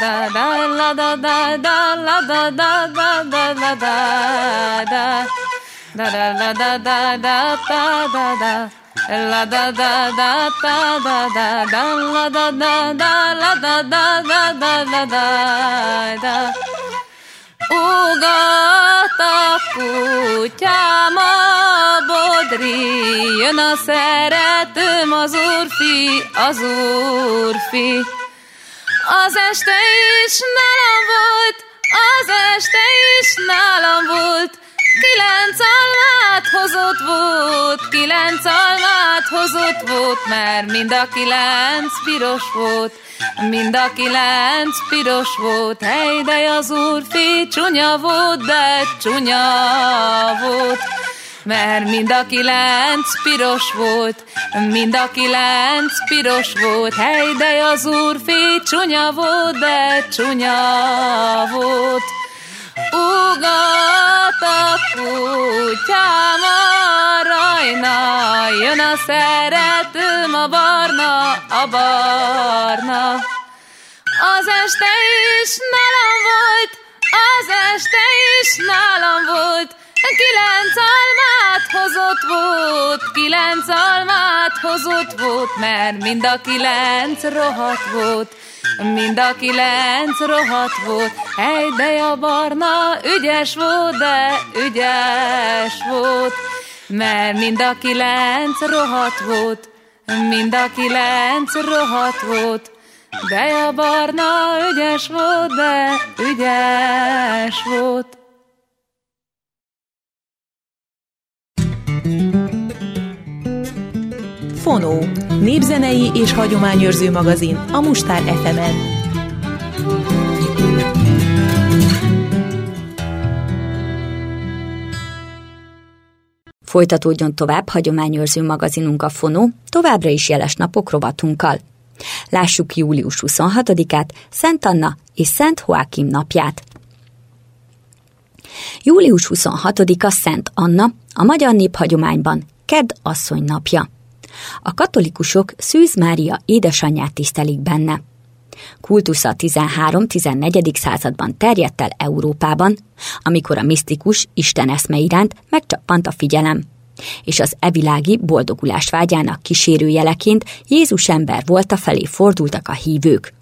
da da la da da da la da da da da la da da da da la da da da da da da la da da da da da da da la da da da la da da da da la da da Ugat a kutyám a bodri, jön a szeretőm az úrfi, az úrfi. Az este is nálam volt, az este is nálam volt, kilenc almát hozott volt, kilenc almát hozott volt, mert mind a kilenc piros volt, mind a kilenc piros volt, hely, de az úrfi csúnya volt, de csúnya volt. Mert mind a kilenc piros volt, mind a kilenc piros volt, hely, de az úrfi csúnya volt, de csúnya volt. Ugat a kutyám a rajna, jön a szeretőm a barna, a barna. Az este is nálam volt, az este is nálam volt, kilenc almát hozott volt, kilenc almát hozott volt, mert mind a kilenc rohadt volt, mind a kilenc rohadt volt, hely, de a barna ügyes volt, de ügyes volt, mert mind a kilenc rohadt volt, mind a kilenc rohadt volt, de a barna ügyes volt, de ügyes volt. Fonó. Népzenei és hagyományőrző magazin a Mustár FM-en. Folytatódjon tovább hagyományőrző magazinunk a Fonó, továbbra is jeles napok rovatunkkal. Lássuk július 26-át, Szent Anna és Szent Joachim napját. Július 26-a Szent Anna, a magyar néphagyományban Kedd asszony napja. A katolikusok Szűz Mária édesanyját tisztelik benne. Kultusza 13-14. században terjedt el Európában, amikor a misztikus Isten eszme iránt megcsappant a figyelem, és az evilági boldogulás vágyának kísérőjeleként Jézus ember volta felé fordultak a hívők.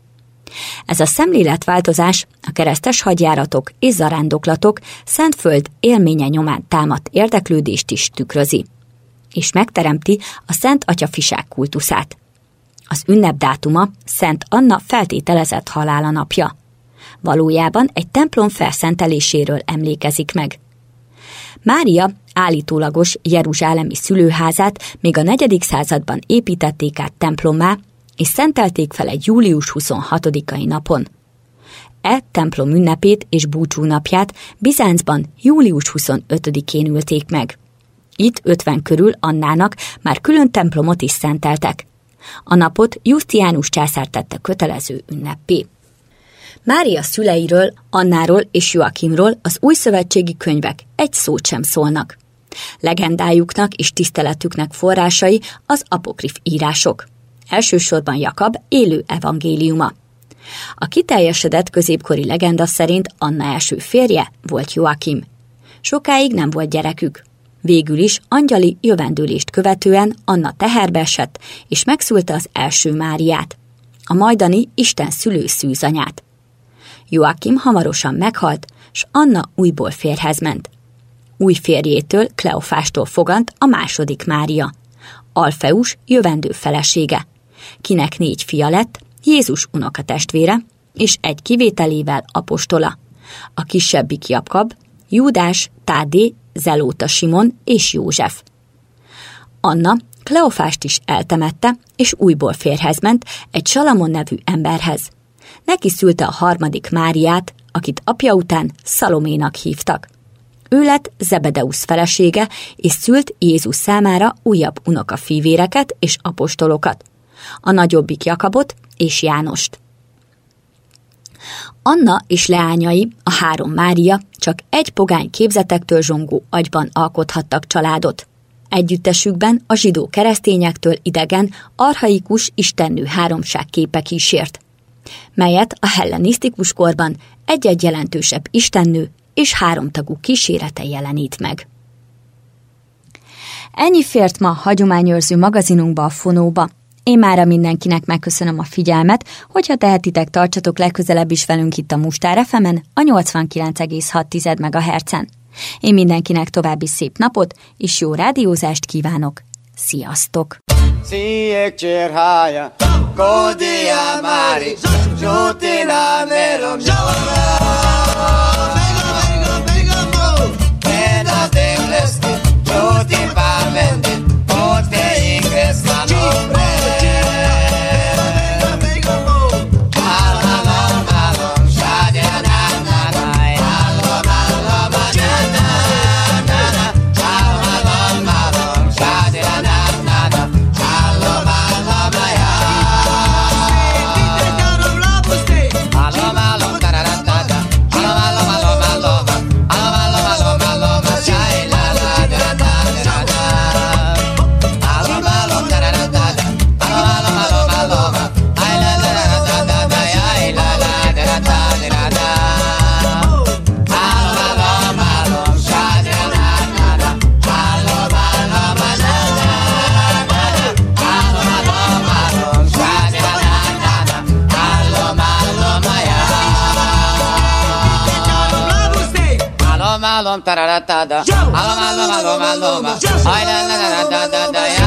Ez a szemléletváltozás a keresztes hadjáratok és zarándoklatok Szentföld élménye nyomán támadt érdeklődést is tükrözi, és megteremti a Szent Atyafiság kultuszát. Az ünnep dátuma Szent Anna feltételezett halála napja. Valójában egy templom felszenteléséről emlékezik meg. Mária állítólagos jeruzsálemi szülőházát még a negyedik században építették át templommá, és szentelték fel egy július 26-ai napon. E templom ünnepét és búcsú napját Bizáncban július 25-én ülték meg. Itt 50 körül Annának már külön templomot is szenteltek. A napot Justiánus császár tette kötelező ünnepé. Mária szüleiről, Annáról és Joakimról az új szövetségi könyvek egy szót sem szólnak. Legendájuknak és tiszteletüknek forrásai az apokrif írások. Elsősorban Jakab élő evangéliuma. A kiteljesedett középkori legenda szerint Anna első férje volt Joakim. Sokáig nem volt gyerekük. Végül is angyali jövendőlést követően Anna teherbe esett, és megszülte az első Máriát, a majdani Isten szülő szűzanyát. Joachim hamarosan meghalt, s Anna újból férhez ment. Új férjétől, Kleofástól fogant a második Mária, Alfeus jövendő felesége, kinek négy fia lett, Jézus unokatestvére, és egy kivételével apostola. A kisebbik Jakab, Júdás, Tádé, Zelóta Simon és József. Anna Kleofást is eltemette, és újból férhez ment egy Salamon nevű emberhez. Neki szülte a harmadik Máriát, akit apja után Szaloménak hívtak. Ő lett Zebedeusz felesége, és szült Jézus számára újabb unokafívéreket és apostolokat, a nagyobbik Jakabot és Jánost. Anna és leányai, a három Mária csak egy pogány képzetektől zsongó agyban alkothattak családot. Együttesükben a zsidó keresztényektől idegen, arhaikus istennő háromság képe kísért, melyet a hellenisztikus korban egy-egy jelentősebb istennő és háromtagú kísérete jelenít meg. Ennyi fért ma hagyományőrző magazinunkba a fonóba. Én mára mindenkinek megköszönöm a figyelmet, hogyha tehetitek, tartsatok legközelebb is velünk itt a Mustár fm a 89,6 MHz-en. Én mindenkinek további szép napot és jó rádiózást kívánok. Sziasztok! Szia, cserhája, kodia mári, zsótina merom, alom tarara da da alom alom alom alom alom alom alom alom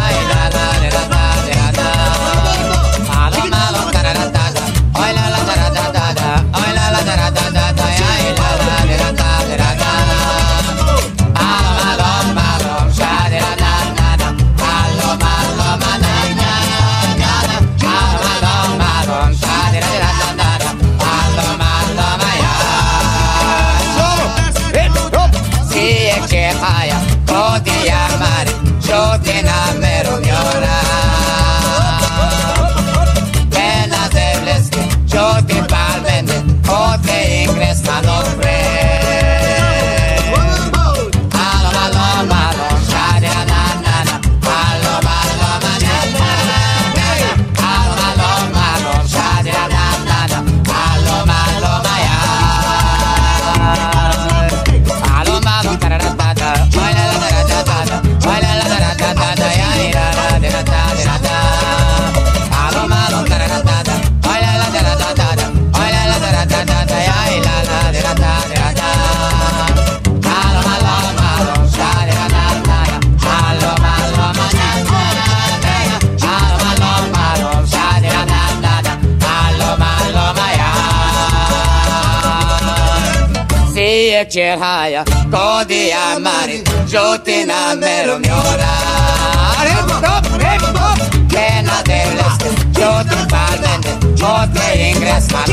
cserhája, Kadián Mári, Zsotinán Melom nyorán. Kena délesztő, Zsotin pár menne, Zsotin ingressz már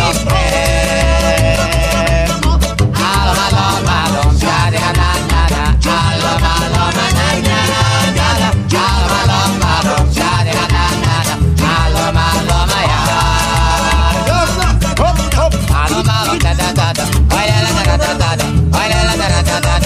Állam, állam, állam, állam, da da da da da da da da da,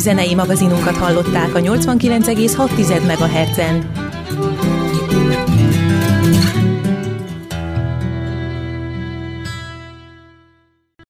Népzenei magazinunkat hallották a 89,6 MHz-en.